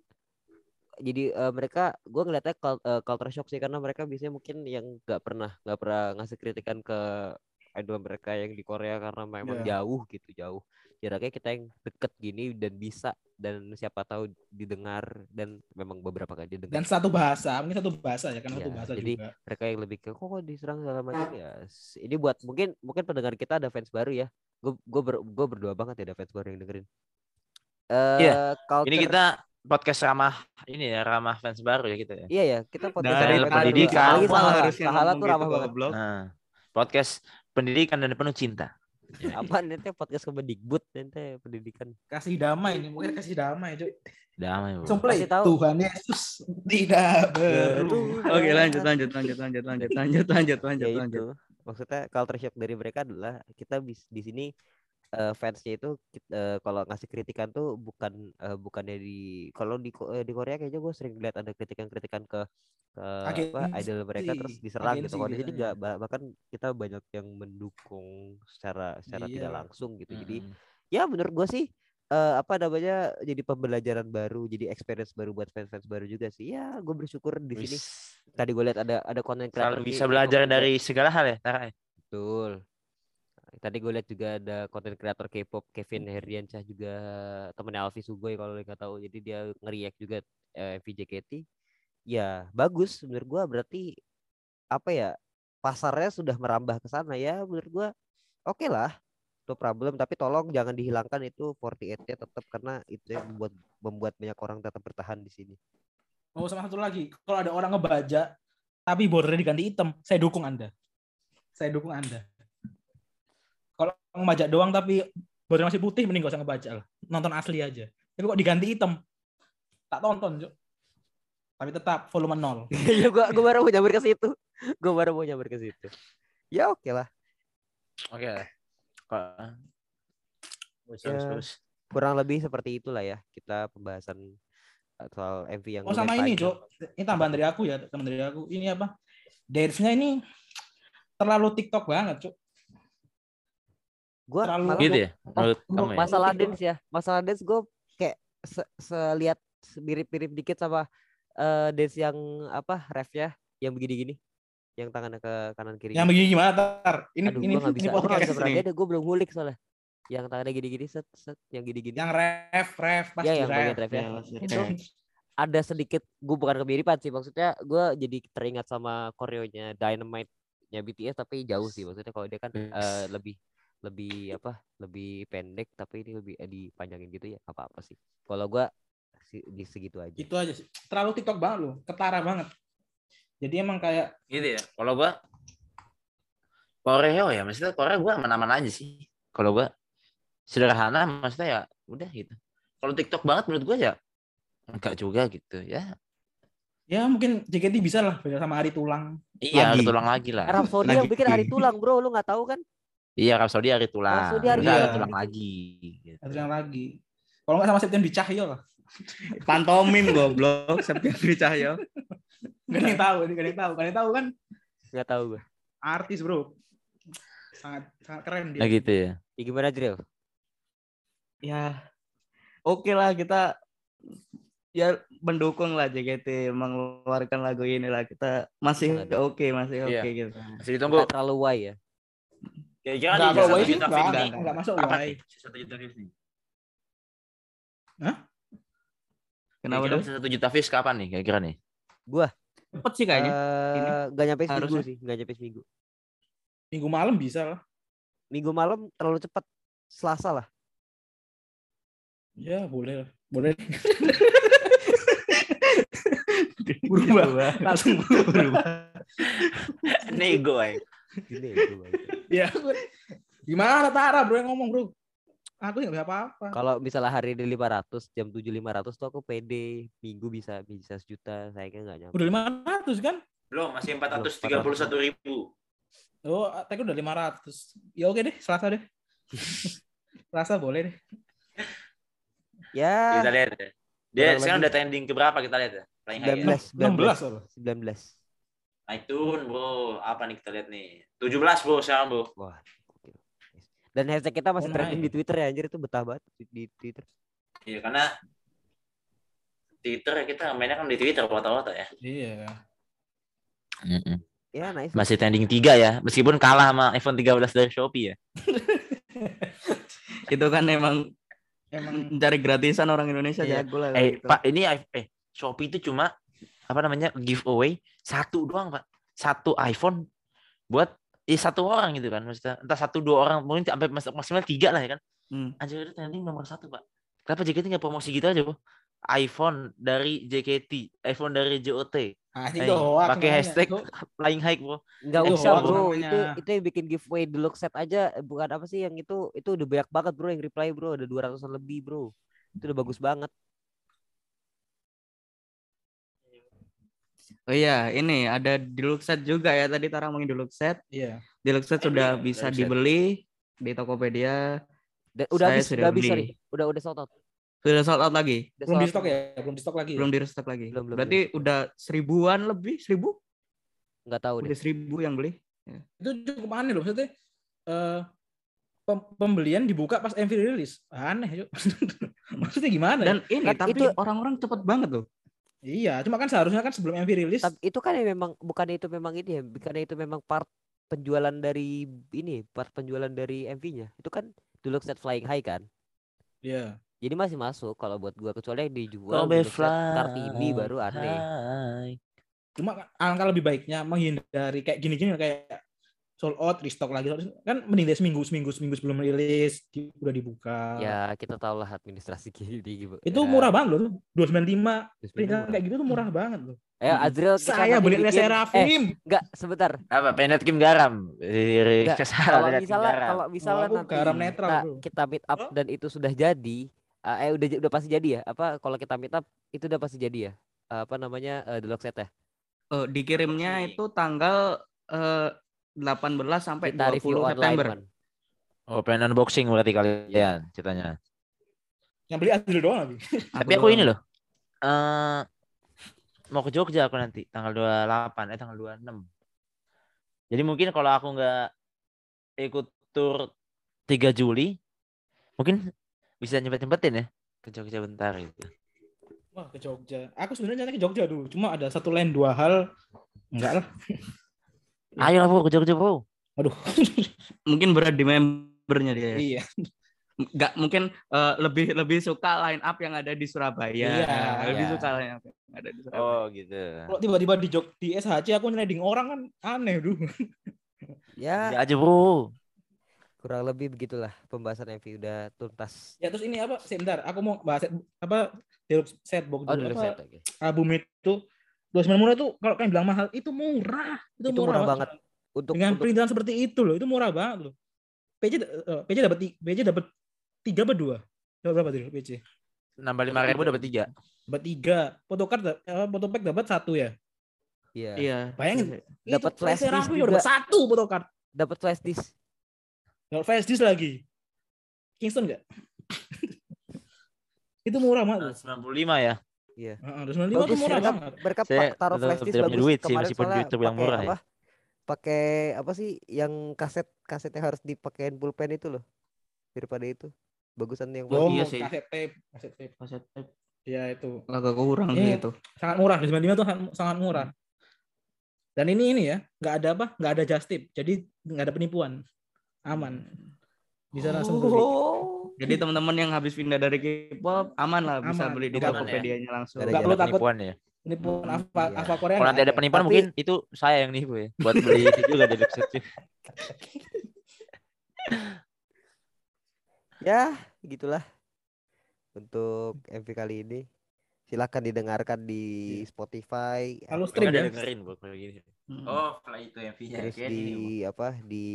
[SPEAKER 1] jadi eh, mereka gue ngeliatnya eh, culture shock sih karena mereka biasanya mungkin yang nggak pernah nggak pernah ngasih kritikan ke idol mereka yang di Korea karena memang
[SPEAKER 3] Iya.
[SPEAKER 1] jauh gitu jauh jaraknya kita yang deket gini dan bisa dan siapa tahu didengar dan memang beberapa kali didengar
[SPEAKER 3] Dan satu bahasa, mungkin satu bahasa ya kan satu
[SPEAKER 1] Iya,
[SPEAKER 3] bahasa
[SPEAKER 1] jadi-
[SPEAKER 3] juga.
[SPEAKER 1] mereka yang lebih ke kok kok diserang segala macam ya ini buat mungkin mungkin pendengar kita ada fans baru ya gue gue ber, gue berdoa banget ya ada fans baru yang dengerin eh
[SPEAKER 2] Iya,
[SPEAKER 1] culture,
[SPEAKER 2] Ini kita podcast ramah ini ya ramah fans baru ya gitu ya.
[SPEAKER 1] iya ya kita podcast
[SPEAKER 2] Dari
[SPEAKER 1] ramah fans baru.
[SPEAKER 2] pendidikan.
[SPEAKER 1] salah
[SPEAKER 4] harusnya
[SPEAKER 1] tuh
[SPEAKER 4] gitu,
[SPEAKER 1] ramah banget
[SPEAKER 4] goblok?
[SPEAKER 2] Nah, podcast pendidikan dan penuh cinta.
[SPEAKER 1] apa nanti podcast kemendikbud nanti pendidikan
[SPEAKER 3] Kasih damai nih, mungkin kasih damai, cuy.
[SPEAKER 2] Damai.
[SPEAKER 1] Kasih tahu.
[SPEAKER 3] Tuhan Yesus tidak berubah.
[SPEAKER 4] Oke, lanjut lanjut lanjut lanjut lanjut lanjut lanjut lanjut
[SPEAKER 1] ya
[SPEAKER 4] lanjut.
[SPEAKER 1] itu maksudnya culture shock dari mereka adalah kita bis, di sini eh, fansnya itu eh, kalau ngasih kritikan tuh bukan eh, bukannya di kalau di eh, di Korea kayaknya gue sering lihat ada kritikan-kritikan ke ke apa idol mereka terus diserang gitu
[SPEAKER 3] agensi
[SPEAKER 1] kalau di sini nggak bah- bahkan kita banyak yang mendukung secara secara tidak
[SPEAKER 3] Iya.
[SPEAKER 1] langsung gitu jadi
[SPEAKER 2] Mm-mm.
[SPEAKER 1] ya menurut gue sih eh, apa namanya jadi pembelajaran baru jadi experience baru buat fans-fans baru juga sih ya gue bersyukur di sini tadi gue lihat ada ada konten kreator
[SPEAKER 2] bisa belajar dari segala hal ya, Tara. ya?
[SPEAKER 1] Betul. Tadi gue lihat juga ada konten kreator K-pop Kevin Herdiansyah juga temennya Alfi Sugoi kalau nggak tahu. Jadi dia nge-react juga eh, MV JKT. Ya bagus menurut gua berarti apa ya pasarnya sudah merambah ke sana ya menurut gua oke lah no problem tapi tolong jangan dihilangkan itu 48 nya tetap karena itu yang membuat membuat banyak orang tetap bertahan di sini.
[SPEAKER 3] Oh, sama satu lagi. Kalau ada orang ngebaca tapi bordernya diganti hitam, saya dukung Anda. Saya dukung Anda. Kalau ngebaca doang tapi border masih putih mending gak usah ngebaca lah. Nonton asli aja. Tapi kok diganti hitam? Tak tonton, Cuk. Tapi tetap volume nol.
[SPEAKER 1] ya gua gua baru mau nyamber ke situ. Gua baru mau nyamber ke situ. Ya oke lah.
[SPEAKER 2] Oke. Kok- Terus,
[SPEAKER 1] Ya. kurang lebih seperti itulah ya kita pembahasan uh, soal MV yang
[SPEAKER 3] Oh sama ini. Cuk. Ini tambahan dari aku ya, teman dari aku. Ini apa? Dance-nya ini terlalu TikTok banget, Cuk.
[SPEAKER 1] Gua
[SPEAKER 3] terlalu-
[SPEAKER 1] malah
[SPEAKER 2] Gitu ya? Menurut
[SPEAKER 3] untuk
[SPEAKER 2] kamu ya?
[SPEAKER 1] masalah
[SPEAKER 3] TikTok.
[SPEAKER 1] dance ya, masalah dance gue kayak se selihat mirip-mirip dikit sama eh, dance yang apa refnya yang begini-gini, yang tangannya ke kanan kiri.
[SPEAKER 3] Yang begini gimana, Tar? Ini
[SPEAKER 1] Aduh,
[SPEAKER 3] ini
[SPEAKER 1] gua
[SPEAKER 3] ini
[SPEAKER 1] gua
[SPEAKER 3] podcast
[SPEAKER 1] berani gue belum ngulik soalnya. Yang tangannya gini-gini set set yang gini-gini.
[SPEAKER 3] Yang ref, ref, pas
[SPEAKER 1] ya yang
[SPEAKER 3] ref.
[SPEAKER 1] ref ya.
[SPEAKER 4] Ya,
[SPEAKER 1] Itu ada sedikit gue bukan kemiripan sih maksudnya gue jadi teringat sama koreonya Dynamite-nya BTS tapi jauh sih maksudnya kalau dia kan
[SPEAKER 2] Yes.
[SPEAKER 1] eh, lebih lebih apa lebih pendek tapi ini lebih eh, dipanjangin gitu ya apa apa sih kalau gue si, di segitu aja
[SPEAKER 3] Itu aja sih. Terlalu TikTok banget lu, ketara banget. Jadi emang kayak
[SPEAKER 2] Gitu ya. Kalau gua Koreo ya, maksudnya Korea gua aman-aman aja sih. Kalau gua sederhana maksudnya ya udah gitu. Kalau TikTok banget menurut gua ya enggak juga gitu ya.
[SPEAKER 3] ya mungkin JKT bisa lah beda sama hari tulang.
[SPEAKER 2] Iya,
[SPEAKER 4] Lagi.
[SPEAKER 2] hari tulang lagi lah.
[SPEAKER 1] Arab Saudi yang bikin hari tulang bro lu nggak tahu kan
[SPEAKER 2] Iya, Arab Saudi hari tulang.
[SPEAKER 1] Arab Saudi hari
[SPEAKER 3] tulang.
[SPEAKER 2] tulang lagi. gitu.
[SPEAKER 3] Hari tulang lagi. Kalau nggak sama Septian Cahyo lah.
[SPEAKER 4] Pantomim goblok Septian Cahyo.
[SPEAKER 3] Gak ada yang tahu, gak ada yang tahu, gak ada yang tahu kan
[SPEAKER 1] nggak tahu gue
[SPEAKER 3] artis bro. Sangat sangat keren
[SPEAKER 2] Nah
[SPEAKER 3] dia.
[SPEAKER 2] gitu ya.
[SPEAKER 1] ya, gimana Drill
[SPEAKER 4] Ya oke lah kita ya mendukung lah JKT mengeluarkan lagu ini lah kita masih oke masih oke
[SPEAKER 2] Iya.
[SPEAKER 4] gitu.
[SPEAKER 2] Masih ditunggu.
[SPEAKER 1] nggak terlalu why ya
[SPEAKER 2] Kira-kira
[SPEAKER 3] Wai sih
[SPEAKER 2] juta
[SPEAKER 3] enggak,
[SPEAKER 2] views
[SPEAKER 3] enggak,
[SPEAKER 2] nih.
[SPEAKER 3] enggak masuk
[SPEAKER 2] nih? Satu juta views nih.
[SPEAKER 4] Kenapa dong?
[SPEAKER 2] bisa satu juta views kapan nih? Kira-kira nih.
[SPEAKER 4] Cepet sih kayaknya. Ini
[SPEAKER 1] Eh, nggak nyampe seminggu
[SPEAKER 4] harusnya.
[SPEAKER 1] sih nggak nyampe seminggu
[SPEAKER 3] Minggu malam bisa lah.
[SPEAKER 1] minggu malam terlalu cepat Selasa lah
[SPEAKER 3] Ya boleh lah. Boleh. berubah. Langsung berubah.
[SPEAKER 2] Nego ay.
[SPEAKER 1] Gini ya, baca.
[SPEAKER 3] ya. Gimana Tara bro yang ngomong bro? Aku nggak bisa apa-apa.
[SPEAKER 1] kalau misalnya hari ini 500 jam 7 500 tuh aku pede minggu bisa bisa sejuta sayangnya nggak nyampe
[SPEAKER 3] Udah 500 kan?
[SPEAKER 2] Belum, masih 431 ribu.
[SPEAKER 3] Oh, tag udah 500. Ya oke deh, Selasa deh. Selasa boleh deh.
[SPEAKER 1] ya
[SPEAKER 2] Kita lihat ya. Dia
[SPEAKER 1] Kurang
[SPEAKER 2] sekarang udah trending ke berapa kita lihat ya? Paling high ya.
[SPEAKER 1] 19
[SPEAKER 3] 16 loh.
[SPEAKER 1] 19 19
[SPEAKER 2] Naik turun bro. Apa nih kita lihat nih? 17 bro sekarang bro.
[SPEAKER 1] wah dan hashtag kita masih
[SPEAKER 3] Oh,
[SPEAKER 1] trending di Twitter ya anjir itu betah banget di, di Twitter
[SPEAKER 2] Iya karena Twitter kita mainnya kan di Twitter foto-foto ya.
[SPEAKER 3] Iya.
[SPEAKER 1] ya nice
[SPEAKER 2] Masih trending 3 ya. Meskipun kalah sama iPhone 13 dari Shopee ya.
[SPEAKER 4] Itu kan emang
[SPEAKER 3] Emang
[SPEAKER 4] mencari gratisan orang Indonesia
[SPEAKER 2] Iya.
[SPEAKER 4] jago lah.
[SPEAKER 2] Eh
[SPEAKER 4] gitu.
[SPEAKER 2] Pak ini eh Shopee itu cuma apa namanya giveaway satu doang Pak. Satu iPhone buat eh, satu orang gitu kan maksudnya. Entah satu dua orang mungkin sampai maksimal tiga lah ya kan.
[SPEAKER 4] Hmm.
[SPEAKER 2] anjir itu trending nomor satu pak. Kenapa JKT nggak promosi gitu aja bro iPhone dari JKT iPhone dari JOT
[SPEAKER 3] ah,
[SPEAKER 2] Eh,
[SPEAKER 3] itu hoax
[SPEAKER 2] pakai
[SPEAKER 3] namanya.
[SPEAKER 2] hashtag
[SPEAKER 3] Itu
[SPEAKER 2] flying high bro
[SPEAKER 1] nggak usah bro. itu itu yang bikin giveaway deluxe set aja. Eh, bukan apa sih yang itu itu udah banyak banget bro yang reply bro. Ada 200an lebih bro. Itu udah bagus banget
[SPEAKER 4] Oh iya, ini ada deluxe set juga ya tadi Tara ngomongin deluxe set.
[SPEAKER 3] Iya.
[SPEAKER 4] Deluxe set
[SPEAKER 2] Eh,
[SPEAKER 4] sudah
[SPEAKER 2] beli,
[SPEAKER 4] bisa
[SPEAKER 2] deluxe set.
[SPEAKER 4] dibeli di Tokopedia.
[SPEAKER 1] Udah
[SPEAKER 4] Saya
[SPEAKER 1] habis
[SPEAKER 4] sudah
[SPEAKER 1] udah habis
[SPEAKER 4] beli.
[SPEAKER 1] sorry udah udah sold out
[SPEAKER 4] Sudah sold out lagi.
[SPEAKER 1] Udah
[SPEAKER 3] Belum di stok ya? Belum di stok lagi.
[SPEAKER 4] Belum di restock lagi.
[SPEAKER 1] Belum, belum,
[SPEAKER 4] Berarti udah seribuan lebih, seribu?
[SPEAKER 1] nggak tahu deh
[SPEAKER 4] Udah seribu yang beli.
[SPEAKER 3] Itu cukup aneh loh maksudnya. Eh pem- pembelian dibuka pas MV rilis. Aneh, Cuk. maksudnya gimana? ya?
[SPEAKER 4] Dan ini
[SPEAKER 1] Kan
[SPEAKER 4] tapi
[SPEAKER 1] itu-
[SPEAKER 4] orang-orang cepet banget loh.
[SPEAKER 3] Iya, cuma kan seharusnya kan sebelum MV rilis
[SPEAKER 1] Tapi itu kan yang memang bukannya itu memang ini ya, bukannya itu memang part penjualan dari ini, part penjualan dari MV-nya. Itu kan Deluxe Set Flying High kan.
[SPEAKER 3] Iya.
[SPEAKER 1] Jadi masih masuk kalau buat gua kecuali yang dijual Set Kartini baru aneh.
[SPEAKER 2] High.
[SPEAKER 3] Cuma alangkah lebih baiknya menghindari kayak gini-gini kayak sold out, restock lagi. Kan mending dari seminggu, seminggu, seminggu sebelum rilis di- udah dibuka.
[SPEAKER 1] Ya kita tahu lah administrasi gini gitu.
[SPEAKER 3] Itu
[SPEAKER 1] Ya,
[SPEAKER 3] murah banget loh, 295.
[SPEAKER 1] terus
[SPEAKER 3] Peringkat
[SPEAKER 1] murah.
[SPEAKER 3] kayak gitu tuh murah banget loh.
[SPEAKER 1] Eh Azril
[SPEAKER 3] Saya beli Serafim.
[SPEAKER 1] Eh, enggak sebentar.
[SPEAKER 2] Apa Penet Kim Garam?
[SPEAKER 1] Enggak, Kalau misalnya kalau misalnya nanti
[SPEAKER 3] garam netral,
[SPEAKER 1] kita,
[SPEAKER 3] bro.
[SPEAKER 1] kita meet up dan itu sudah jadi, eh eh, udah udah pasti jadi ya? Apa kalau kita meet up itu udah pasti jadi ya? Eh, apa namanya? eh, Deluxe Set ya?
[SPEAKER 4] Eh, dikirimnya itu tanggal eh, 18 sampai
[SPEAKER 1] Kita
[SPEAKER 4] 20
[SPEAKER 1] review online,
[SPEAKER 4] September.
[SPEAKER 2] Oh, pengen unboxing berarti kalian ceritanya.
[SPEAKER 3] Yang beli Azril doang lagi.
[SPEAKER 2] Tapi aku ini loh. eh mau ke Jogja aku nanti tanggal 28 eh tanggal 26. Jadi mungkin kalau aku nggak ikut tur 3 Juli mungkin bisa nyempet-nyempetin ya ke Jogja bentar gitu.
[SPEAKER 3] Wah, ke Jogja. Aku sebenarnya ke Jogja dulu. Cuma ada satu lain dua hal. Enggak lah.
[SPEAKER 2] Ayo lah bro ke Jogja bro.
[SPEAKER 3] Aduh.
[SPEAKER 4] Mungkin berat di membernya dia. ya.
[SPEAKER 3] iya.
[SPEAKER 4] nggak mungkin eh, lebih lebih suka line up yang ada di Surabaya.
[SPEAKER 3] Iya.
[SPEAKER 4] lebih
[SPEAKER 1] Iya.
[SPEAKER 4] suka line up yang ada di Surabaya.
[SPEAKER 2] Oh gitu.
[SPEAKER 3] Kalau tiba-tiba di jok di SHC aku nyleding orang kan aneh duh.
[SPEAKER 1] Ya,
[SPEAKER 2] Ya aja bro.
[SPEAKER 1] kurang lebih begitulah pembahasan MV udah tuntas.
[SPEAKER 3] Ya terus ini apa? Sebentar, aku mau bahas apa Deluxe set box
[SPEAKER 1] Oh,
[SPEAKER 3] dulu.
[SPEAKER 1] dulu
[SPEAKER 3] Apa,
[SPEAKER 1] set oke.
[SPEAKER 3] album itu 29 murah tuh kalau kalian bilang mahal itu murah. Itu,
[SPEAKER 1] Itu murah banget. Untuk
[SPEAKER 3] Dengan
[SPEAKER 1] untuk
[SPEAKER 3] perintilan seperti itu loh, itu murah banget loh. PJ eh, PJ dapat PJ dapat 3 apa 2? Dapat berapa tuh PJ?
[SPEAKER 2] Nambah lima ribu dapat tiga.
[SPEAKER 3] Dapat 3. Photocard da- eh, photopack dapat satu ya.
[SPEAKER 1] iya.
[SPEAKER 4] Iya.
[SPEAKER 3] Bayangin.
[SPEAKER 1] Dapat
[SPEAKER 3] Itu
[SPEAKER 1] flash disk juga.
[SPEAKER 3] dapat satu photocard.
[SPEAKER 1] Dapat flash disk.
[SPEAKER 3] Dapat flash disk lagi. Kingston enggak? itu murah banget. loh.
[SPEAKER 2] Sembilan puluh lima ya.
[SPEAKER 1] Iya.
[SPEAKER 3] Heeh, 25 tuh
[SPEAKER 1] Bagus
[SPEAKER 3] murah
[SPEAKER 1] mereka,
[SPEAKER 3] banget.
[SPEAKER 1] mereka
[SPEAKER 2] Saya
[SPEAKER 1] taruh flash disk bagus.
[SPEAKER 2] duit sih,
[SPEAKER 1] Kemarin
[SPEAKER 2] meskipun yang
[SPEAKER 1] pakai
[SPEAKER 2] murah ya.
[SPEAKER 1] apa? Pakai apa sih yang kaset kasetnya harus dipakein pulpen itu loh. Daripada itu. Bagusan yang
[SPEAKER 3] Oh,
[SPEAKER 4] iya sih.
[SPEAKER 3] kaset tape, kaset tape.
[SPEAKER 4] Kaset tape
[SPEAKER 3] Ya itu.
[SPEAKER 4] agak kurang
[SPEAKER 3] Ini
[SPEAKER 4] sih itu.
[SPEAKER 3] sangat murah. Di 95 tuh sangat, murah. Dan ini ini ya, nggak ada apa? Nggak ada just tip. Jadi nggak ada penipuan. Aman. Bisa langsung beli.
[SPEAKER 4] Jadi teman-teman yang habis pindah dari K-pop aman lah bisa
[SPEAKER 3] Aman.
[SPEAKER 4] beli di
[SPEAKER 3] ya.
[SPEAKER 4] Tokopedia-nya langsung.
[SPEAKER 1] Nggak ada
[SPEAKER 3] Nggak perlu takut
[SPEAKER 2] Penipuan ya.
[SPEAKER 3] penipuan
[SPEAKER 4] Hmm,
[SPEAKER 3] apa
[SPEAKER 1] iya.
[SPEAKER 3] apa Korea.
[SPEAKER 2] Kalau nanti ada penipuan
[SPEAKER 1] Tapi-
[SPEAKER 2] mungkin itu saya yang nipu ya. Buat beli itu juga di website.
[SPEAKER 1] Ya, gitulah. Untuk MV kali ini. Silahkan didengarkan di Spotify.
[SPEAKER 3] Kalau
[SPEAKER 2] Stream
[SPEAKER 3] ya.
[SPEAKER 2] dengerin bro kayak gini. Oh, kalau itu yang via
[SPEAKER 1] terus di apa di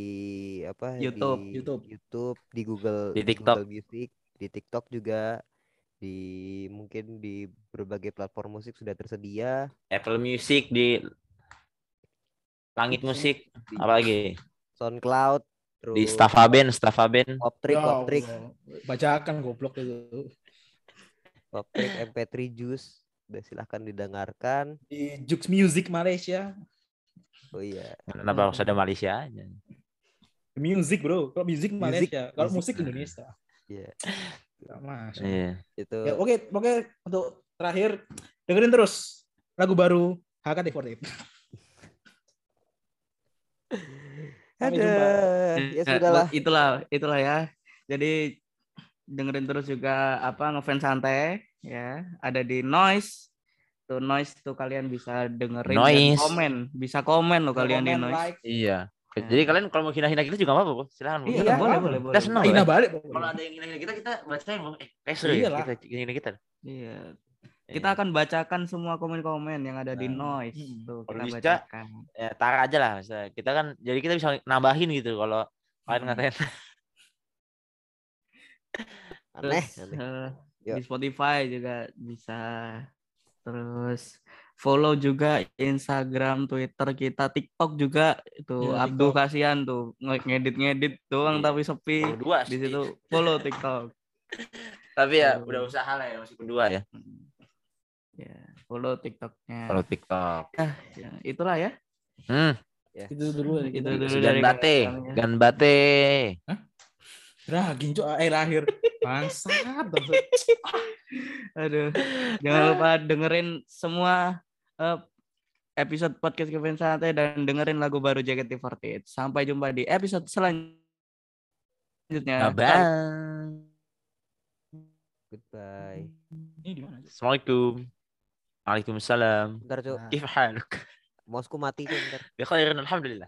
[SPEAKER 1] apa
[SPEAKER 4] YouTube,
[SPEAKER 1] di
[SPEAKER 3] YouTube.
[SPEAKER 1] YouTube di Google
[SPEAKER 2] Di TikTok.
[SPEAKER 1] Google Music di TikTok juga di mungkin di berbagai platform musik sudah tersedia
[SPEAKER 2] Apple Music di Langit Musik
[SPEAKER 1] di
[SPEAKER 2] apalagi
[SPEAKER 1] SoundCloud terus
[SPEAKER 2] di Staffaben, Staffaben.
[SPEAKER 1] Optrik
[SPEAKER 3] Ya
[SPEAKER 1] Optrik.
[SPEAKER 3] Bacakan goblok itu.
[SPEAKER 1] Optrik MP3 Juice udah silahkan didengarkan
[SPEAKER 3] Di Jux Music Malaysia.
[SPEAKER 1] Oh iya
[SPEAKER 2] Kenapa harus ada Malaysia aja?
[SPEAKER 3] Music bro. Kalau music Malaysia. Kalau
[SPEAKER 1] music.
[SPEAKER 3] musik Indonesia.
[SPEAKER 1] iya
[SPEAKER 3] Nggak masuk.
[SPEAKER 2] Iya.
[SPEAKER 1] itu
[SPEAKER 3] Ya, oke, oke untuk terakhir dengerin terus lagu baru HKT48. Sampai jumpa.
[SPEAKER 1] ada ya
[SPEAKER 4] Ya,
[SPEAKER 1] sudahlah
[SPEAKER 4] Itulah, itulah ya. Jadi dengerin terus juga apa ngefans santai ya. Ada di Noise. Tuh Noise tuh kalian bisa dengerin dan
[SPEAKER 2] Noise.
[SPEAKER 4] komen, bisa komen loh kalian di Noise.
[SPEAKER 3] like.
[SPEAKER 2] Iya. Jadi kalian kalau mau hina-hina kita juga apa-apa, bro. Silakan. bro.
[SPEAKER 4] Iya,
[SPEAKER 3] Iya,
[SPEAKER 4] boleh,
[SPEAKER 3] apa?
[SPEAKER 4] boleh, boleh.
[SPEAKER 2] Kita seneng
[SPEAKER 3] Hina balik.
[SPEAKER 2] Kalau ada yang hina-hina kita, kita bacain. Eh, kayak seru ya. Kita hina kita.
[SPEAKER 4] Iya. Kita akan bacakan semua komen-komen yang ada di
[SPEAKER 2] Nah.
[SPEAKER 4] Noise.
[SPEAKER 3] Hmm.
[SPEAKER 4] Tuh,
[SPEAKER 2] Kalau
[SPEAKER 4] kita
[SPEAKER 2] bisa,
[SPEAKER 4] bacakan.
[SPEAKER 2] Ya, tara aja lah. misalnya. Kita kan, jadi kita bisa nambahin gitu kalau kalian
[SPEAKER 4] Hmm.
[SPEAKER 2] ngatain.
[SPEAKER 1] aneh,
[SPEAKER 4] eh, di Spotify juga bisa. Terus follow juga Instagram, Twitter kita, TikTok juga itu
[SPEAKER 3] Ya,
[SPEAKER 4] Abdul
[SPEAKER 3] TikTok.
[SPEAKER 4] kasihan tuh nge- ngedit-ngedit doang
[SPEAKER 2] Iya.
[SPEAKER 4] tapi sepi.
[SPEAKER 2] Berdua
[SPEAKER 4] Di situ follow TikTok.
[SPEAKER 2] Tapi ya udah usaha lah ya masih berdua ya.
[SPEAKER 4] Ya, follow TikToknya.
[SPEAKER 2] Kalau TikTok.
[SPEAKER 4] Ya, itulah ya.
[SPEAKER 2] Hmm.
[SPEAKER 3] Itu dulu
[SPEAKER 4] Itu
[SPEAKER 3] kita.
[SPEAKER 4] dulu
[SPEAKER 2] Gan
[SPEAKER 4] dari
[SPEAKER 2] bate,
[SPEAKER 4] ya.
[SPEAKER 2] gan bate.
[SPEAKER 3] Dah, ginjo eh lahir. Bangsat. bangsat.
[SPEAKER 4] Aduh. Jangan lupa dengerin semua eh, episode podcast Kevin Santai dan dengerin lagu baru JKT48. Sampai jumpa di episode selanjutnya.
[SPEAKER 2] Bye.
[SPEAKER 1] goodbye
[SPEAKER 3] Ini di mana?
[SPEAKER 2] Assalamualaikum. Waalaikumsalam.
[SPEAKER 1] bentar cuk
[SPEAKER 2] Kif haluk?
[SPEAKER 1] mousku mati tuh bentar
[SPEAKER 2] Bi khairin alhamdulillah.